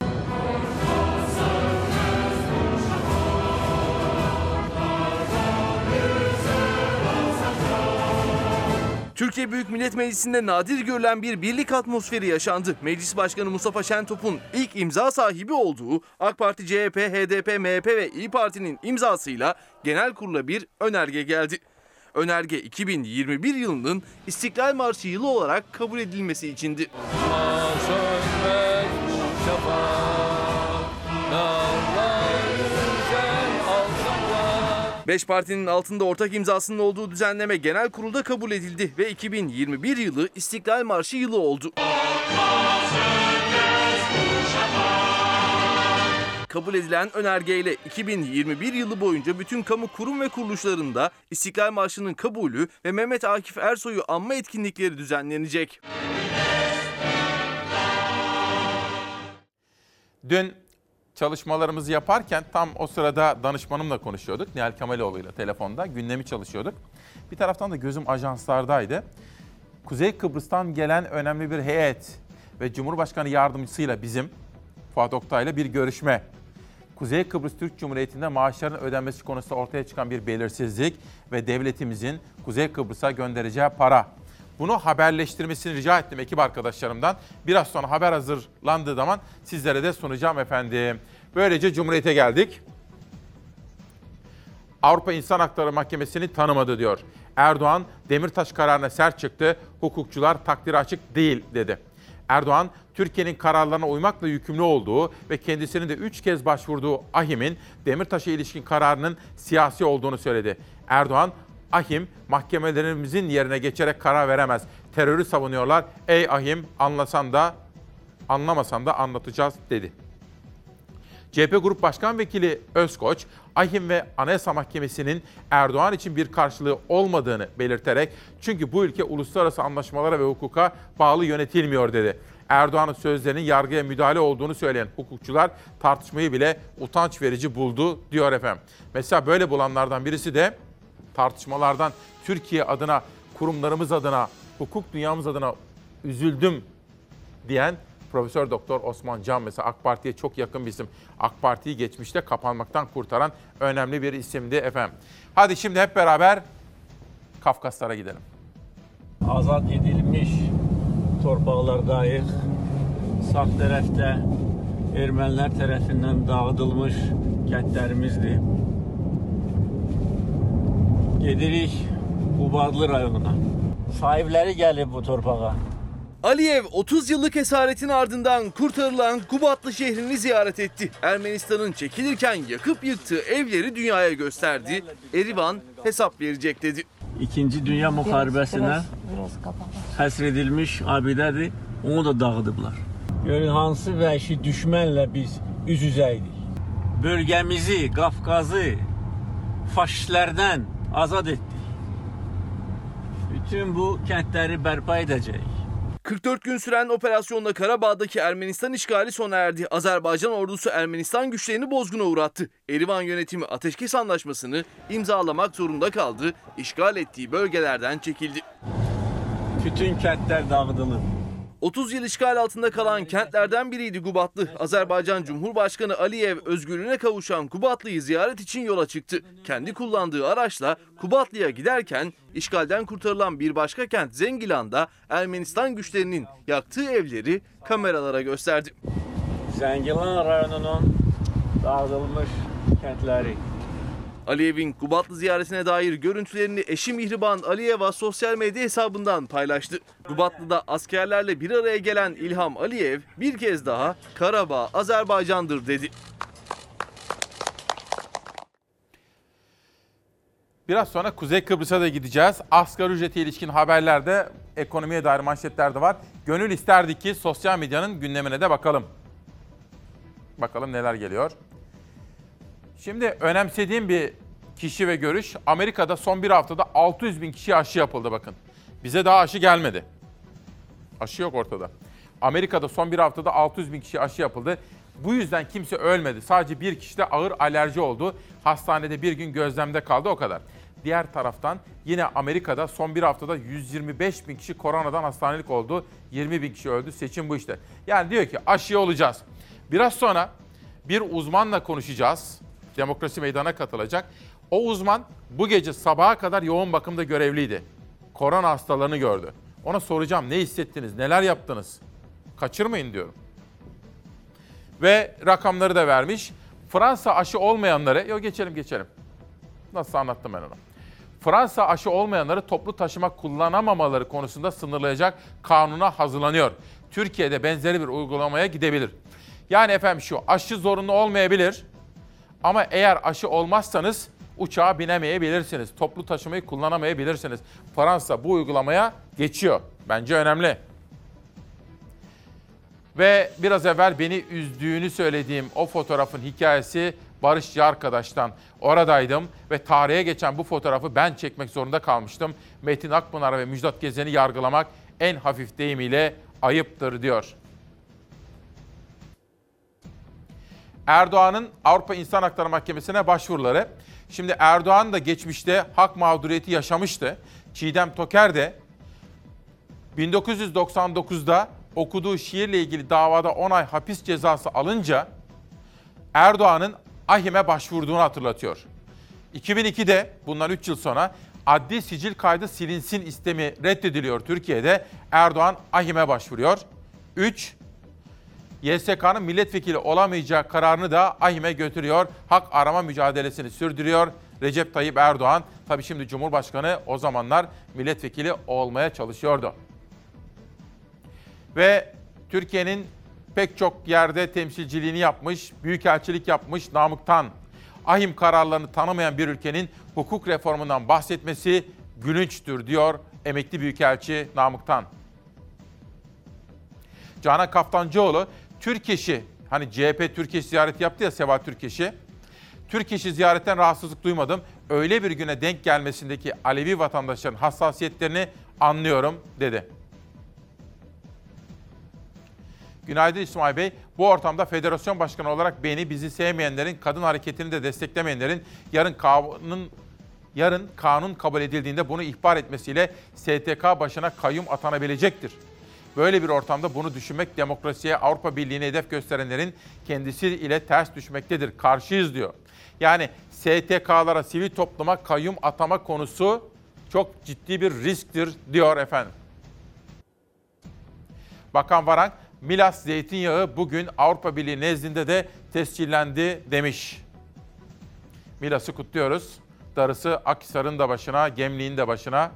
Türkiye Büyük Millet Meclisi'nde nadir görülen bir birlik atmosferi yaşandı. Meclis Başkanı Mustafa Şentop'un ilk imza sahibi olduğu AK Parti, CHP, HDP, MHP ve İyi Parti'nin imzasıyla genel kurula bir önerge geldi. Önerge 2021 yılının İstiklal Marşı yılı olarak kabul edilmesi içindi. Beş partinin altında ortak imzasının olduğu düzenleme genel kurulda kabul edildi ve 2021 yılı İstiklal Marşı yılı oldu. Kabul edilen önergeyle 2021 yılı boyunca bütün kamu kurum ve kuruluşlarında İstiklal Marşı'nın kabulü ve Mehmet Akif Ersoy'u anma etkinlikleri düzenlenecek. Dün çalışmalarımızı yaparken tam o sırada danışmanımla konuşuyorduk. Nihal Kemaloğlu ile telefonda gündemi çalışıyorduk. Bir taraftan da gözüm ajanslardaydı. Kuzey Kıbrıs'tan gelen önemli bir heyet ve Cumhurbaşkanı yardımcısıyla bizim Fuat Oktay'la bir görüşme. Kuzey Kıbrıs Türk Cumhuriyeti'nde maaşların ödenmesi konusunda ortaya çıkan bir belirsizlik ve devletimizin Kuzey Kıbrıs'a göndereceği para. Bunu haberleştirmesini rica ettim ekip arkadaşlarımdan. Biraz sonra haber hazırlandığı zaman sizlere de sunacağım efendim. Böylece Cumhuriyet'e geldik. Avrupa İnsan Hakları Mahkemesi'ni tanımadı diyor. Erdoğan Demirtaş kararına sert çıktı. Hukukçular takdiri açık değil dedi. Erdoğan, Türkiye'nin kararlarına uymakla yükümlü olduğu ve kendisinin de 3 kez başvurduğu AHİM'in Demirtaş'a ilişkin kararının siyasi olduğunu söyledi. Erdoğan, AHİM mahkemelerimizin yerine geçerek karar veremez. Terörü savunuyorlar. Ey AHİM anlasan da anlamasan da anlatacağız dedi. CHP Grup Başkan Vekili Özkoç, AHİM ve Anayasa Mahkemesi'nin Erdoğan için bir karşılığı olmadığını belirterek çünkü bu ülke uluslararası anlaşmalara ve hukuka bağlı yönetilmiyor dedi. Erdoğan'ın sözlerinin yargıya müdahale olduğunu söyleyen hukukçular tartışmayı bile utanç verici buldu diyor efendim. Mesela böyle bulanlardan birisi de tartışmalardan Türkiye adına, kurumlarımız adına, hukuk dünyamız adına üzüldüm diyen Profesör Doktor Osman Can mesela AK Parti'ye çok yakın bir isim. AK Parti'yi geçmişte kapanmaktan kurtaran önemli bir isimdi efendim. Hadi şimdi hep beraber Kafkaslara gidelim. azad edilmiş torpaqlardayıq. Sağ tərəfdə ermənilər tərəfindən dağıdılmış kəndlərimizdir. Gedirik Qubadlı rayonuna. Sahibləri gəlib bu torpağa. Aliyev 30 yıllık esaretin ardından kurtarılan Kubatlı şehrini ziyaret etti. Ermenistan'ın çekilirken yakıp yıktığı evleri dünyaya gösterdi. Erivan hesap verecek dedi. İkinci Dünya müharibəsinə həsr edilmiş abidədir. Onu da dağıdıblar. Görün hansı vəhşi düşmənlə biz üz-üzəydik. Bölgəmizi, Qafqazı faşistlərdən azad etdik. Bütün bu kəndləri bərpa edəcəyik. 44 gün süren operasyonla Karabağ'daki Ermenistan işgali sona erdi. Azerbaycan ordusu Ermenistan güçlerini bozguna uğrattı. Erivan yönetimi ateşkes anlaşmasını imzalamak zorunda kaldı. İşgal ettiği bölgelerden çekildi. Bütün kəndlər dağıdılıb. 30 yıl işgal altında kalan kentlerden biriydi Gubatlı. Azerbaycan Cumhurbaşkanı Aliyev özgürlüğüne kavuşan Kubatlı'yı ziyaret için yola çıktı. Kendi kullandığı araçla Kubatlı'ya giderken işgalden kurtarılan bir başka kent Zengilan'da Ermenistan güçlerinin yaktığı evleri kameralara gösterdi. Zəngilan rayonunun dağıdılmış kəndləri. Aliyev'in Kubatlı ziyaretine dair görüntülerini eşi Mihriban Aliyeva sosyal medya hesabından paylaştı. Kubatlı'da askerlerle bir araya gelen İlham Aliyev bir kez daha Karabağ Azerbaycan'dır dedi. Biraz sonra Kuzey Kıbrıs'a da gideceğiz. Asgari ücrete ilişkin haberlerde, ekonomiye dair manşetler de var. Gönül isterdi ki sosyal medyanın gündemine de bakalım. Bakalım neler geliyor. Şimdi önemsediğim bir kişi ve görüş. Amerika'da son bir haftada 600 bin kişi aşı yapıldı bakın. Bize daha aşı gelmedi. Aşı yok ortada. Amerika'da son bir haftada 600 bin kişi aşı yapıldı. Bu yüzden kimse ölmedi. Sadece bir kişide ağır alerji oldu. Hastanede bir gün gözlemde kaldı o kadar. Diğer taraftan yine Amerika'da son bir haftada 125 bin kişi koronadan hastanelik oldu. 20 bin kişi öldü. Seçim bu işte. Yani diyor ki aşı olacağız. Biraz sonra bir uzmanla konuşacağız. Demokrasi meydana katılacak. O uzman bu gece sabaha kadar yoğun bakımda görevliydi. Korona hastalarını gördü. Ona soracağım ne hissettiniz, neler yaptınız? Kaçırmayın diyorum. Ve rakamları da vermiş. Fransa aşı olmayanları, yok geçelim geçelim. Nasıl anlattım ben onu. Fransa aşı olmayanları toplu taşıma kullanamamaları konusunda sınırlayacak kanuna hazırlanıyor. Türkiye'de benzeri bir uygulamaya gidebilir. Yani efendim şu aşı zorunlu olmayabilir ama eğer aşı olmazsanız uçağa binemeyebilirsiniz. Toplu taşımayı kullanamayabilirsiniz. Fransa bu uygulamaya geçiyor. Bence önemli. Ve biraz evvel beni üzdüğünü söylediğim o fotoğrafın hikayesi Barışçı arkadaştan. Oradaydım ve tarihe geçen bu fotoğrafı ben çekmek zorunda kalmıştım. Metin Akpınar ve Müjdat Gezen'i yargılamak en hafif deyimiyle ayıptır diyor. Erdoğan'ın Avrupa İnsan Hakları Mahkemesi'ne başvuruları. Şimdi Erdoğan da geçmişte hak mağduriyeti yaşamıştı. Çiğdem Toker de 1999'da okuduğu şiirle ilgili davada 10 ay hapis cezası alınca Erdoğan'ın AHİM'e başvurduğunu hatırlatıyor. 2002'de bundan 3 yıl sonra adli sicil kaydı silinsin istemi reddediliyor Türkiye'de. Erdoğan AHİM'e başvuruyor. 3. YSK'nın milletvekili olamayacağı kararını da AHİM'e götürüyor. Hak arama mücadelesini sürdürüyor. Recep Tayyip Erdoğan tabii şimdi Cumhurbaşkanı o zamanlar milletvekili olmaya çalışıyordu. Ve Türkiye'nin pek çok yerde temsilciliğini yapmış, büyükelçilik yapmış Namık Tan. Ahim kararlarını tanımayan bir ülkenin hukuk reformundan bahsetmesi gülünçtür diyor emekli büyükelçi Namık Tan. Canan Kaftancıoğlu Türkeş'i hani CHP Türkeş ziyareti yaptı ya Seva Türkeş'i. Türkeş'i ziyaretten rahatsızlık duymadım. Öyle bir güne denk gelmesindeki Alevi vatandaşların hassasiyetlerini anlıyorum dedi. Günaydın İsmail Bey. Bu ortamda federasyon başkanı olarak beni, bizi sevmeyenlerin, kadın hareketini de desteklemeyenlerin yarın kanun yarın kanun kabul edildiğinde bunu ihbar etmesiyle STK başına kayyum atanabilecektir. Böyle bir ortamda bunu düşünmek demokrasiye, Avrupa Birliği'ne hedef gösterenlerin kendisi ile ters düşmektedir. Karşıyız diyor. Yani STK'lara, sivil topluma kayyum atama konusu çok ciddi bir risktir diyor efendim. Bakan Varank, Milas zeytinyağı bugün Avrupa Birliği nezdinde de tescillendi demiş. Milas'ı kutluyoruz. Darısı Akhisar'ın da başına, Gemliğin de başına.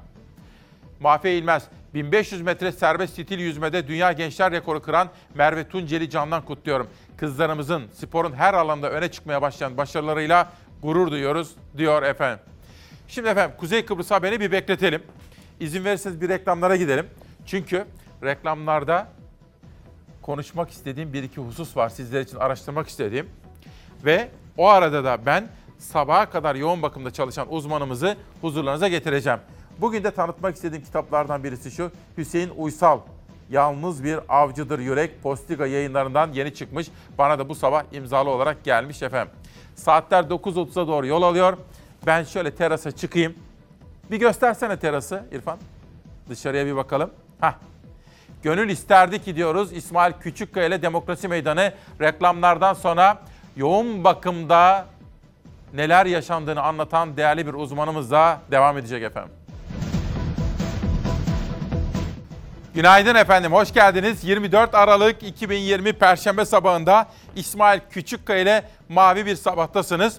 Mahfiye İlmez, 1500 metre serbest stil yüzmede dünya gençler rekoru kıran Merve Tunceli Can'dan kutluyorum. Kızlarımızın sporun her alanda öne çıkmaya başlayan başarılarıyla gurur duyuyoruz diyor efendim. Şimdi efendim Kuzey Kıbrıs haberini bir bekletelim. İzin verirseniz bir reklamlara gidelim. Çünkü reklamlarda konuşmak istediğim bir iki husus var sizler için araştırmak istediğim. Ve o arada da ben sabaha kadar yoğun bakımda çalışan uzmanımızı huzurlarınıza getireceğim. Bugün de tanıtmak istediğim kitaplardan birisi şu. Hüseyin Uysal, Yalnız Bir Avcıdır Yürek Postiga yayınlarından yeni çıkmış. Bana da bu sabah imzalı olarak gelmiş efendim. Saatler 9.30'a doğru yol alıyor. Ben şöyle terasa çıkayım. Bir göstersene terası İrfan. Dışarıya bir bakalım. Hah. Gönül isterdi ki diyoruz İsmail Küçükkaya ile Demokrasi Meydanı reklamlardan sonra yoğun bakımda neler yaşandığını anlatan değerli bir uzmanımızla devam edecek efendim. Günaydın efendim, hoş geldiniz. 24 Aralık 2020 Perşembe sabahında İsmail Küçükkaya ile Mavi Bir Sabah'tasınız.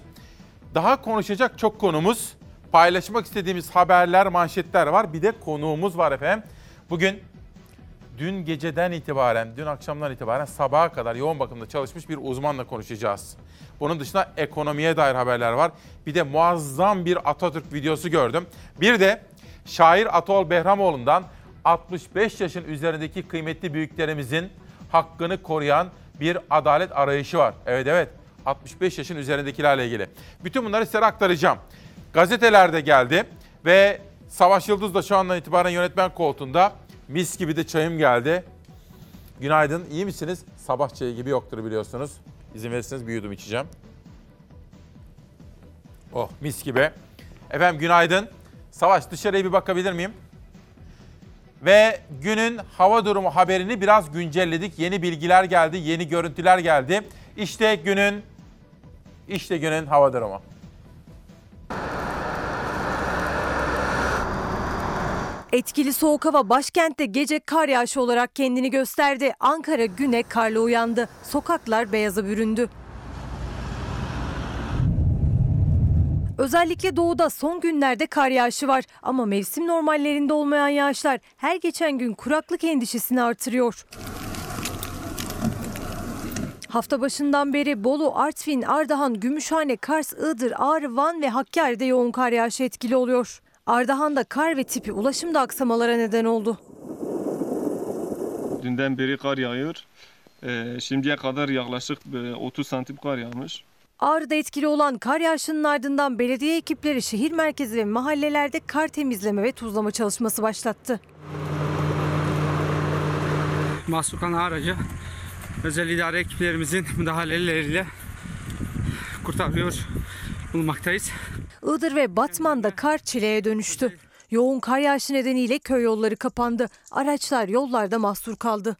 Daha konuşacak çok konumuz, paylaşmak istediğimiz haberler, manşetler var. Bir de konuğumuz var efendim. Bugün dün geceden itibaren, dün akşamdan itibaren sabaha kadar yoğun bakımda çalışmış bir uzmanla konuşacağız. Bunun dışında ekonomiye dair haberler var. Bir de muazzam bir Atatürk videosu gördüm. Bir de şair Atol Behramoğlu'ndan 65 yaşın üzerindeki kıymetli büyüklerimizin hakkını koruyan bir adalet arayışı var. Evet evet 65 yaşın üzerindekilerle ilgili. Bütün bunları size aktaracağım. Gazetelerde geldi ve Savaş Yıldız da şu andan itibaren yönetmen koltuğunda. Mis gibi de çayım geldi. Günaydın, iyi misiniz? Sabah çayı gibi yoktur biliyorsunuz. İzin verirseniz bir yudum içeceğim. Oh mis gibi. Efendim günaydın. Savaş dışarıya bir bakabilir miyim? Ve günün hava durumu haberini biraz güncelledik. Yeni bilgiler geldi, yeni görüntüler geldi. İşte günün işte günün hava durumu. Etkili soğuk hava başkentte gece kar yağışı olarak kendini gösterdi. Ankara güne karla uyandı. Sokaklar beyaza büründü. Özellikle doğuda son günlerde kar yağışı var ama mevsim normallerinde olmayan yağışlar her geçen gün kuraklık endişesini artırıyor. Hafta başından beri Bolu, Artvin, Ardahan, Gümüşhane, Kars, Iğdır, Ağrı, Van ve Hakkari'de yoğun kar yağışı etkili oluyor. Ardahan'da kar ve tipi ulaşımda aksamalara neden oldu. Dünden beri kar yağıyor. Ee, şimdiye kadar yaklaşık e, 30 santim kar yağmış. Ağrı'da etkili olan kar yağışının ardından belediye ekipleri şehir merkezi ve mahallelerde kar temizleme ve tuzlama çalışması başlattı. Mahsukan aracı özel idare ekiplerimizin müdahaleleriyle kurtarıyor bulmaktayız. Iğdır ve Batman'da kar çileye dönüştü. Yoğun kar yağışı nedeniyle köy yolları kapandı. Araçlar yollarda mahsur kaldı.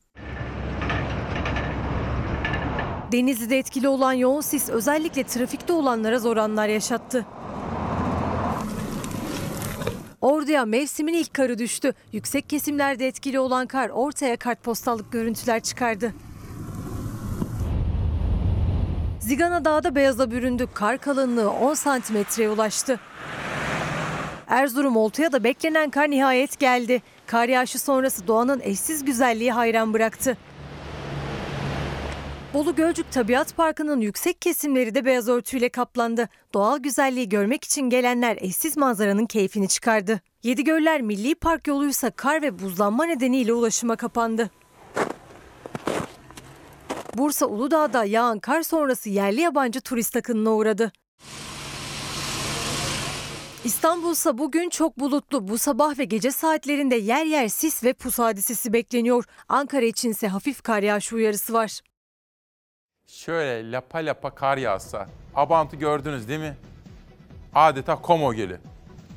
Denizli'de etkili olan yoğun sis özellikle trafikte olanlara zor anlar yaşattı. Ordu'ya mevsimin ilk karı düştü. Yüksek kesimlerde etkili olan kar ortaya kartpostallık görüntüler çıkardı. Zigana Dağı'da beyaza büründü. Kar kalınlığı 10 santimetreye ulaştı. Erzurum Oltu'ya da beklenen kar nihayet geldi. Kar yağışı sonrası doğanın eşsiz güzelliği hayran bıraktı. Bolu Gölcük Tabiat Parkı'nın yüksek kesimleri de beyaz örtüyle kaplandı. Doğal güzelliği görmek için gelenler eşsiz manzaranın keyfini çıkardı. Yedigöller Milli Park yoluysa kar ve buzlanma nedeniyle ulaşıma kapandı. Bursa Uludağ'da yağan kar sonrası yerli yabancı turist akınına uğradı. İstanbul'sa bugün çok bulutlu. Bu sabah ve gece saatlerinde yer yer sis ve pus hadisesi bekleniyor. Ankara içinse hafif kar yağışı uyarısı var. Şöyle lapa lapa kar yağsa. Abant'ı gördünüz değil mi? Adeta Como Gölü.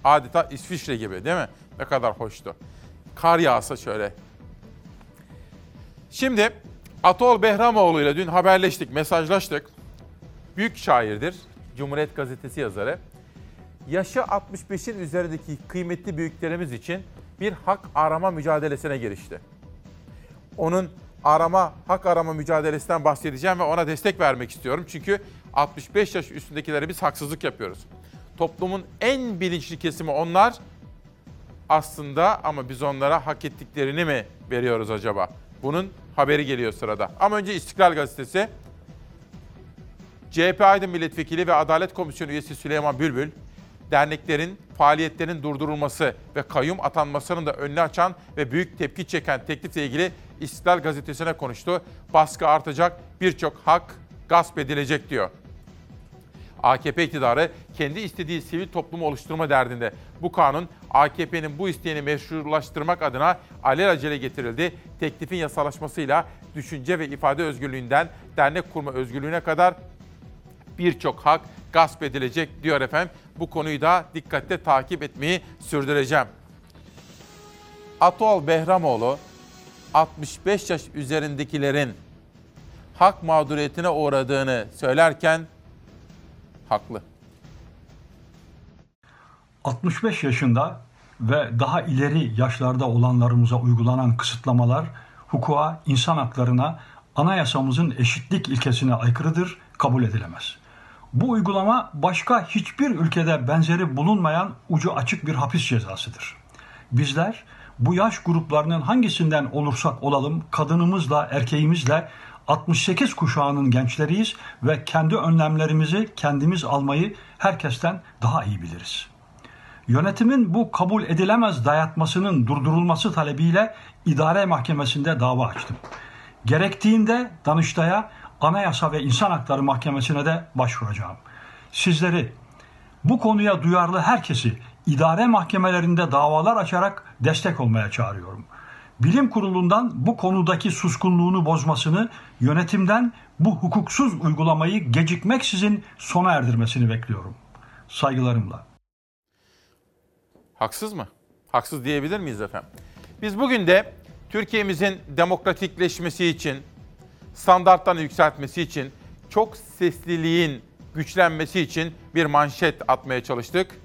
Adeta İsviçre gibi değil mi? Ne kadar hoştu. Kar yağsa şöyle. Şimdi Atol Behramoğlu ile dün haberleştik, mesajlaştık. Büyük şairdir. Cumhuriyet Gazetesi yazarı. Yaşı 65'in üzerindeki kıymetli büyüklerimiz için bir hak arama mücadelesine girişti. Onun arama, hak arama mücadelesinden bahsedeceğim ve ona destek vermek istiyorum. Çünkü 65 yaş üstündekilere biz haksızlık yapıyoruz. Toplumun en bilinçli kesimi onlar aslında ama biz onlara hak ettiklerini mi veriyoruz acaba? Bunun haberi geliyor sırada. Ama önce İstiklal Gazetesi. CHP Aydın Milletvekili ve Adalet Komisyonu üyesi Süleyman Bülbül, derneklerin faaliyetlerinin durdurulması ve kayyum atanmasının da önünü açan ve büyük tepki çeken teklifle ilgili İstiklal Gazetesi'ne konuştu. Baskı artacak, birçok hak gasp edilecek diyor. AKP iktidarı kendi istediği sivil toplumu oluşturma derdinde. Bu kanun AKP'nin bu isteğini meşrulaştırmak adına alelacele getirildi. Teklifin yasalaşmasıyla düşünce ve ifade özgürlüğünden dernek kurma özgürlüğüne kadar birçok hak gasp edilecek diyor efendim. Bu konuyu da dikkatle takip etmeyi sürdüreceğim. Atol Behramoğlu 65 yaş üzerindekilerin hak mağduriyetine uğradığını söylerken haklı. 65 yaşında ve daha ileri yaşlarda olanlarımıza uygulanan kısıtlamalar hukuka, insan haklarına, anayasamızın eşitlik ilkesine aykırıdır, kabul edilemez. Bu uygulama başka hiçbir ülkede benzeri bulunmayan ucu açık bir hapis cezasıdır. Bizler bu yaş gruplarının hangisinden olursak olalım kadınımızla erkeğimizle 68 kuşağının gençleriyiz ve kendi önlemlerimizi kendimiz almayı herkesten daha iyi biliriz. Yönetimin bu kabul edilemez dayatmasının durdurulması talebiyle idare mahkemesinde dava açtım. Gerektiğinde Danıştay'a Anayasa ve İnsan Hakları Mahkemesi'ne de başvuracağım. Sizleri bu konuya duyarlı herkesi idare mahkemelerinde davalar açarak destek olmaya çağırıyorum. Bilim kurulundan bu konudaki suskunluğunu bozmasını, yönetimden bu hukuksuz uygulamayı gecikmeksizin sona erdirmesini bekliyorum. Saygılarımla. Haksız mı? Haksız diyebilir miyiz efendim? Biz bugün de Türkiye'mizin demokratikleşmesi için, standartlarını yükseltmesi için, çok sesliliğin güçlenmesi için bir manşet atmaya çalıştık.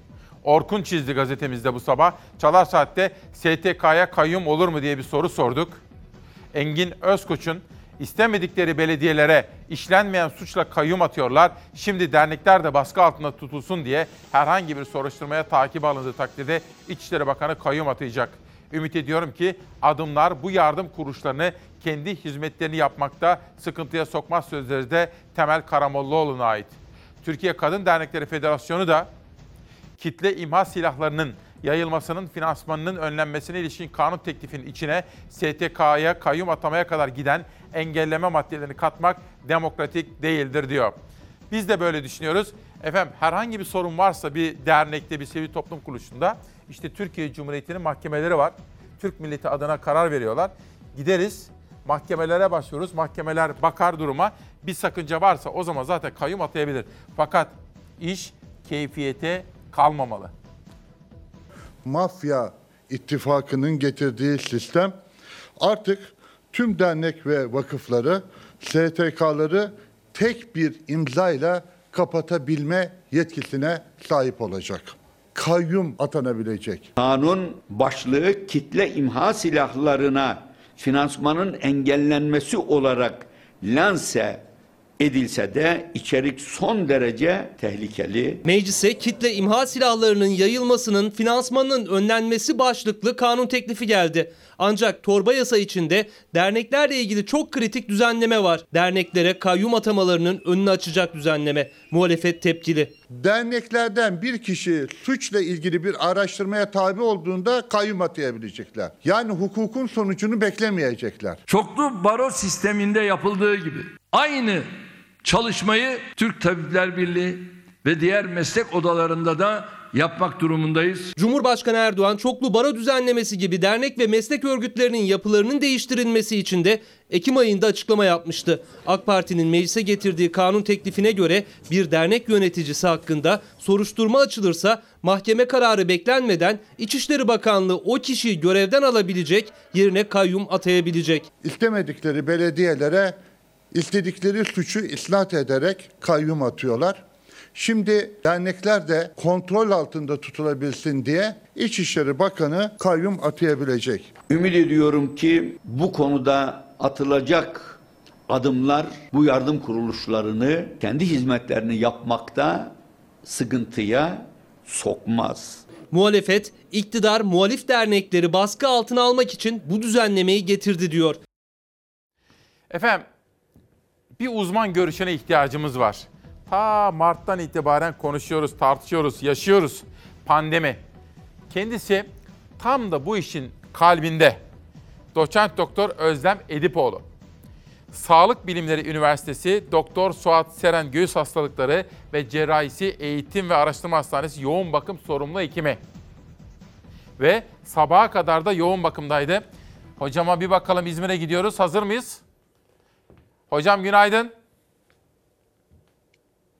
Orkun çizdi gazetemizde bu sabah. Çalar Saat'te STK'ya kayyum olur mu diye bir soru sorduk. Engin Özkoç'un istemedikleri belediyelere işlenmeyen suçla kayyum atıyorlar. Şimdi dernekler de baskı altında tutulsun diye herhangi bir soruşturmaya takip alındığı takdirde İçişleri Bakanı kayyum atayacak. Ümit ediyorum ki adımlar bu yardım kuruluşlarını kendi hizmetlerini yapmakta sıkıntıya sokmaz sözleri de Temel Karamollaoğlu'na ait. Türkiye Kadın Dernekleri Federasyonu da kitle imha silahlarının yayılmasının finansmanının önlenmesine ilişkin kanun teklifinin içine STK'ya kayyum atamaya kadar giden engelleme maddelerini katmak demokratik değildir diyor. Biz de böyle düşünüyoruz. Efendim herhangi bir sorun varsa bir dernekte, bir sivil toplum kuruluşunda işte Türkiye Cumhuriyeti'nin mahkemeleri var. Türk milleti adına karar veriyorlar. Gideriz, mahkemelere başvururuz. Mahkemeler bakar duruma. Bir sakınca varsa o zaman zaten kayyum atayabilir. Fakat iş keyfiyete kalmamalı. Mafya ittifakının getirdiği sistem artık tüm dernek ve vakıfları, STK'ları tek bir imzayla kapatabilme yetkisine sahip olacak. Kayyum atanabilecek. Kanun başlığı kitle imha silahlarına finansmanın engellenmesi olarak lanse edilse de içerik son derece tehlikeli. Meclise kitle imha silahlarının yayılmasının finansmanının önlenmesi başlıklı kanun teklifi geldi. Ancak torba yasa içinde derneklerle ilgili çok kritik düzenleme var. Derneklere kayyum atamalarının önünü açacak düzenleme. Muhalefet tepkili. Derneklerden bir kişi suçla ilgili bir araştırmaya tabi olduğunda kayyum atayabilecekler. Yani hukukun sonucunu beklemeyecekler. Çoklu baro sisteminde yapıldığı gibi aynı çalışmayı Türk Tabipler Birliği ve diğer meslek odalarında da yapmak durumundayız. Cumhurbaşkanı Erdoğan çoklu baro düzenlemesi gibi dernek ve meslek örgütlerinin yapılarının değiştirilmesi için de Ekim ayında açıklama yapmıştı. AK Parti'nin meclise getirdiği kanun teklifine göre bir dernek yöneticisi hakkında soruşturma açılırsa mahkeme kararı beklenmeden İçişleri Bakanlığı o kişiyi görevden alabilecek, yerine kayyum atayabilecek. İstemedikleri belediyelere istedikleri suçu isnat ederek kayyum atıyorlar. Şimdi dernekler de kontrol altında tutulabilsin diye İçişleri Bakanı kayyum atayabilecek. Ümit ediyorum ki bu konuda atılacak adımlar bu yardım kuruluşlarını kendi hizmetlerini yapmakta sıkıntıya sokmaz. Muhalefet, iktidar muhalif dernekleri baskı altına almak için bu düzenlemeyi getirdi diyor. Efendim bir uzman görüşüne ihtiyacımız var. Ta Mart'tan itibaren konuşuyoruz, tartışıyoruz, yaşıyoruz pandemi. Kendisi tam da bu işin kalbinde. Doçent Doktor Özlem Edipoğlu. Sağlık Bilimleri Üniversitesi Doktor Suat Seren Göğüs Hastalıkları ve Cerrahisi Eğitim ve Araştırma Hastanesi yoğun bakım sorumlu hekimi. Ve sabaha kadar da yoğun bakımdaydı. Hocama bir bakalım İzmir'e gidiyoruz. Hazır mıyız? Hocam günaydın.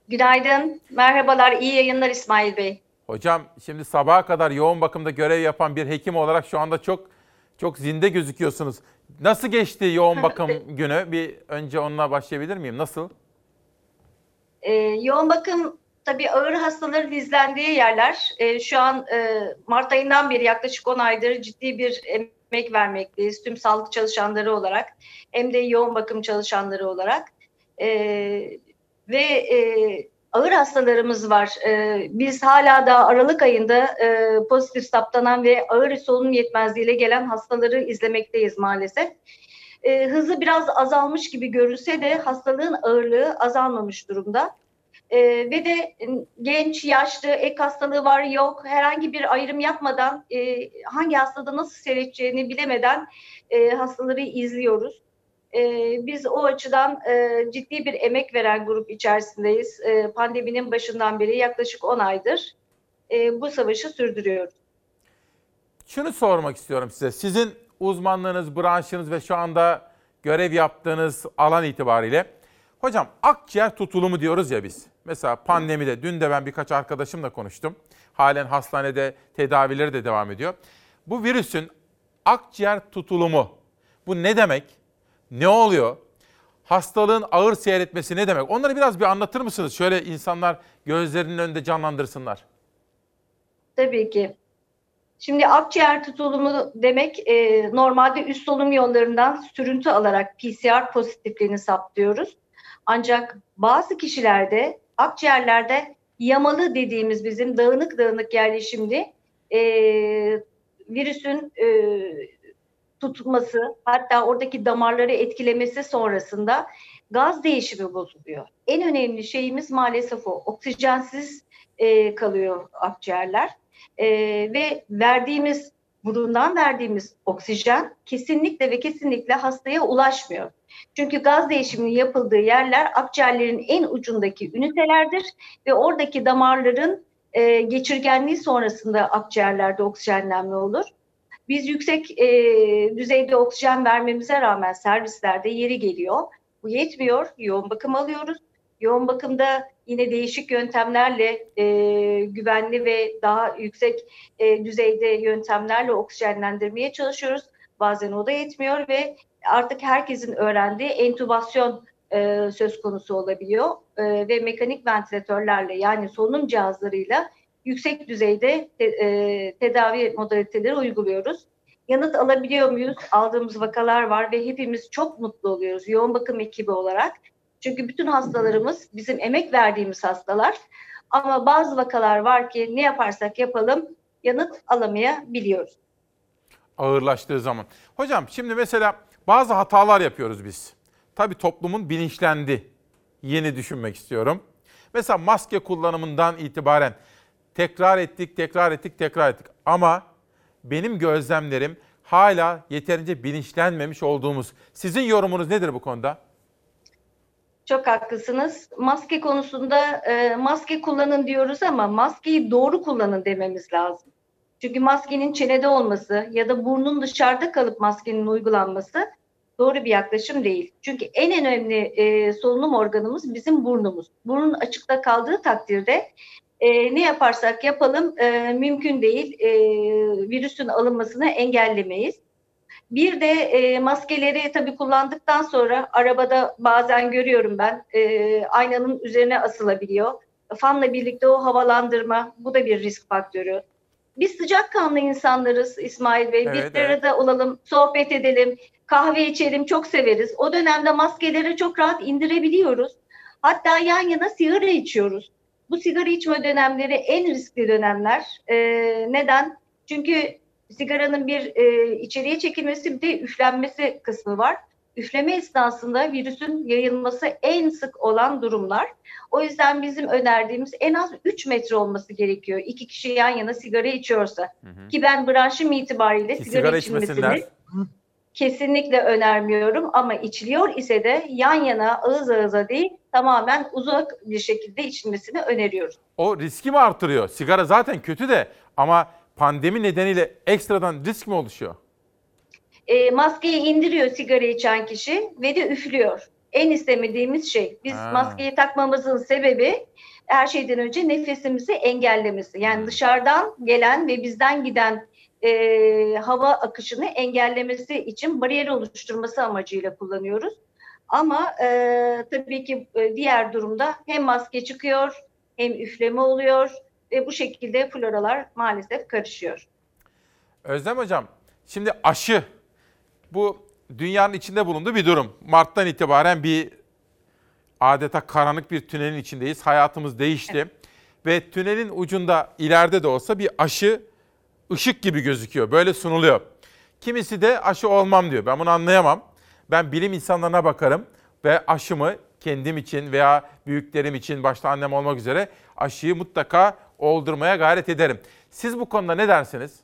Günaydın, merhabalar, iyi yayınlar İsmail Bey. Hocam şimdi sabaha kadar yoğun bakımda görev yapan bir hekim olarak şu anda çok çok zinde gözüküyorsunuz. Nasıl geçti yoğun bakım günü? Bir önce onunla başlayabilir miyim? Nasıl? Ee, yoğun bakım tabii ağır hastaların izlendiği yerler. Ee, şu an e, Mart ayından beri yaklaşık 10 aydır ciddi bir emek vermekteyiz. Tüm sağlık çalışanları olarak hem de yoğun bakım çalışanları olarak. Ee, ve e, ağır hastalarımız var. E, biz hala da Aralık ayında e, pozitif saptanan ve ağır solunum yetmezliğiyle gelen hastaları izlemekteyiz maalesef. E, hızı biraz azalmış gibi görünse de hastalığın ağırlığı azalmamış durumda. E, ve de genç, yaşlı, ek hastalığı var yok herhangi bir ayrım yapmadan e, hangi hastada nasıl seyredeceğini bilemeden e, hastaları izliyoruz. E, biz o açıdan e, ciddi bir emek veren grup içerisindeyiz. E, pandeminin başından beri yaklaşık 10 aydır e, bu savaşı sürdürüyoruz. Şunu sormak istiyorum size. Sizin uzmanlığınız, branşınız ve şu anda görev yaptığınız alan itibariyle hocam akciğer tutulumu diyoruz ya biz. Mesela pandemide dün de ben birkaç arkadaşımla konuştum. Halen hastanede tedavileri de devam ediyor. Bu virüsün akciğer tutulumu bu ne demek? Ne oluyor? Hastalığın ağır seyretmesi ne demek? Onları biraz bir anlatır mısınız? Şöyle insanlar gözlerinin önünde canlandırsınlar. Tabii ki. Şimdi akciğer tutulumu demek e, normalde üst solunum yollarından sürüntü alarak PCR pozitifliğini saptıyoruz. Ancak bazı kişilerde akciğerlerde yamalı dediğimiz bizim dağınık dağınık yerleşimli e, virüsün e, tutması hatta oradaki damarları etkilemesi sonrasında gaz değişimi bozuluyor. En önemli şeyimiz maalesef o. Oksijensiz e, kalıyor akciğerler e, ve verdiğimiz burundan verdiğimiz oksijen kesinlikle ve kesinlikle hastaya ulaşmıyor. Çünkü gaz değişiminin yapıldığı yerler akciğerlerin en ucundaki ünitelerdir ve oradaki damarların e, geçirgenliği sonrasında akciğerlerde oksijenlenme olur. Biz yüksek e, düzeyde oksijen vermemize rağmen servislerde yeri geliyor. Bu yetmiyor. Yoğun bakım alıyoruz. Yoğun bakımda yine değişik yöntemlerle e, güvenli ve daha yüksek e, düzeyde yöntemlerle oksijenlendirmeye çalışıyoruz. Bazen o da yetmiyor ve artık herkesin öğrendiği entübasyon e, söz konusu olabiliyor e, ve mekanik ventilatörlerle yani solunum cihazlarıyla yüksek düzeyde te, e, tedavi modaliteleri uyguluyoruz. Yanıt alabiliyor muyuz? Aldığımız vakalar var ve hepimiz çok mutlu oluyoruz yoğun bakım ekibi olarak. Çünkü bütün hastalarımız bizim emek verdiğimiz hastalar. Ama bazı vakalar var ki ne yaparsak yapalım yanıt alamayabiliyoruz. ağırlaştığı zaman. Hocam şimdi mesela bazı hatalar yapıyoruz biz. Tabii toplumun bilinçlendi. Yeni düşünmek istiyorum. Mesela maske kullanımından itibaren tekrar ettik, tekrar ettik, tekrar ettik. Ama benim gözlemlerim hala yeterince bilinçlenmemiş olduğumuz. Sizin yorumunuz nedir bu konuda? Çok haklısınız. Maske konusunda e, maske kullanın diyoruz ama maskeyi doğru kullanın dememiz lazım. Çünkü maskenin çenede olması ya da burnun dışarıda kalıp maskenin uygulanması doğru bir yaklaşım değil. Çünkü en önemli e, solunum organımız bizim burnumuz. Burun açıkta kaldığı takdirde e, ne yaparsak yapalım e, mümkün değil. E, virüsün alınmasını engellemeyiz. Bir de e, maskeleri tabii kullandıktan sonra arabada bazen görüyorum ben e, aynanın üzerine asılabiliyor. Fanla birlikte o havalandırma bu da bir risk faktörü. Biz sıcakkanlı insanlarız İsmail Bey. Evet, bir arada olalım, sohbet edelim, kahve içelim çok severiz. O dönemde maskeleri çok rahat indirebiliyoruz. Hatta yan yana sigara içiyoruz. Bu sigara içme dönemleri en riskli dönemler. E, neden? Çünkü sigaranın bir e, içeriye çekilmesi bir de üflenmesi kısmı var. Üfleme esnasında virüsün yayılması en sık olan durumlar. O yüzden bizim önerdiğimiz en az 3 metre olması gerekiyor. İki kişi yan yana sigara içiyorsa. Ki ben branşım itibariyle Ki sigara, sigara içmesinler. kesinlikle önermiyorum. Ama içiliyor ise de yan yana ağız ağıza değil tamamen uzak bir şekilde içilmesini öneriyoruz. O riski mi artırıyor? Sigara zaten kötü de ama pandemi nedeniyle ekstradan risk mi oluşuyor? e, maskeyi indiriyor sigara içen kişi ve de üflüyor. En istemediğimiz şey. Biz Ha. maskeyi takmamızın sebebi her şeyden önce nefesimizi engellemesi. Yani dışarıdan gelen ve bizden giden e, hava akışını engellemesi için bariyer oluşturması amacıyla kullanıyoruz. Ama e, tabii ki e, diğer durumda hem maske çıkıyor hem üfleme oluyor ve bu şekilde floralar maalesef karışıyor. Özlem Hocam, şimdi aşı bu dünyanın içinde bulunduğu bir durum. Mart'tan itibaren bir adeta karanlık bir tünelin içindeyiz. Hayatımız değişti. Ve tünelin ucunda ileride de olsa bir aşı ışık gibi gözüküyor. Böyle sunuluyor. Kimisi de aşı olmam diyor. Ben bunu anlayamam. Ben bilim insanlarına bakarım ve aşımı kendim için veya büyüklerim için başta annem olmak üzere aşıyı mutlaka oldurmaya gayret ederim. Siz bu konuda ne dersiniz?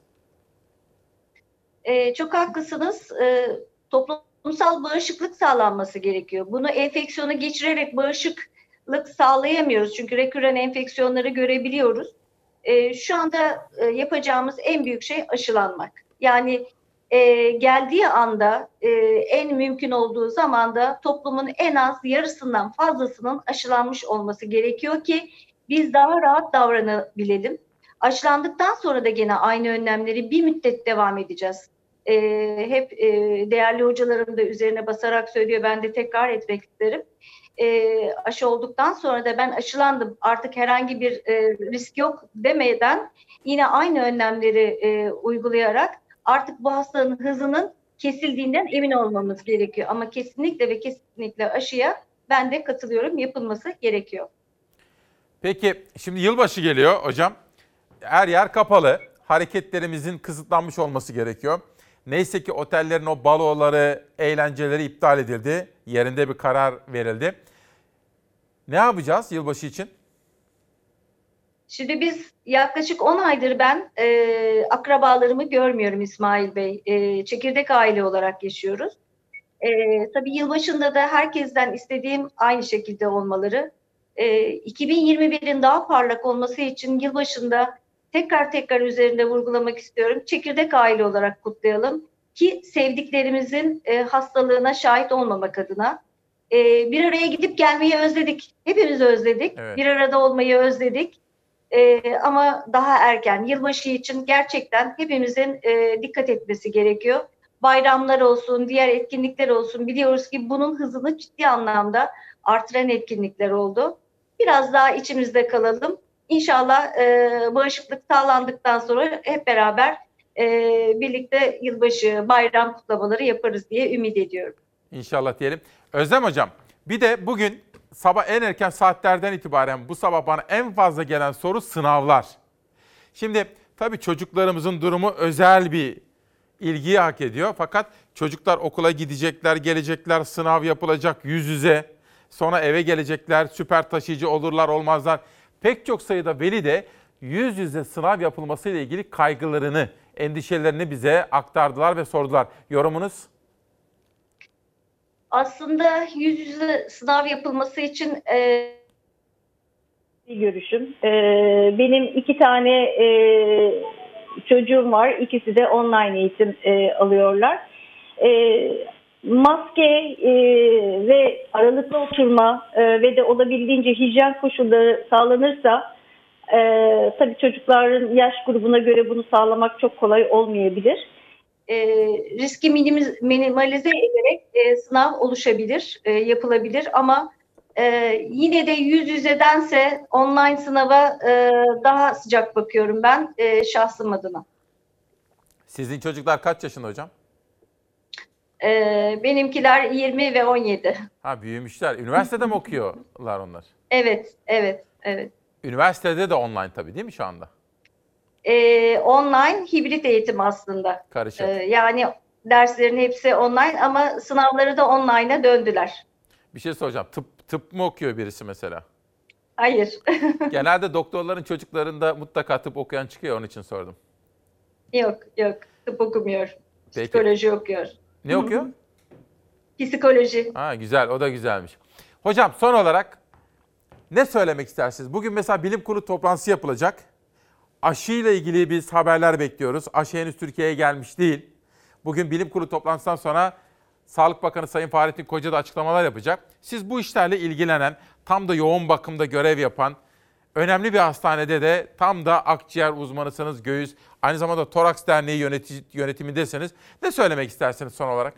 Ee, çok haklısınız. Ee, toplum toplumsal bağışıklık sağlanması gerekiyor. Bunu enfeksiyonu geçirerek bağışıklık sağlayamıyoruz. Çünkü reküren enfeksiyonları görebiliyoruz. E, şu anda e, yapacağımız en büyük şey aşılanmak. Yani e, geldiği anda e, en mümkün olduğu zamanda toplumun en az yarısından fazlasının aşılanmış olması gerekiyor ki biz daha rahat davranabilelim. Aşılandıktan sonra da gene aynı önlemleri bir müddet devam edeceğiz. E, hep e, değerli hocalarım da üzerine basarak söylüyor. Ben de tekrar etmek isterim. E, aşı olduktan sonra da ben aşılandım artık herhangi bir e, risk yok demeden yine aynı önlemleri e, uygulayarak artık bu hastalığın hızının kesildiğinden emin olmamız gerekiyor. Ama kesinlikle ve kesinlikle aşıya ben de katılıyorum yapılması gerekiyor. Peki şimdi yılbaşı geliyor hocam. Her yer kapalı. Hareketlerimizin kısıtlanmış olması gerekiyor. Neyse ki otellerin o baloları, eğlenceleri iptal edildi. Yerinde bir karar verildi. Ne yapacağız yılbaşı için? Şimdi biz yaklaşık 10 aydır ben e, akrabalarımı görmüyorum İsmail Bey. E, çekirdek aile olarak yaşıyoruz. E, tabii yılbaşında da herkesten istediğim aynı şekilde olmaları. E, 2021'in daha parlak olması için yılbaşında tekrar tekrar üzerinde vurgulamak istiyorum. Çekirdek aile olarak kutlayalım ki sevdiklerimizin e, hastalığına şahit olmamak adına. E, bir araya gidip gelmeyi özledik. Hepimiz özledik. Evet. Bir arada olmayı özledik. Ee, ama daha erken yılbaşı için gerçekten hepimizin e, dikkat etmesi gerekiyor. Bayramlar olsun, diğer etkinlikler olsun biliyoruz ki bunun hızını ciddi anlamda artıran etkinlikler oldu. Biraz daha içimizde kalalım. İnşallah e, bağışıklık sağlandıktan sonra hep beraber e, birlikte yılbaşı, bayram kutlamaları yaparız diye ümit ediyorum. İnşallah diyelim. Özlem hocam bir de bugün sabah en erken saatlerden itibaren bu sabah bana en fazla gelen soru sınavlar. Şimdi tabii çocuklarımızın durumu özel bir ilgiyi hak ediyor. Fakat çocuklar okula gidecekler, gelecekler, sınav yapılacak yüz yüze. Sonra eve gelecekler, süper taşıyıcı olurlar olmazlar. Pek çok sayıda veli de yüz yüze sınav yapılması ile ilgili kaygılarını, endişelerini bize aktardılar ve sordular. Yorumunuz? Aslında yüz yüze sınav yapılması için e, bir görüşüm. Ee, benim iki tane e, çocuğum var. İkisi de online eğitim e, alıyorlar. E, maske e, ve aralıklı oturma e, ve de olabildiğince hijyen koşulları sağlanırsa e, tabii çocukların yaş grubuna göre bunu sağlamak çok kolay olmayabilir. e, riski minimiz, minimalize ederek e, sınav oluşabilir, e, yapılabilir ama e, yine de yüz yüzedense online sınava e, daha sıcak bakıyorum ben e, şahsım adına. Sizin çocuklar kaç yaşında hocam? E, benimkiler 20 ve 17. Ha büyümüşler. Üniversitede mi okuyorlar onlar? Evet, evet, evet. Üniversitede de online tabii değil mi şu anda? E, online hibrit eğitim aslında. Karışık. E, yani derslerin hepsi online ama sınavları da online'a döndüler. Bir şey soracağım. Tıp, tıp mı okuyor birisi mesela? Hayır. Genelde doktorların çocuklarında mutlaka tıp okuyan çıkıyor onun için sordum. yok, yok. Tıp okumuyor. Peki. Psikoloji okuyor. Ne okuyor? Psikoloji. Ha güzel o da güzelmiş. Hocam son olarak ne söylemek istersiniz? Bugün mesela bilim kurulu toplantısı yapılacak. Aşı ile ilgili biz haberler bekliyoruz. Aşı henüz Türkiye'ye gelmiş değil. Bugün bilim kurulu toplantısından sonra Sağlık Bakanı Sayın Fahrettin Koca da açıklamalar yapacak. Siz bu işlerle ilgilenen, tam da yoğun bakımda görev yapan, önemli bir hastanede de tam da akciğer uzmanısınız, göğüs, aynı zamanda Toraks Derneği yöneti- yönetimindesiniz. Ne söylemek istersiniz son olarak?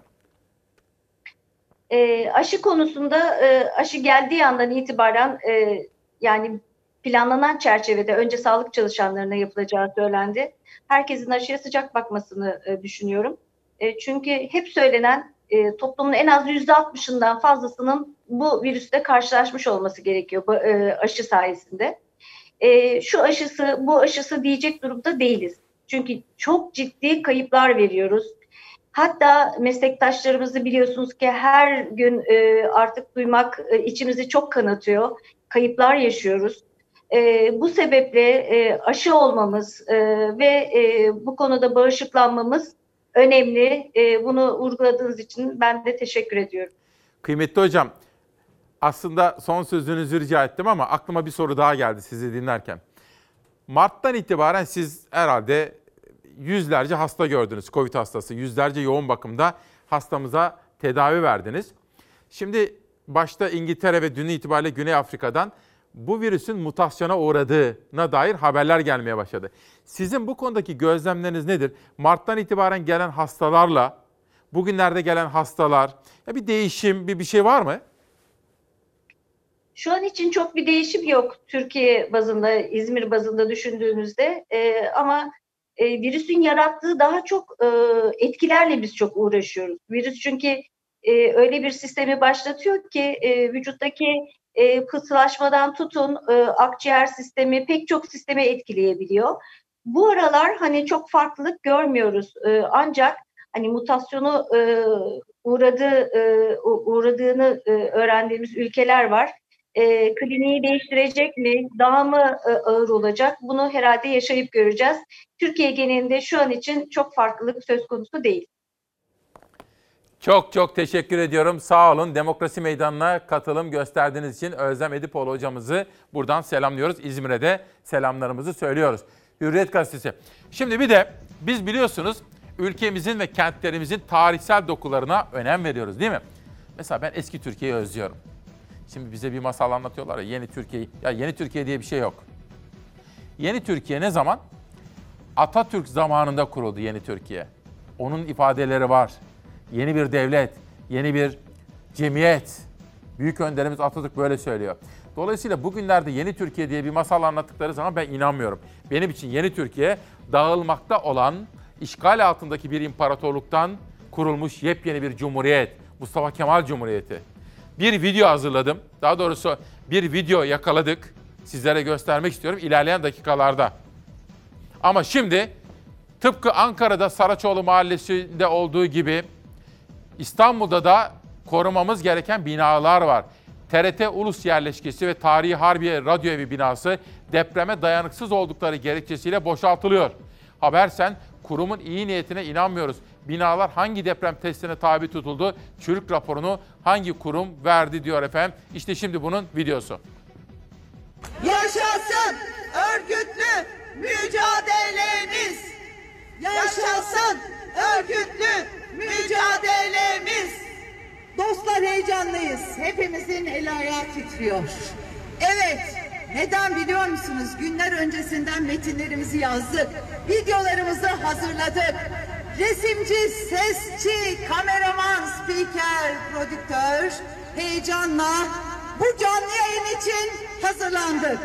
E, aşı konusunda e, aşı geldiği andan itibaren e, yani planlanan çerçevede önce sağlık çalışanlarına yapılacağı söylendi. Herkesin aşıya sıcak bakmasını e, düşünüyorum. E, çünkü hep söylenen e, toplumun en az yüzde altmışından fazlasının bu virüste karşılaşmış olması gerekiyor bu, e, aşı sayesinde. E, şu aşısı, bu aşısı diyecek durumda değiliz. Çünkü çok ciddi kayıplar veriyoruz. Hatta meslektaşlarımızı biliyorsunuz ki her gün e, artık duymak e, içimizi çok kanatıyor. Kayıplar yaşıyoruz. E, bu sebeple e, aşı olmamız e, ve e, bu konuda bağışıklanmamız önemli. E, bunu vurguladığınız için ben de teşekkür ediyorum. Kıymetli hocam, aslında son sözünüzü rica ettim ama aklıma bir soru daha geldi sizi dinlerken. Mart'tan itibaren siz herhalde yüzlerce hasta gördünüz, Covid hastası. Yüzlerce yoğun bakımda hastamıza tedavi verdiniz. Şimdi başta İngiltere ve dün itibariyle Güney Afrika'dan bu virüsün mutasyona uğradığına dair haberler gelmeye başladı. Sizin bu konudaki gözlemleriniz nedir? Mart'tan itibaren gelen hastalarla bugünlerde gelen hastalar, ya bir değişim, bir bir şey var mı? Şu an için çok bir değişim yok Türkiye bazında, İzmir bazında düşündüğümüzde. E, ama e, virüsün yarattığı daha çok e, etkilerle biz çok uğraşıyoruz. Virüs çünkü e, öyle bir sistemi başlatıyor ki e, vücuttaki e, pıhtılaşmadan tutun e, akciğer sistemi pek çok sisteme etkileyebiliyor. Bu aralar hani çok farklılık görmüyoruz e, ancak hani mutasyonu e, uğradığı e, uğradığını e, öğrendiğimiz ülkeler var. E, kliniği değiştirecek mi? Daha mı e, ağır olacak? Bunu herhalde yaşayıp göreceğiz. Türkiye genelinde şu an için çok farklılık söz konusu değil. Çok çok teşekkür ediyorum. Sağ olun. Demokrasi Meydanı'na katılım gösterdiğiniz için Özlem Edipoğlu hocamızı buradan selamlıyoruz. İzmir'e de selamlarımızı söylüyoruz. Hürriyet Gazetesi. Şimdi bir de biz biliyorsunuz ülkemizin ve kentlerimizin tarihsel dokularına önem veriyoruz değil mi? Mesela ben eski Türkiye'yi özlüyorum. Şimdi bize bir masal anlatıyorlar ya yeni Türkiye. Ya yeni Türkiye diye bir şey yok. Yeni Türkiye ne zaman? Atatürk zamanında kuruldu yeni Türkiye. Onun ifadeleri var. Yeni bir devlet, yeni bir cemiyet. Büyük önderimiz Atatürk böyle söylüyor. Dolayısıyla bugünlerde yeni Türkiye diye bir masal anlattıkları zaman ben inanmıyorum. Benim için yeni Türkiye dağılmakta olan, işgal altındaki bir imparatorluktan kurulmuş yepyeni bir cumhuriyet. Mustafa Kemal Cumhuriyeti. Bir video hazırladım. Daha doğrusu bir video yakaladık. Sizlere göstermek istiyorum ilerleyen dakikalarda. Ama şimdi tıpkı Ankara'da Saraçoğlu Mahallesi'nde olduğu gibi İstanbul'da da korumamız gereken binalar var. TRT Ulus Yerleşkesi ve Tarihi Harbiye Radyo Evi binası depreme dayanıksız oldukları gerekçesiyle boşaltılıyor. Habersen kurumun iyi niyetine inanmıyoruz. Binalar hangi deprem testine tabi tutuldu? Çürük raporunu hangi kurum verdi diyor efendim. İşte şimdi bunun videosu. Yaşasın örgütlü mücadelemiz. Yaşasın örgütlü mücadelemiz. Dostlar heyecanlıyız. Hepimizin eli ayağı titriyor. Evet, neden biliyor musunuz? Günler öncesinden metinlerimizi yazdık. Videolarımızı hazırladık. Resimci, sesçi, kameraman, spiker, prodüktör heyecanla bu canlı yayın için hazırlandık.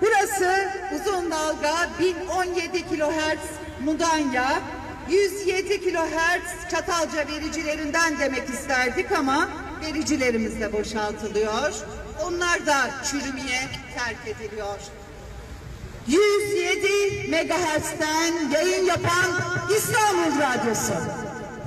Burası uzun dalga 1017 kilohertz Mudanya, 107 kilohertz Çatalca vericilerinden demek isterdik ama vericilerimiz de boşaltılıyor. Onlar da çürümeye terk ediliyor. 107 megahertz'ten yayın yapan İstanbul Radyosu.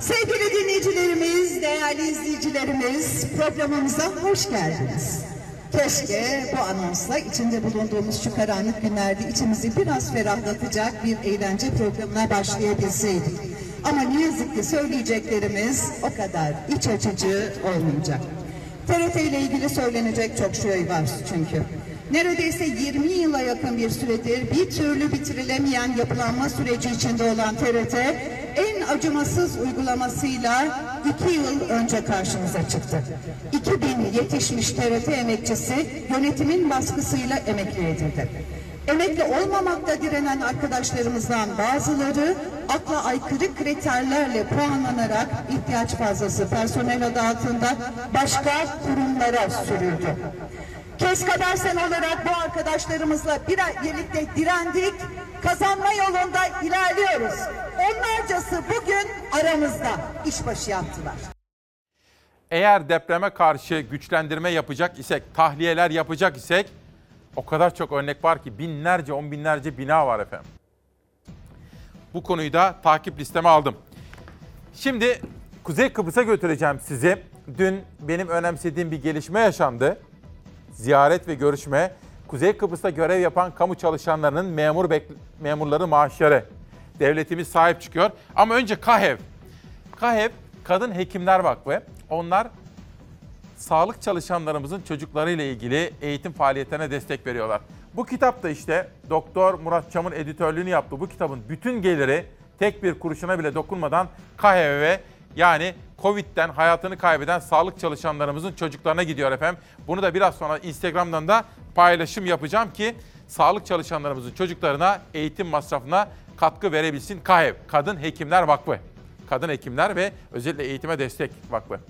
Sevgili dinleyicilerimiz, değerli izleyicilerimiz programımıza hoş geldiniz. Keşke bu anonsla içinde bulunduğumuz şu karanlık günlerde içimizi biraz ferahlatacak bir eğlence programına başlayabilseydik. Ama ne yazık ki söyleyeceklerimiz o kadar iç açıcı olmayacak. TRT ile ilgili söylenecek çok şey var çünkü. Neredeyse 20 yıla yakın bir süredir bir türlü bitirilemeyen yapılanma süreci içinde olan TRT en acımasız uygulamasıyla iki yıl önce karşımıza çıktı. 2000 yetişmiş TRT emekçisi yönetimin baskısıyla emekli edildi. Emekli olmamakta direnen arkadaşlarımızdan bazıları akla aykırı kriterlerle puanlanarak ihtiyaç fazlası personel adı altında başka kurumlara sürüldü. Keskadersen olarak bu arkadaşlarımızla bir birlikte direndik, kazanma yolunda ilerliyoruz. Onlarcası bugün aramızda işbaşı yaptılar. Eğer depreme karşı güçlendirme yapacak isek, tahliyeler yapacak isek o kadar çok örnek var ki binlerce, on binlerce bina var efendim. Bu konuyu da takip listeme aldım. Şimdi Kuzey Kıbrıs'a götüreceğim sizi. Dün benim önemsediğim bir gelişme yaşandı. Ziyaret ve görüşme. Kuzey Kıbrıs'ta görev yapan kamu çalışanlarının memur memurları maaşları. devletimiz sahip çıkıyor. Ama önce KAHEV. KAHEV Kadın Hekimler Vakfı. Onlar sağlık çalışanlarımızın çocuklarıyla ilgili eğitim faaliyetlerine destek veriyorlar. Bu kitap da işte Doktor Murat Çam'ın editörlüğünü yaptı. Bu kitabın bütün geliri tek bir kuruşuna bile dokunmadan KHV'ye yani Covid'den hayatını kaybeden sağlık çalışanlarımızın çocuklarına gidiyor efendim. Bunu da biraz sonra Instagram'dan da paylaşım yapacağım ki sağlık çalışanlarımızın çocuklarına eğitim masrafına katkı verebilsin KHV, Kadın Hekimler Vakfı. Kadın Hekimler ve özellikle eğitime destek vakfı.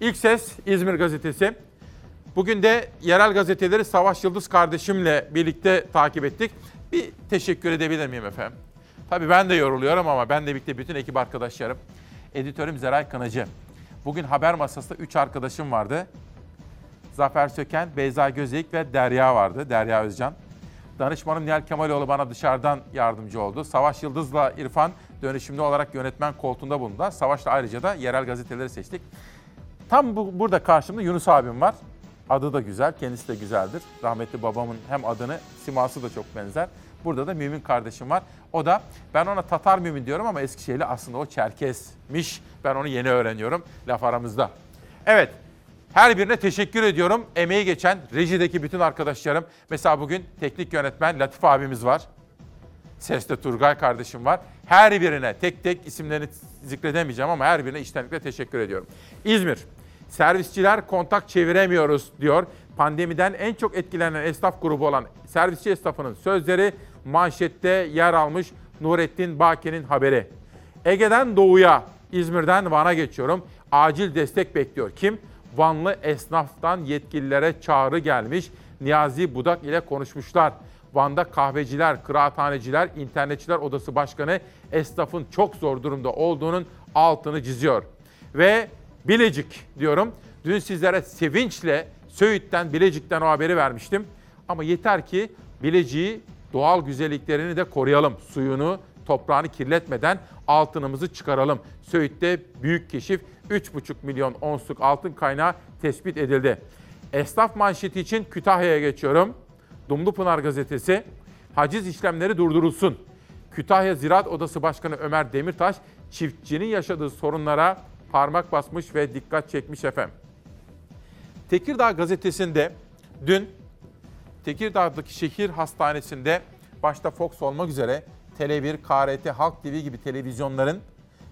İlk ses İzmir Gazetesi. Bugün de yerel gazeteleri Savaş Yıldız kardeşimle birlikte takip ettik. Bir teşekkür edebilir miyim efendim? Tabii ben de yoruluyorum ama ben de birlikte bütün ekip arkadaşlarım. Editörüm Zeray Kınacı. Bugün haber masasında 3 arkadaşım vardı. Zafer Söken, Beyza Gözeyik ve Derya vardı. Derya Özcan. Danışmanım Nihal Kemaloğlu bana dışarıdan yardımcı oldu. Savaş Yıldız'la İrfan dönüşümlü olarak yönetmen koltuğunda bulundular. Savaş'la ayrıca da yerel gazeteleri seçtik. Tam bu, burada karşımda Yunus abim var. Adı da güzel, kendisi de güzeldir. Rahmetli babamın hem adını, siması da çok benzer. Burada da Mümin kardeşim var. O da, ben ona Tatar Mümin diyorum ama Eskişehirli aslında o Çerkesmiş. Ben onu yeni öğreniyorum laf aramızda. Evet, her birine teşekkür ediyorum. Emeği geçen rejideki bütün arkadaşlarım. Mesela bugün teknik yönetmen Latif abimiz var. Seste Turgay kardeşim var. Her birine tek tek isimlerini zikredemeyeceğim ama her birine içtenlikle teşekkür ediyorum. İzmir, servisçiler kontak çeviremiyoruz diyor. Pandemiden en çok etkilenen esnaf grubu olan servisçi esnafının sözleri manşette yer almış Nurettin Baki'nin haberi. Ege'den doğuya, İzmir'den Van'a geçiyorum. Acil destek bekliyor. Kim? Vanlı esnaftan yetkililere çağrı gelmiş. Niyazi Budak ile konuşmuşlar. Van'da kahveciler, kıraathaneciler, internetçiler odası başkanı esnafın çok zor durumda olduğunun altını çiziyor. Ve Bilecik diyorum. Dün sizlere sevinçle Söğüt'ten, Bilecik'ten o haberi vermiştim. Ama yeter ki Bilecik'i doğal güzelliklerini de koruyalım. Suyunu, toprağını kirletmeden altınımızı çıkaralım. Söğüt'te büyük keşif 3,5 milyon onsluk altın kaynağı tespit edildi. Esnaf manşeti için Kütahya'ya geçiyorum. Dumlupınar gazetesi haciz işlemleri durdurulsun. Kütahya Ziraat Odası Başkanı Ömer Demirtaş çiftçinin yaşadığı sorunlara parmak basmış ve dikkat çekmiş efendim. Tekirdağ gazetesinde dün Tekirdağ'daki şehir hastanesinde başta Fox olmak üzere Tele1, KRT, Halk TV gibi televizyonların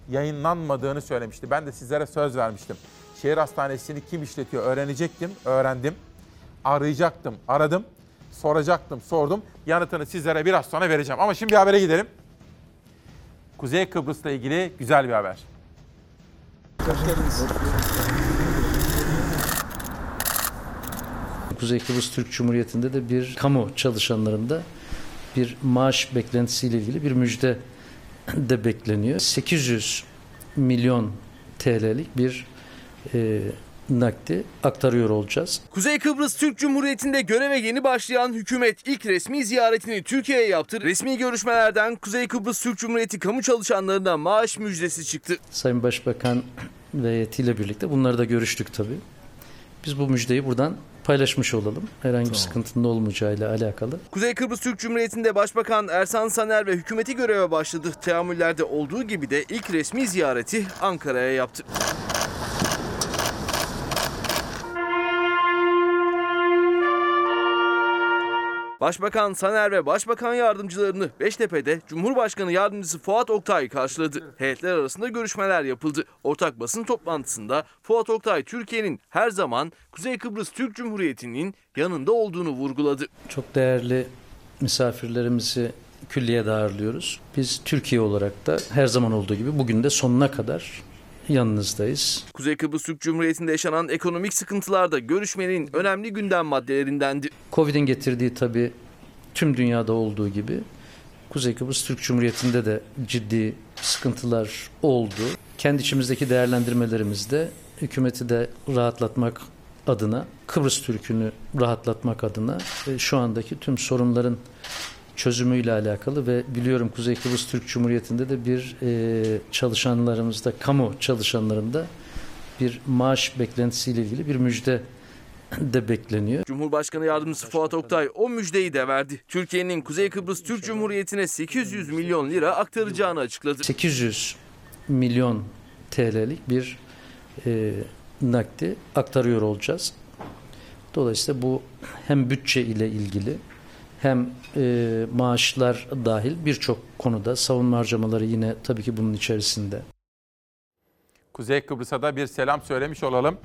yayınlanmadığını söylemişti. Ben de sizlere söz vermiştim. Şehir hastanesini kim işletiyor öğrenecektim, öğrendim. Arayacaktım, aradım. Soracaktım, sordum. Yanıtını sizlere biraz sonra vereceğim. Ama şimdi bir habere gidelim. Kuzey Kıbrıs'la ilgili güzel bir haber. Hoş geldiniz. Kuzey Kıbrıs Türk Cumhuriyeti'nde de bir kamu çalışanlarında bir maaş beklentisiyle ilgili bir müjde de bekleniyor. 800 milyon TL'lik bir e, nakdi aktarıyor olacağız. Kuzey Kıbrıs Türk Cumhuriyeti'nde göreve yeni başlayan hükümet ilk resmi ziyaretini Türkiye'ye yaptı. Resmi görüşmelerden Kuzey Kıbrıs Türk Cumhuriyeti kamu çalışanlarına maaş müjdesi çıktı. Sayın Başbakan ve heyetiyle birlikte bunları da görüştük tabii. Biz bu müjdeyi buradan paylaşmış olalım. Herhangi bir sıkıntının olmayacağıyla alakalı. Kuzey Kıbrıs Türk Cumhuriyeti'nde Başbakan Ersan Saner ve hükümeti göreve başladı. Teamüllerde olduğu gibi de ilk resmi ziyareti Ankara'ya yaptı. Başbakan Saner ve Başbakan yardımcılarını Beştepe'de Cumhurbaşkanı Yardımcısı Fuat Oktay karşıladı. Heyetler arasında görüşmeler yapıldı. Ortak basın toplantısında Fuat Oktay Türkiye'nin her zaman Kuzey Kıbrıs Türk Cumhuriyeti'nin yanında olduğunu vurguladı. Çok değerli misafirlerimizi külliyede ağırlıyoruz. Biz Türkiye olarak da her zaman olduğu gibi bugün de sonuna kadar yanınızdayız. Kuzey Kıbrıs Türk Cumhuriyeti'nde yaşanan ekonomik sıkıntılar da görüşmenin önemli gündem maddelerindendi. Covid'in getirdiği tabii tüm dünyada olduğu gibi Kuzey Kıbrıs Türk Cumhuriyeti'nde de ciddi sıkıntılar oldu. Kendi içimizdeki değerlendirmelerimizde hükümeti de rahatlatmak adına, Kıbrıs Türk'ünü rahatlatmak adına şu andaki tüm sorunların çözümüyle alakalı ve biliyorum Kuzey Kıbrıs Türk Cumhuriyeti'nde de bir e, çalışanlarımızda, kamu çalışanlarında bir maaş beklentisiyle ilgili bir müjde de bekleniyor. Cumhurbaşkanı Yardımcısı Fuat Oktay o müjdeyi de verdi. Türkiye'nin Kuzey Kıbrıs Türk Cumhuriyeti'ne 800 milyon lira aktaracağını açıkladı. 800 milyon TL'lik bir e, nakdi aktarıyor olacağız. Dolayısıyla bu hem bütçe ile ilgili hem e, maaşlar dahil birçok konuda savunma harcamaları yine tabii ki bunun içerisinde. Kuzey Kıbrıs'a da bir selam söylemiş olalım.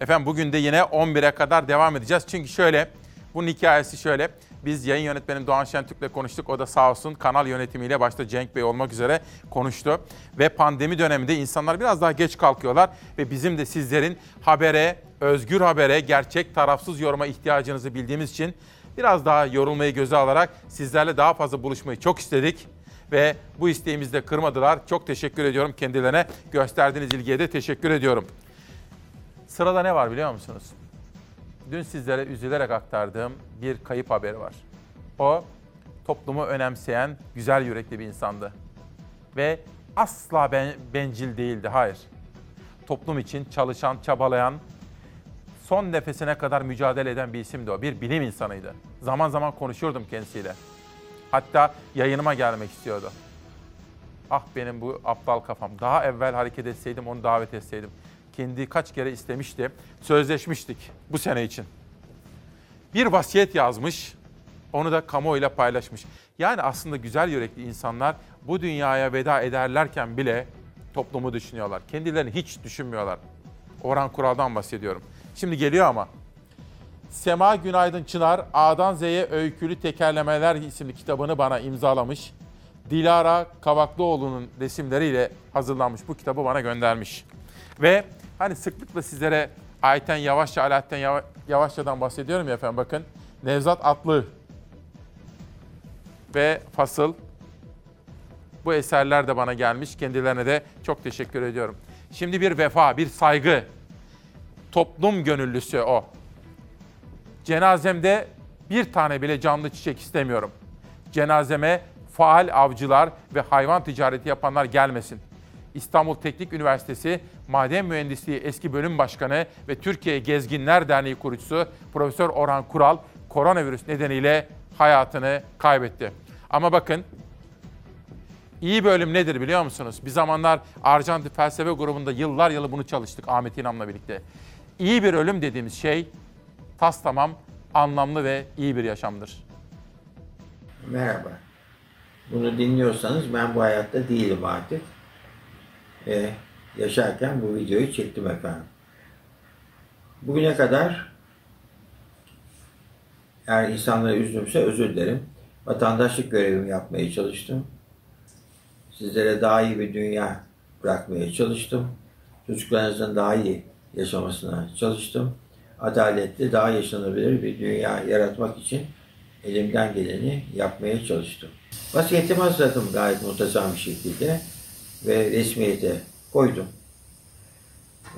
Efendim bugün de yine 11'e kadar devam edeceğiz. Çünkü şöyle, bunun hikayesi şöyle. Biz yayın yönetmenim Doğan Şentürk'le konuştuk. O da sağ olsun kanal yönetimiyle başta Cenk Bey olmak üzere konuştu. Ve pandemi döneminde insanlar biraz daha geç kalkıyorlar. Ve bizim de sizlerin habere, özgür habere, gerçek tarafsız yoruma ihtiyacınızı bildiğimiz için biraz daha yorulmayı göze alarak sizlerle daha fazla buluşmayı çok istedik. Ve bu isteğimizi de kırmadılar. Çok teşekkür ediyorum kendilerine. Gösterdiğiniz ilgiye de teşekkür ediyorum. Sırada ne var biliyor musunuz? Dün sizlere üzülerek aktardığım bir kayıp haberi var. O toplumu önemseyen, güzel yürekli bir insandı. Ve asla ben, bencil değildi, hayır. Toplum için çalışan, çabalayan, son nefesine kadar mücadele eden bir isimdi o. Bir bilim insanıydı. Zaman zaman konuşurdum kendisiyle. Hatta yayınıma gelmek istiyordu. Ah benim bu aptal kafam. Daha evvel hareket etseydim onu davet etseydim. Kendi kaç kere istemişti. Sözleşmiştik bu sene için. Bir vasiyet yazmış. Onu da kamuoyuyla paylaşmış. Yani aslında güzel yürekli insanlar bu dünyaya veda ederlerken bile toplumu düşünüyorlar. Kendilerini hiç düşünmüyorlar. Orhan Kural'dan bahsediyorum. Şimdi geliyor ama. Sema Günaydın Çınar, A'dan Z'ye Öykülü Tekerlemeler isimli kitabını bana imzalamış. Dilara Kavaklıoğlu'nun resimleriyle hazırlanmış bu kitabı bana göndermiş. Ve hani sıklıkla sizlere Ayten Yavaşça, Alaaddin Yava- Yavaşça'dan bahsediyorum ya efendim bakın. Nevzat Atlı ve Fasıl bu eserler de bana gelmiş. Kendilerine de çok teşekkür ediyorum. Şimdi bir vefa, bir saygı. Toplum gönüllüsü o. Cenazemde bir tane bile canlı çiçek istemiyorum. Cenazeme faal avcılar ve hayvan ticareti yapanlar gelmesin. İstanbul Teknik Üniversitesi Maden Mühendisliği eski bölüm başkanı ve Türkiye Gezginler Derneği kurucusu Profesör Orhan Kural koronavirüs nedeniyle hayatını kaybetti. Ama bakın iyi bölüm nedir biliyor musunuz? Bir zamanlar Arjantin Felsefe grubunda yıllar yılı bunu çalıştık Ahmet İnam'la birlikte. İyi bir ölüm dediğimiz şey tas tamam anlamlı ve iyi bir yaşamdır. Merhaba. Bunu dinliyorsanız ben bu hayatta değilim artık. Ee, yaşarken bu videoyu çektim efendim. Bugüne kadar eğer insanları üzdümse özür dilerim. Vatandaşlık görevimi yapmaya çalıştım. Sizlere daha iyi bir dünya bırakmaya çalıştım. Çocuklarınızın daha iyi yaşamasına çalıştım. Adaletli, daha yaşanabilir bir dünya yaratmak için elimden geleni yapmaya çalıştım. Vasiyetimi hazırladım gayet muntazam bir şekilde ve resmiyete koydum.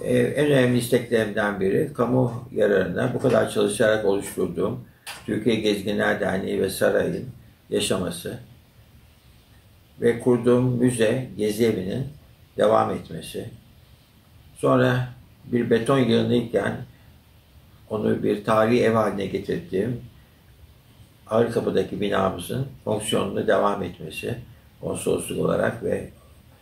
Ee, en önemli isteklerimden biri kamu yararına bu kadar çalışarak oluşturduğum Türkiye Gezginler Derneği ve Saray'ın yaşaması ve kurduğum müze, gezi evinin devam etmesi. Sonra bir beton yığınıyken onu bir tarihi ev haline getirdiğim Ağırkapı'daki binamızın fonksiyonunu devam etmesi, konsolosluk olarak ve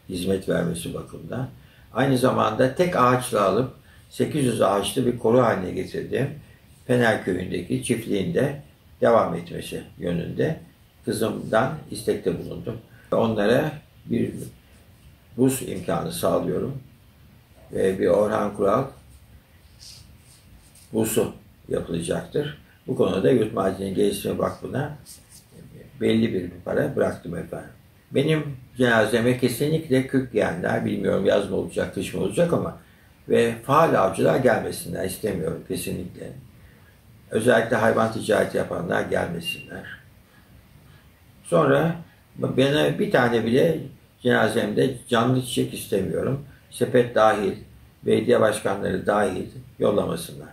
hizmet vermesi bakımından. Aynı zamanda tek ağaçla alıp 800 ağaçlı bir koru haline getirdiğim Fener Köyü'ndeki çiftliğinde devam etmesi yönünde kızımdan istekte bulundum. Onlara bir buz imkanı sağlıyorum ve bir Orhan Kural busu yapılacaktır. Bu konuda Yurt Madenin Geliştirme Vakfı'na belli bir para bıraktım efendim. Benim cenazeme kesinlikle kök yiyenler, bilmiyorum yaz mı olacak, kış mı olacak ama ve faal avcılar gelmesinler istemiyorum kesinlikle. Özellikle hayvan ticareti yapanlar gelmesinler. Sonra bana bir tane bile cenazemde canlı çiçek istemiyorum. Sepet dahil, belediye başkanları dahil yollamasınlar.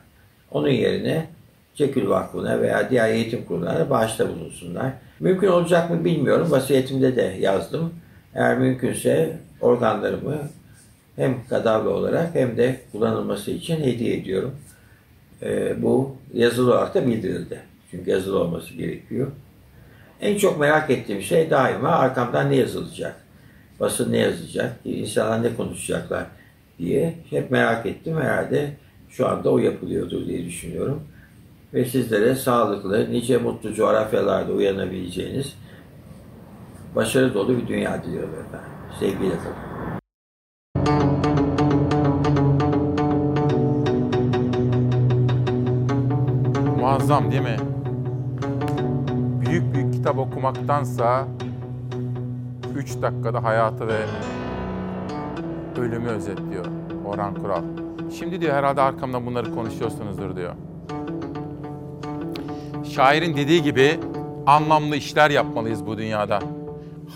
Onun yerine Çekül Vakfı'na veya diğer eğitim kurumlarına bağışta bulunsunlar. Mümkün olacak mı bilmiyorum. Vasiyetimde de yazdım. Eğer mümkünse organlarımı hem kadavra olarak hem de kullanılması için hediye ediyorum. e, bu yazılı olarak da bildirildi. Çünkü yazılı olması gerekiyor. En çok merak ettiğim şey daima arkamdan ne yazılacak? Basın ne yazacak? İnsanlar ne konuşacaklar diye hep merak ettim. Herhalde şu anda o yapılıyordur diye düşünüyorum. Ve sizlere sağlıklı, nice mutlu coğrafyalarda uyanabileceğiniz başarı dolu bir dünya diliyorum efendim. Sevgiyle kalın. Muazzam değil mi? Büyük büyük kitap okumaktansa 3 dakikada hayatı ve ölümü özetliyor Orhan Kural. Şimdi diyor herhalde arkamdan bunları konuşuyorsunuzdur diyor. Şairin dediği gibi anlamlı işler yapmalıyız bu dünyada.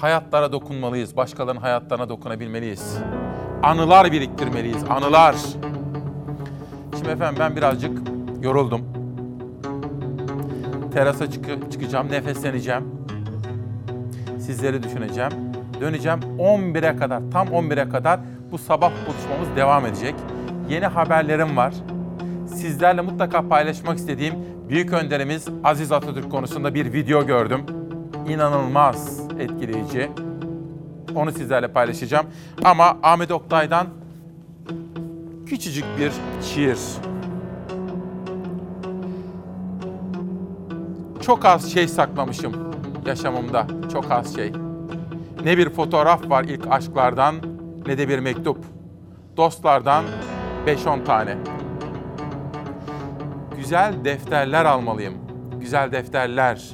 Hayatlara dokunmalıyız, başkalarının hayatlarına dokunabilmeliyiz. Anılar biriktirmeliyiz, anılar. Şimdi efendim ben birazcık yoruldum. Terasa çıkıp çıkacağım, nefesleneceğim. Sizleri düşüneceğim. Döneceğim 11'e kadar, tam 11'e kadar bu sabah buluşmamız devam edecek. Yeni haberlerim var. Sizlerle mutlaka paylaşmak istediğim büyük önderimiz Aziz Atatürk konusunda bir video gördüm. İnanılmaz etkileyici. Onu sizlerle paylaşacağım. Ama Ahmet Oktay'dan küçücük bir şiir. Çok az şey saklamışım yaşamımda. Çok az şey. Ne bir fotoğraf var ilk aşklardan ne de bir mektup. Dostlardan 5-10 tane. Güzel defterler almalıyım. Güzel defterler.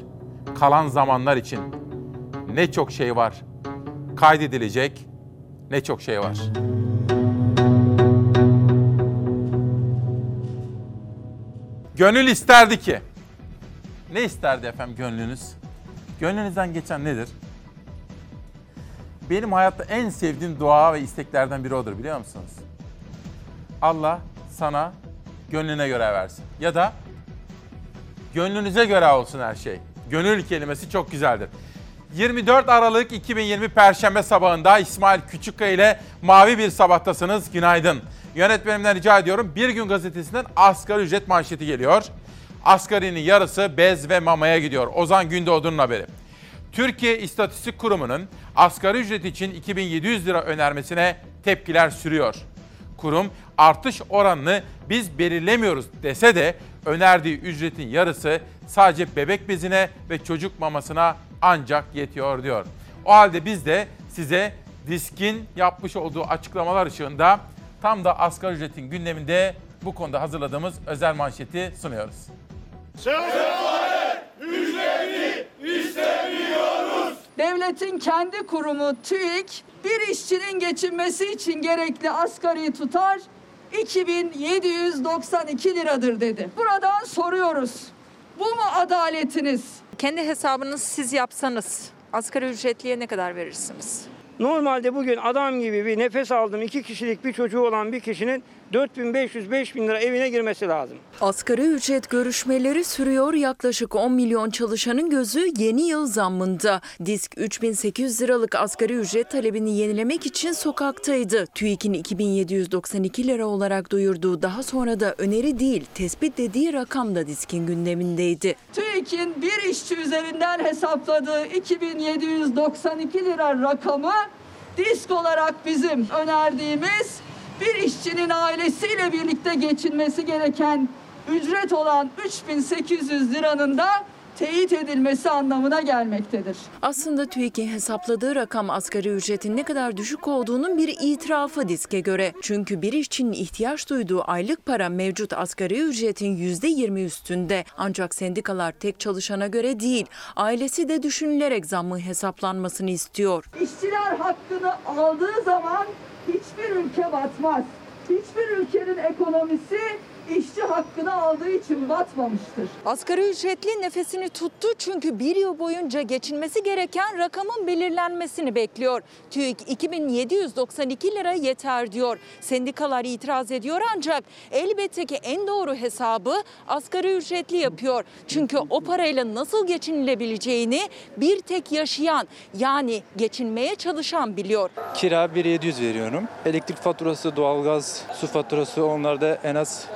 Kalan zamanlar için. Ne çok şey var. Kaydedilecek ne çok şey var. Gönül isterdi ki. Ne isterdi efendim gönlünüz? Gönlünüzden geçen nedir? Benim hayatta en sevdiğim dua ve isteklerden biri odur biliyor musunuz? Allah sana gönlüne göre versin. Ya da gönlünüze göre olsun her şey. Gönül kelimesi çok güzeldir. 24 Aralık 2020 Perşembe sabahında İsmail Küçükkaya ile Mavi Bir Sabahtasınız. Günaydın. Yönetmenimden rica ediyorum. Bir gün gazetesinden asgari ücret manşeti geliyor. Asgarinin yarısı bez ve mamaya gidiyor. Ozan Gündoğdu'nun haberi. Türkiye İstatistik Kurumu'nun asgari ücret için 2700 lira önermesine tepkiler sürüyor. Kurum artış oranını biz belirlemiyoruz dese de önerdiği ücretin yarısı sadece bebek bezine ve çocuk mamasına ancak yetiyor diyor. O halde biz de size Disk'in yapmış olduğu açıklamalar ışığında tam da asgari ücretin gündeminde bu konuda hazırladığımız özel manşeti sunuyoruz. Ücreti istemiyoruz. Devletin kendi kurumu TÜİK bir işçinin geçinmesi için gerekli asgari tutar 2792 liradır dedi. Buradan soruyoruz. Bu mu adaletiniz? Kendi hesabınızı siz yapsanız asgari ücretliye ne kadar verirsiniz? Normalde bugün adam gibi bir nefes aldım iki kişilik bir çocuğu olan bir kişinin 4500-5000 lira evine girmesi lazım. Asgari ücret görüşmeleri sürüyor. Yaklaşık 10 milyon çalışanın gözü yeni yıl zammında. Disk 3800 liralık asgari ücret talebini yenilemek için sokaktaydı. TÜİK'in 2792 lira olarak duyurduğu daha sonra da öneri değil tespit dediği rakam da Disk'in gündemindeydi. TÜİK'in bir işçi üzerinden hesapladığı 2792 lira rakamı disk olarak bizim önerdiğimiz bir işçinin ailesiyle birlikte geçinmesi gereken ücret olan 3800 liranın da teyit edilmesi anlamına gelmektedir. Aslında TÜİK'in hesapladığı rakam asgari ücretin ne kadar düşük olduğunun bir itirafı diske göre. Çünkü bir işçinin ihtiyaç duyduğu aylık para mevcut asgari ücretin %20 üstünde. Ancak sendikalar tek çalışana göre değil, ailesi de düşünülerek zammın hesaplanmasını istiyor. İşçiler hakkını aldığı zaman hiçbir ülke batmaz. Hiçbir ülkenin ekonomisi işçi hakkını aldığı için batmamıştır. Asgari ücretli nefesini tuttu çünkü bir yıl boyunca geçinmesi gereken rakamın belirlenmesini bekliyor. TÜİK 2792 lira yeter diyor. Sendikalar itiraz ediyor ancak elbette ki en doğru hesabı asgari ücretli yapıyor. Çünkü o parayla nasıl geçinilebileceğini bir tek yaşayan yani geçinmeye çalışan biliyor. Kira 1.700 veriyorum. Elektrik faturası, doğalgaz, su faturası onlarda en az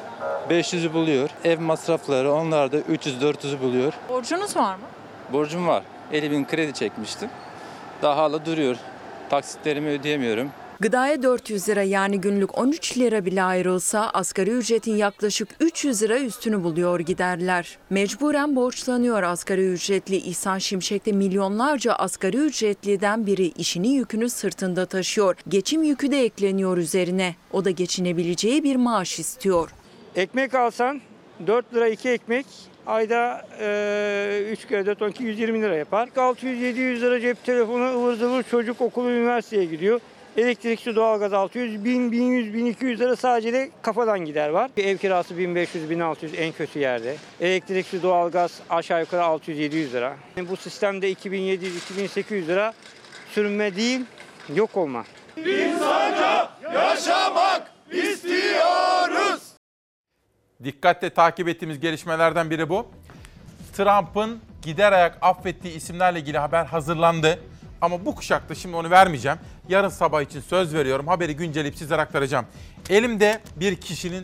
500'ü buluyor. Ev masrafları onlar da 300-400'ü buluyor. Borcunuz var mı? Borcum var. 50 bin kredi çekmiştim. Daha hala duruyor. Taksitlerimi ödeyemiyorum. Gıdaya 400 lira yani günlük 13 lira bile ayrılsa asgari ücretin yaklaşık 300 lira üstünü buluyor giderler. Mecburen borçlanıyor asgari ücretli İhsan Şimşek de milyonlarca asgari ücretliden biri işini yükünü sırtında taşıyor. Geçim yükü de ekleniyor üzerine. O da geçinebileceği bir maaş istiyor. Ekmek alsan 4 lira 2 ekmek ayda 3 kere 4 12 120 lira yapar. 600-700 lira cep telefonu ıvır zıvır çocuk okulu üniversiteye gidiyor. Elektrik, su, doğalgaz 600, 1000, 1100, 1200 lira sadece de kafadan gider var. Bir ev kirası 1500, 1600 en kötü yerde. Elektrik, su, doğalgaz aşağı yukarı 600-700 lira. Bu sistemde 2700, 2800 lira sürünme değil, yok olma. İnsanca yaşamak istiyoruz. Dikkatle takip ettiğimiz gelişmelerden biri bu. Trump'ın gider ayak affettiği isimlerle ilgili haber hazırlandı. Ama bu kuşakta şimdi onu vermeyeceğim. Yarın sabah için söz veriyorum. Haberi güncelleyip sizlere aktaracağım. Elimde bir kişinin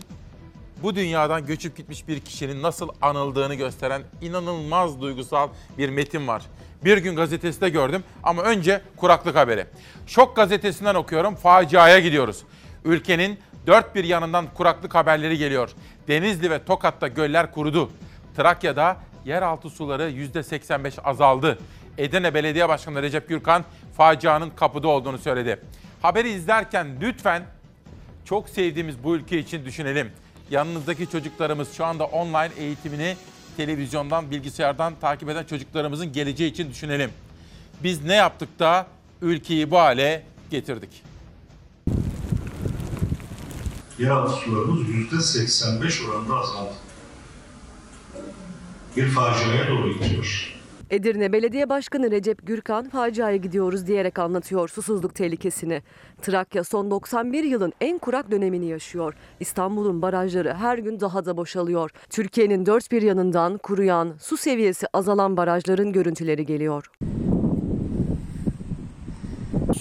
bu dünyadan göçüp gitmiş bir kişinin nasıl anıldığını gösteren inanılmaz duygusal bir metin var. Bir gün gazetesinde gördüm ama önce kuraklık haberi. Şok gazetesinden okuyorum. Faciaya gidiyoruz. Ülkenin dört bir yanından kuraklık haberleri geliyor. Denizli ve Tokat'ta göller kurudu. Trakya'da yeraltı suları %85 azaldı. Edirne Belediye Başkanı Recep Gürkan facianın kapıda olduğunu söyledi. Haberi izlerken lütfen çok sevdiğimiz bu ülke için düşünelim. Yanınızdaki çocuklarımız şu anda online eğitimini televizyondan, bilgisayardan takip eden çocuklarımızın geleceği için düşünelim. Biz ne yaptık da ülkeyi bu hale getirdik? Yeraltı sularımız yüzde 85 oranında azaldı. Bir faciaya doğru gidiyor. Edirne Belediye Başkanı Recep Gürkan faciaya gidiyoruz diyerek anlatıyor susuzluk tehlikesini. Trakya son 91 yılın en kurak dönemini yaşıyor. İstanbul'un barajları her gün daha da boşalıyor. Türkiye'nin dört bir yanından kuruyan, su seviyesi azalan barajların görüntüleri geliyor.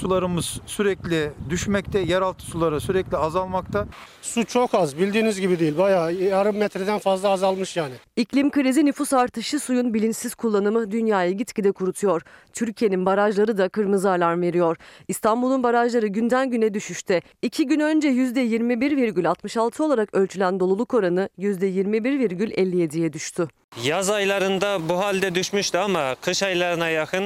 Sularımız sürekli düşmekte, yeraltı suları sürekli azalmakta. Su çok az bildiğiniz gibi değil. Bayağı yarım metreden fazla azalmış yani. İklim krizi nüfus artışı suyun bilinçsiz kullanımı dünyayı gitgide kurutuyor. Türkiye'nin barajları da kırmızı alarm veriyor. İstanbul'un barajları günden güne düşüşte. İki gün önce %21,66 olarak ölçülen doluluk oranı %21,57'ye düştü. Yaz aylarında bu halde düşmüştü ama kış aylarına yakın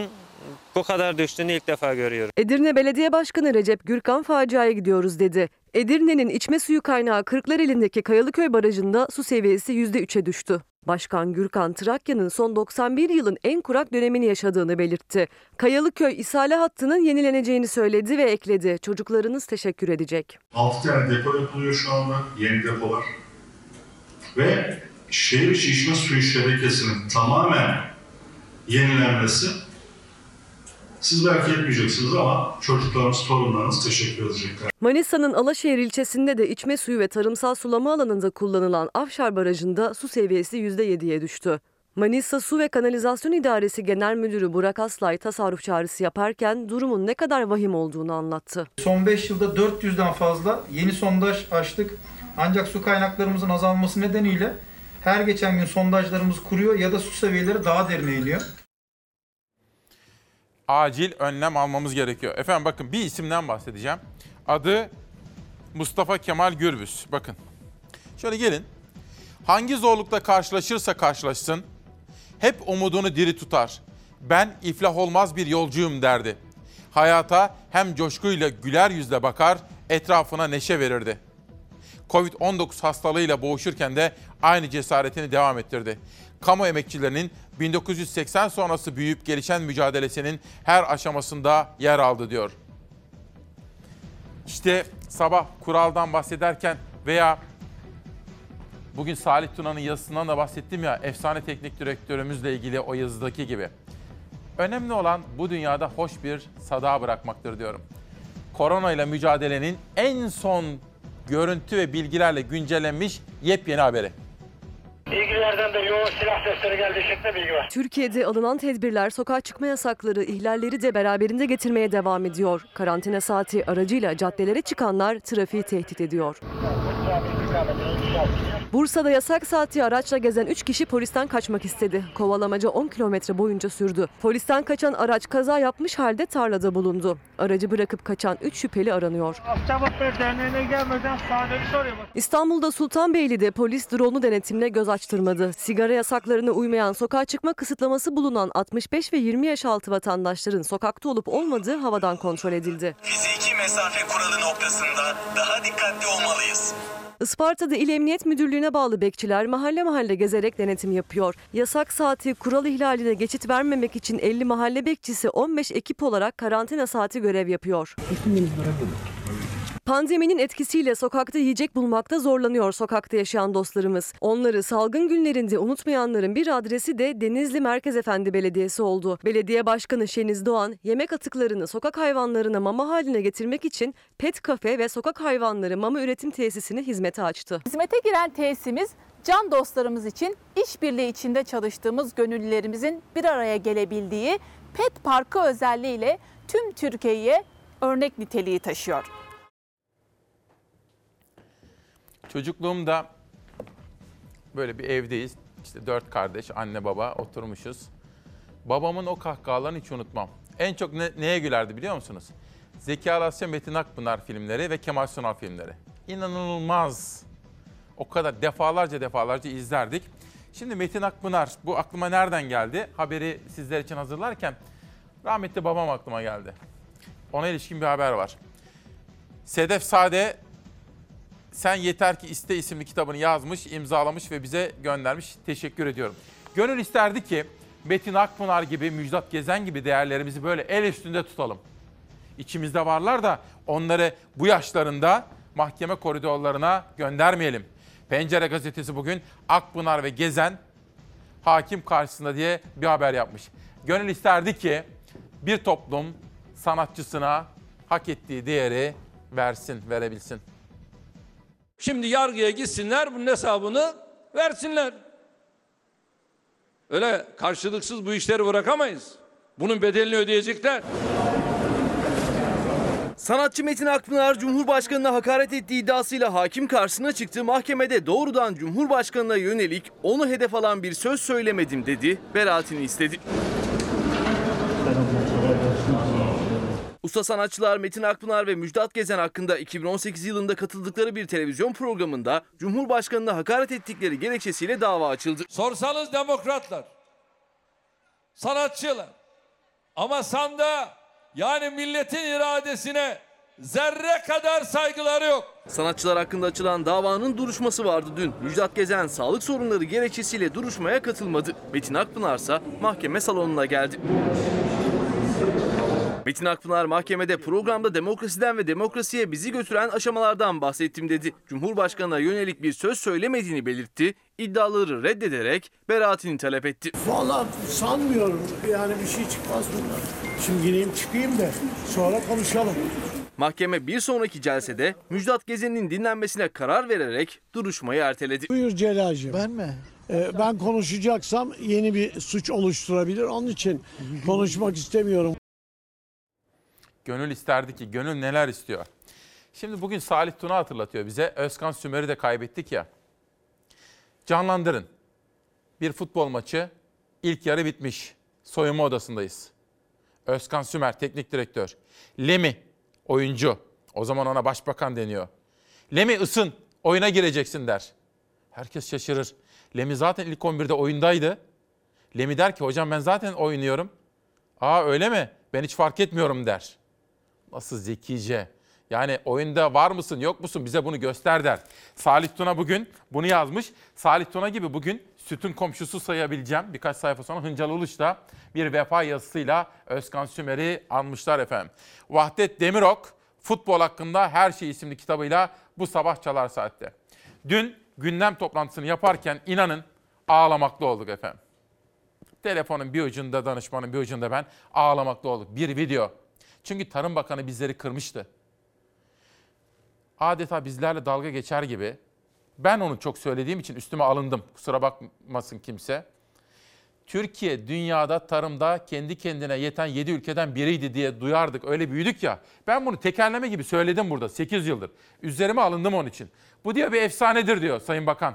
bu kadar düştüğünü ilk defa görüyorum. Edirne Belediye Başkanı Recep Gürkan faciaya gidiyoruz dedi. Edirne'nin içme suyu kaynağı Kırklareli'ndeki Kayalıköy Barajı'nda su seviyesi %3'e düştü. Başkan Gürkan Trakya'nın son 91 yılın en kurak dönemini yaşadığını belirtti. Kayalıköy İsale hattının yenileneceğini söyledi ve ekledi. Çocuklarınız teşekkür edecek. 6 tane depo yapılıyor şu anda, yeni depolar. Ve şehir içi içme suyu şebekesinin tamamen yenilenmesi siz belki etmeyeceksiniz ama çocuklarımız, torunlarımız teşekkür edecekler. Manisa'nın Alaşehir ilçesinde de içme suyu ve tarımsal sulama alanında kullanılan Afşar Barajı'nda su seviyesi %7'ye düştü. Manisa Su ve Kanalizasyon İdaresi Genel Müdürü Burak Aslay tasarruf çağrısı yaparken durumun ne kadar vahim olduğunu anlattı. Son 5 yılda 400'den fazla yeni sondaj açtık. Ancak su kaynaklarımızın azalması nedeniyle her geçen gün sondajlarımız kuruyor ya da su seviyeleri daha derine iniyor. Acil önlem almamız gerekiyor. Efendim bakın bir isimden bahsedeceğim. Adı Mustafa Kemal Gürbüz. Bakın. Şöyle gelin. Hangi zorlukla karşılaşırsa karşılaşsın hep umudunu diri tutar. Ben iflah olmaz bir yolcuyum derdi. Hayata hem coşkuyla güler yüzle bakar, etrafına neşe verirdi. Covid-19 hastalığıyla boğuşurken de aynı cesaretini devam ettirdi. Kamu emekçilerinin 1980 sonrası büyüyüp gelişen mücadelesinin her aşamasında yer aldı diyor. İşte sabah kuraldan bahsederken veya bugün Salih Tuna'nın yazısından da bahsettim ya efsane teknik direktörümüzle ilgili o yazıdaki gibi. Önemli olan bu dünyada hoş bir sada bırakmaktır diyorum. Korona ile mücadelenin en son görüntü ve bilgilerle güncellenmiş yepyeni haberi. İlgili yerden de yoğun silah sesleri geldiği şeklinde bilgi var. Türkiye'de alınan tedbirler sokağa çıkma yasakları ihlalleri de beraberinde getirmeye devam ediyor. Karantina saati aracıyla caddelere çıkanlar trafiği tehdit ediyor. Bursa'da yasak saati araçla gezen 3 kişi polisten kaçmak istedi. Kovalamaca 10 kilometre boyunca sürdü. Polisten kaçan araç kaza yapmış halde tarlada bulundu. Aracı bırakıp kaçan 3 şüpheli aranıyor. İstanbul'da Sultanbeyli'de polis drone'u denetimle göz açtırmadı. Sigara yasaklarına uymayan sokağa çıkma kısıtlaması bulunan 65 ve 20 yaş altı vatandaşların sokakta olup olmadığı havadan kontrol edildi. Fiziki mesafe kuralı noktasında daha dikkatli olmalıyız. Isparta'da İl Emniyet Müdürlüğü'ne bağlı bekçiler mahalle mahalle gezerek denetim yapıyor. Yasak saati kural ihlaline geçit vermemek için 50 mahalle bekçisi 15 ekip olarak karantina saati görev yapıyor. Pandeminin etkisiyle sokakta yiyecek bulmakta zorlanıyor sokakta yaşayan dostlarımız. Onları salgın günlerinde unutmayanların bir adresi de Denizli Merkez Efendi Belediyesi oldu. Belediye Başkanı Şeniz Doğan, yemek atıklarını sokak hayvanlarına mama haline getirmek için pet kafe ve sokak hayvanları mama üretim tesisini hizmete açtı. Hizmete giren tesisimiz can dostlarımız için işbirliği içinde çalıştığımız gönüllülerimizin bir araya gelebildiği pet parkı özelliğiyle tüm Türkiye'ye örnek niteliği taşıyor. Çocukluğumda böyle bir evdeyiz. İşte dört kardeş, anne baba oturmuşuz. Babamın o kahkahalarını hiç unutmam. En çok ne- neye gülerdi biliyor musunuz? Zeki Alasya, Metin Akpınar filmleri ve Kemal Sunal filmleri. İnanılmaz. O kadar defalarca defalarca izlerdik. Şimdi Metin Akpınar bu aklıma nereden geldi? Haberi sizler için hazırlarken rahmetli babam aklıma geldi. Ona ilişkin bir haber var. Sedef Sade sen Yeter Ki İste isimli kitabını yazmış, imzalamış ve bize göndermiş. Teşekkür ediyorum. Gönül isterdi ki Metin Akpınar gibi, Müjdat Gezen gibi değerlerimizi böyle el üstünde tutalım. İçimizde varlar da onları bu yaşlarında mahkeme koridorlarına göndermeyelim. Pencere gazetesi bugün Akpınar ve Gezen hakim karşısında diye bir haber yapmış. Gönül isterdi ki bir toplum sanatçısına hak ettiği değeri versin, verebilsin. Şimdi yargıya gitsinler bunun hesabını versinler. Öyle karşılıksız bu işleri bırakamayız. Bunun bedelini ödeyecekler. Sanatçı Metin Akpınar Cumhurbaşkanı'na hakaret ettiği iddiasıyla hakim karşısına çıktı. Mahkemede doğrudan Cumhurbaşkanı'na yönelik onu hedef alan bir söz söylemedim dedi. Beraatini istedi. Usta sanatçılar Metin Akpınar ve Müjdat Gezen hakkında 2018 yılında katıldıkları bir televizyon programında Cumhurbaşkanı'na hakaret ettikleri gerekçesiyle dava açıldı. Sorsanız demokratlar, sanatçılar ama sanda yani milletin iradesine zerre kadar saygıları yok. Sanatçılar hakkında açılan davanın duruşması vardı dün. Müjdat Gezen sağlık sorunları gerekçesiyle duruşmaya katılmadı. Metin Akpınar ise mahkeme salonuna geldi. Metin Akpınar mahkemede programda demokrasiden ve demokrasiye bizi götüren aşamalardan bahsettim dedi. Cumhurbaşkanına yönelik bir söz söylemediğini belirtti. İddiaları reddederek beraatini talep etti. Vallahi sanmıyorum yani bir şey çıkmaz bundan. Şimdi gireyim çıkayım da sonra konuşalım. Mahkeme bir sonraki celsede Müjdat Gezen'in dinlenmesine karar vererek duruşmayı erteledi. Buyur Celal'cim. Ben mi? ben konuşacaksam yeni bir suç oluşturabilir. Onun için konuşmak istemiyorum. Gönül isterdi ki, gönül neler istiyor? Şimdi bugün Salih Tuna hatırlatıyor bize. Özkan Sümer'i de kaybettik ya. Canlandırın. Bir futbol maçı, ilk yarı bitmiş. Soyunma odasındayız. Özkan Sümer, teknik direktör. Lemi, oyuncu. O zaman ona başbakan deniyor. Lemi ısın, oyuna gireceksin der. Herkes şaşırır. Lemi zaten ilk 11'de oyundaydı. Lemi der ki hocam ben zaten oynuyorum. Aa öyle mi? Ben hiç fark etmiyorum der. Nasıl zekice. Yani oyunda var mısın yok musun bize bunu göster der. Salih Tuna bugün bunu yazmış. Salih Tuna gibi bugün sütün komşusu sayabileceğim. Birkaç sayfa sonra Hıncal Uluç da bir vefa yazısıyla Özkan Sümer'i anmışlar efendim. Vahdet Demirok futbol hakkında her şey isimli kitabıyla bu sabah çalar saatte. Dün gündem toplantısını yaparken inanın ağlamaklı olduk efendim. Telefonun bir ucunda danışmanın bir ucunda ben ağlamaklı olduk. Bir video. Çünkü Tarım Bakanı bizleri kırmıştı. Adeta bizlerle dalga geçer gibi Ben onu çok söylediğim için üstüme alındım. Kusura bakmasın kimse. Türkiye dünyada tarımda kendi kendine yeten 7 ülkeden biriydi diye duyardık. Öyle büyüdük ya. Ben bunu tekerleme gibi söyledim burada 8 yıldır. Üzerime alındım onun için. Bu diyor bir efsanedir diyor Sayın Bakan.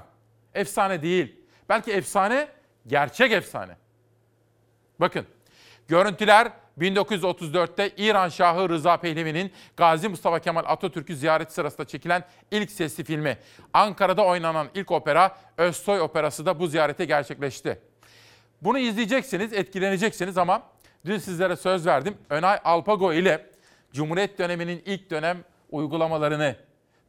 Efsane değil. Belki efsane, gerçek efsane. Bakın, görüntüler 1934'te İran Şahı Rıza Pehlevi'nin Gazi Mustafa Kemal Atatürk'ü ziyaret sırasında çekilen ilk sesli filmi. Ankara'da oynanan ilk opera Özsoy Operası da bu ziyarete gerçekleşti. Bunu izleyeceksiniz, etkileneceksiniz ama dün sizlere söz verdim. Önay Alpago ile Cumhuriyet döneminin ilk dönem uygulamalarını,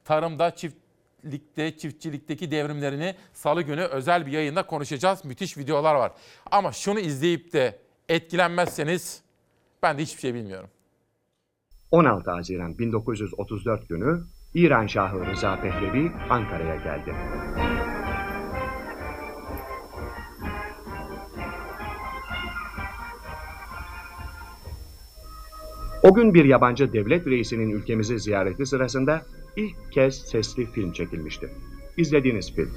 tarımda, çiftlikte, çiftçilikteki devrimlerini salı günü özel bir yayında konuşacağız. Müthiş videolar var. Ama şunu izleyip de etkilenmezseniz ben de hiçbir şey bilmiyorum. 16 Haziran 1934 günü İran Şahı Rıza Pehlevi Ankara'ya geldi. O gün bir yabancı devlet reisinin ülkemizi ziyareti sırasında ilk kez sesli film çekilmişti. İzlediğiniz film.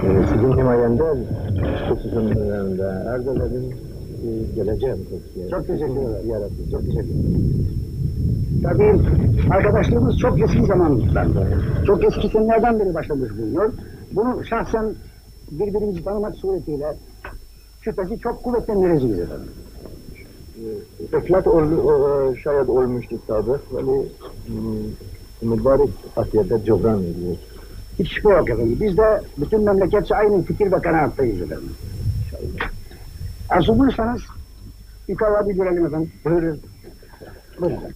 Sizin himayemde hususun döneminde Erdoğan'ın geleceğim Türkiye'ye. Çok teşekkür ederim. Yarabbim, çok teşekkür ederim. Tabii arkadaşlığımız çok eski zamanlardan beri, çok eski senelerden beri başlamış bulunuyor. Bunu şahsen birbirimizi tanımak suretiyle şüphesiz çok kuvvetlendireceğiz efendim. Eklat ol, şayet olmuştu tabi. Böyle mübarek asiyette cevran ediyor. Şüphe yok efendim. Biz de bütün memleketçe aynı fikir ve kanaattayız efendim. Arzu buyursanız yukarıda bir görelim efendim. Buyurun. Buyurun.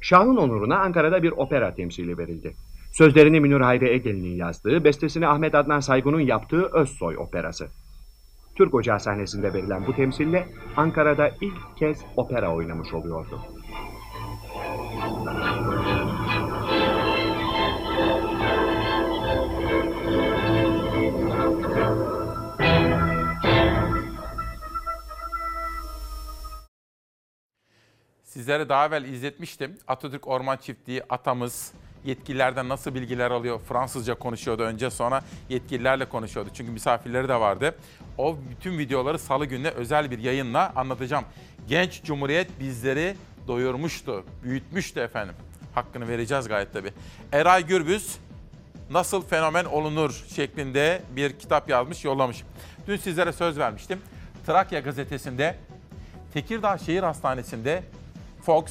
Şah'ın onuruna Ankara'da bir opera temsili verildi. Sözlerini Münir Hayri Egel'in yazdığı, bestesini Ahmet Adnan Saygun'un yaptığı Özsoy Operası. Türk Ocağı sahnesinde verilen bu temsille Ankara'da ilk kez opera oynamış oluyordu. Sizlere daha evvel izletmiştim. Atatürk Orman Çiftliği atamız yetkililerden nasıl bilgiler alıyor? Fransızca konuşuyordu önce sonra yetkililerle konuşuyordu. Çünkü misafirleri de vardı. O bütün videoları salı gününe özel bir yayınla anlatacağım. Genç Cumhuriyet bizleri doyurmuştu, büyütmüştü efendim. Hakkını vereceğiz gayet tabii. Eray Gürbüz Nasıl Fenomen Olunur şeklinde bir kitap yazmış, yollamış. Dün sizlere söz vermiştim. Trakya gazetesinde Tekirdağ Şehir Hastanesi'nde Fox,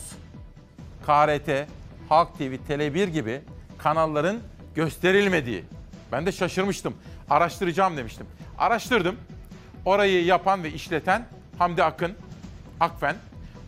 KRT, Halk TV, Tele1 gibi kanalların gösterilmediği. Ben de şaşırmıştım. Araştıracağım demiştim. Araştırdım. Orayı yapan ve işleten Hamdi Akın, Akfen.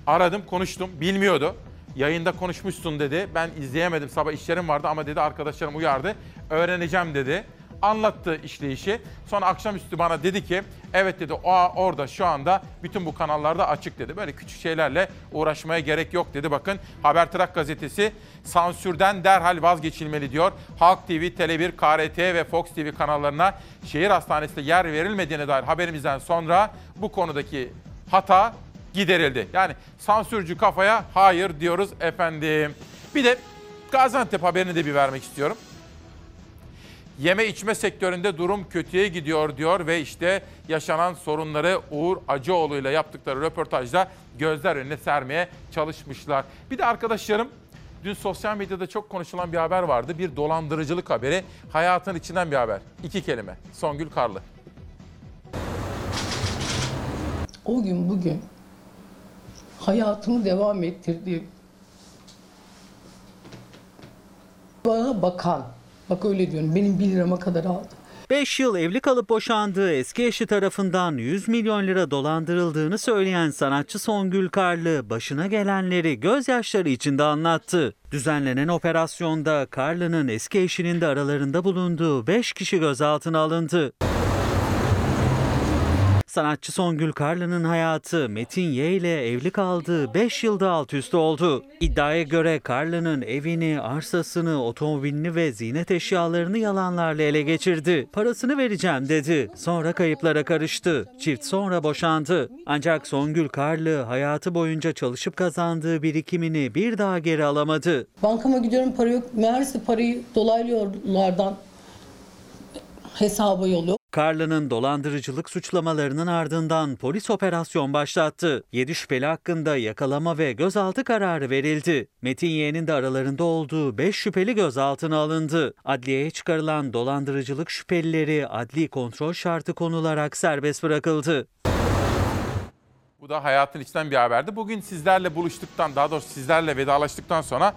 Aradım, konuştum. Bilmiyordu. Yayında konuşmuşsun dedi. Ben izleyemedim. Sabah işlerim vardı ama dedi arkadaşlarım uyardı. Öğreneceğim dedi. Anlattı işleyişi. Sonra akşamüstü bana dedi ki evet dedi o orada şu anda bütün bu kanallarda açık dedi. Böyle küçük şeylerle uğraşmaya gerek yok dedi. Bakın Habertrak gazetesi sansürden derhal vazgeçilmeli diyor. Halk TV, Tele1, KRT ve Fox TV kanallarına şehir hastanesinde yer verilmediğine dair haberimizden sonra bu konudaki hata giderildi. Yani sansürcü kafaya hayır diyoruz efendim. Bir de Gaziantep haberini de bir vermek istiyorum. Yeme içme sektöründe durum kötüye gidiyor diyor ve işte yaşanan sorunları Uğur Acıoğlu ile yaptıkları röportajda gözler önüne sermeye çalışmışlar. Bir de arkadaşlarım dün sosyal medyada çok konuşulan bir haber vardı. Bir dolandırıcılık haberi. Hayatın içinden bir haber. İki kelime. Songül Karlı. O gün bugün hayatımı devam ettirdi. Bana bakan, bak öyle diyorum benim 1 lirama kadar aldı. 5 yıl evli kalıp boşandığı eski eşi tarafından 100 milyon lira dolandırıldığını söyleyen sanatçı Songül Karlı başına gelenleri gözyaşları içinde anlattı. Düzenlenen operasyonda Karlı'nın eski eşinin de aralarında bulunduğu 5 kişi gözaltına alındı. Sanatçı Songül Karlı'nın hayatı Metin Y ile evli kaldığı 5 yılda alt üst oldu. İddiaya göre Karlı'nın evini, arsasını, otomobilini ve ziynet eşyalarını yalanlarla ele geçirdi. Parasını vereceğim dedi. Sonra kayıplara karıştı. Çift sonra boşandı. Ancak Songül Karlı hayatı boyunca çalışıp kazandığı birikimini bir daha geri alamadı. Bankama gidiyorum para yok. Meğerse parayı dolaylı yollardan hesaba yolluyor. Karlı'nın dolandırıcılık suçlamalarının ardından polis operasyon başlattı. 7 şüpheli hakkında yakalama ve gözaltı kararı verildi. Metin Y'nin de aralarında olduğu 5 şüpheli gözaltına alındı. Adliyeye çıkarılan dolandırıcılık şüphelileri adli kontrol şartı konularak serbest bırakıldı. Bu da hayatın içinden bir haberdi. Bugün sizlerle buluştuktan, daha doğrusu sizlerle vedalaştıktan sonra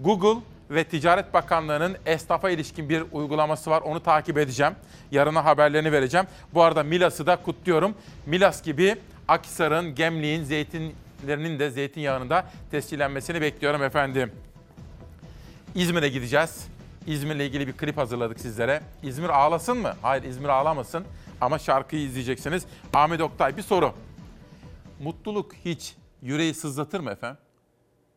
Google ve Ticaret Bakanlığı'nın esnafa ilişkin bir uygulaması var. Onu takip edeceğim. Yarına haberlerini vereceğim. Bu arada Milas'ı da kutluyorum. Milas gibi Akhisar'ın, Gemliğin, zeytinlerinin de zeytinyağının da tescillenmesini bekliyorum efendim. İzmir'e gideceğiz. İzmir'le ilgili bir klip hazırladık sizlere. İzmir ağlasın mı? Hayır İzmir ağlamasın. Ama şarkıyı izleyeceksiniz. Ahmet Oktay bir soru. Mutluluk hiç yüreği sızlatır mı efendim?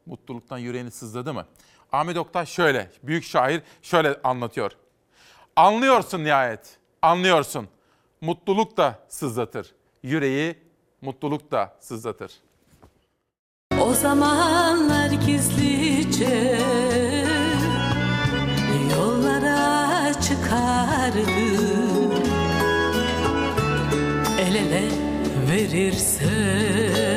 Mutluluktan yüreğini sızladı mı? Ahmet Oktay şöyle, büyük şair şöyle anlatıyor. Anlıyorsun nihayet, anlıyorsun. Mutluluk da sızlatır. Yüreği mutluluk da sızlatır. O zamanlar gizlice yollara çıkardı El ele verirse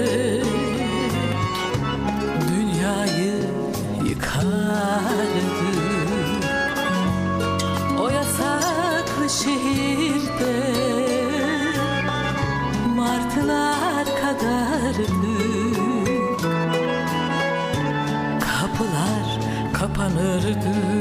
yıkardı O yasaklı şehirde martılar kadar büyük Kapılar kapanırdı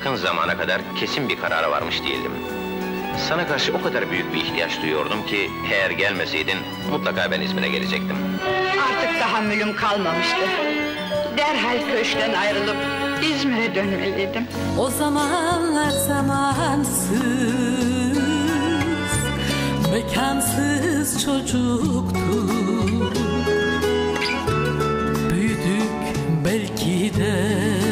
yakın zamana kadar kesin bir karara varmış değildim. Sana karşı o kadar büyük bir ihtiyaç duyuyordum ki, eğer gelmeseydin mutlaka ben İzmir'e gelecektim. Artık tahammülüm kalmamıştı. Derhal köşkten ayrılıp İzmir'e dönmeliydim. O zamanlar zamansız, mekansız çocuktu. Büyüdük belki de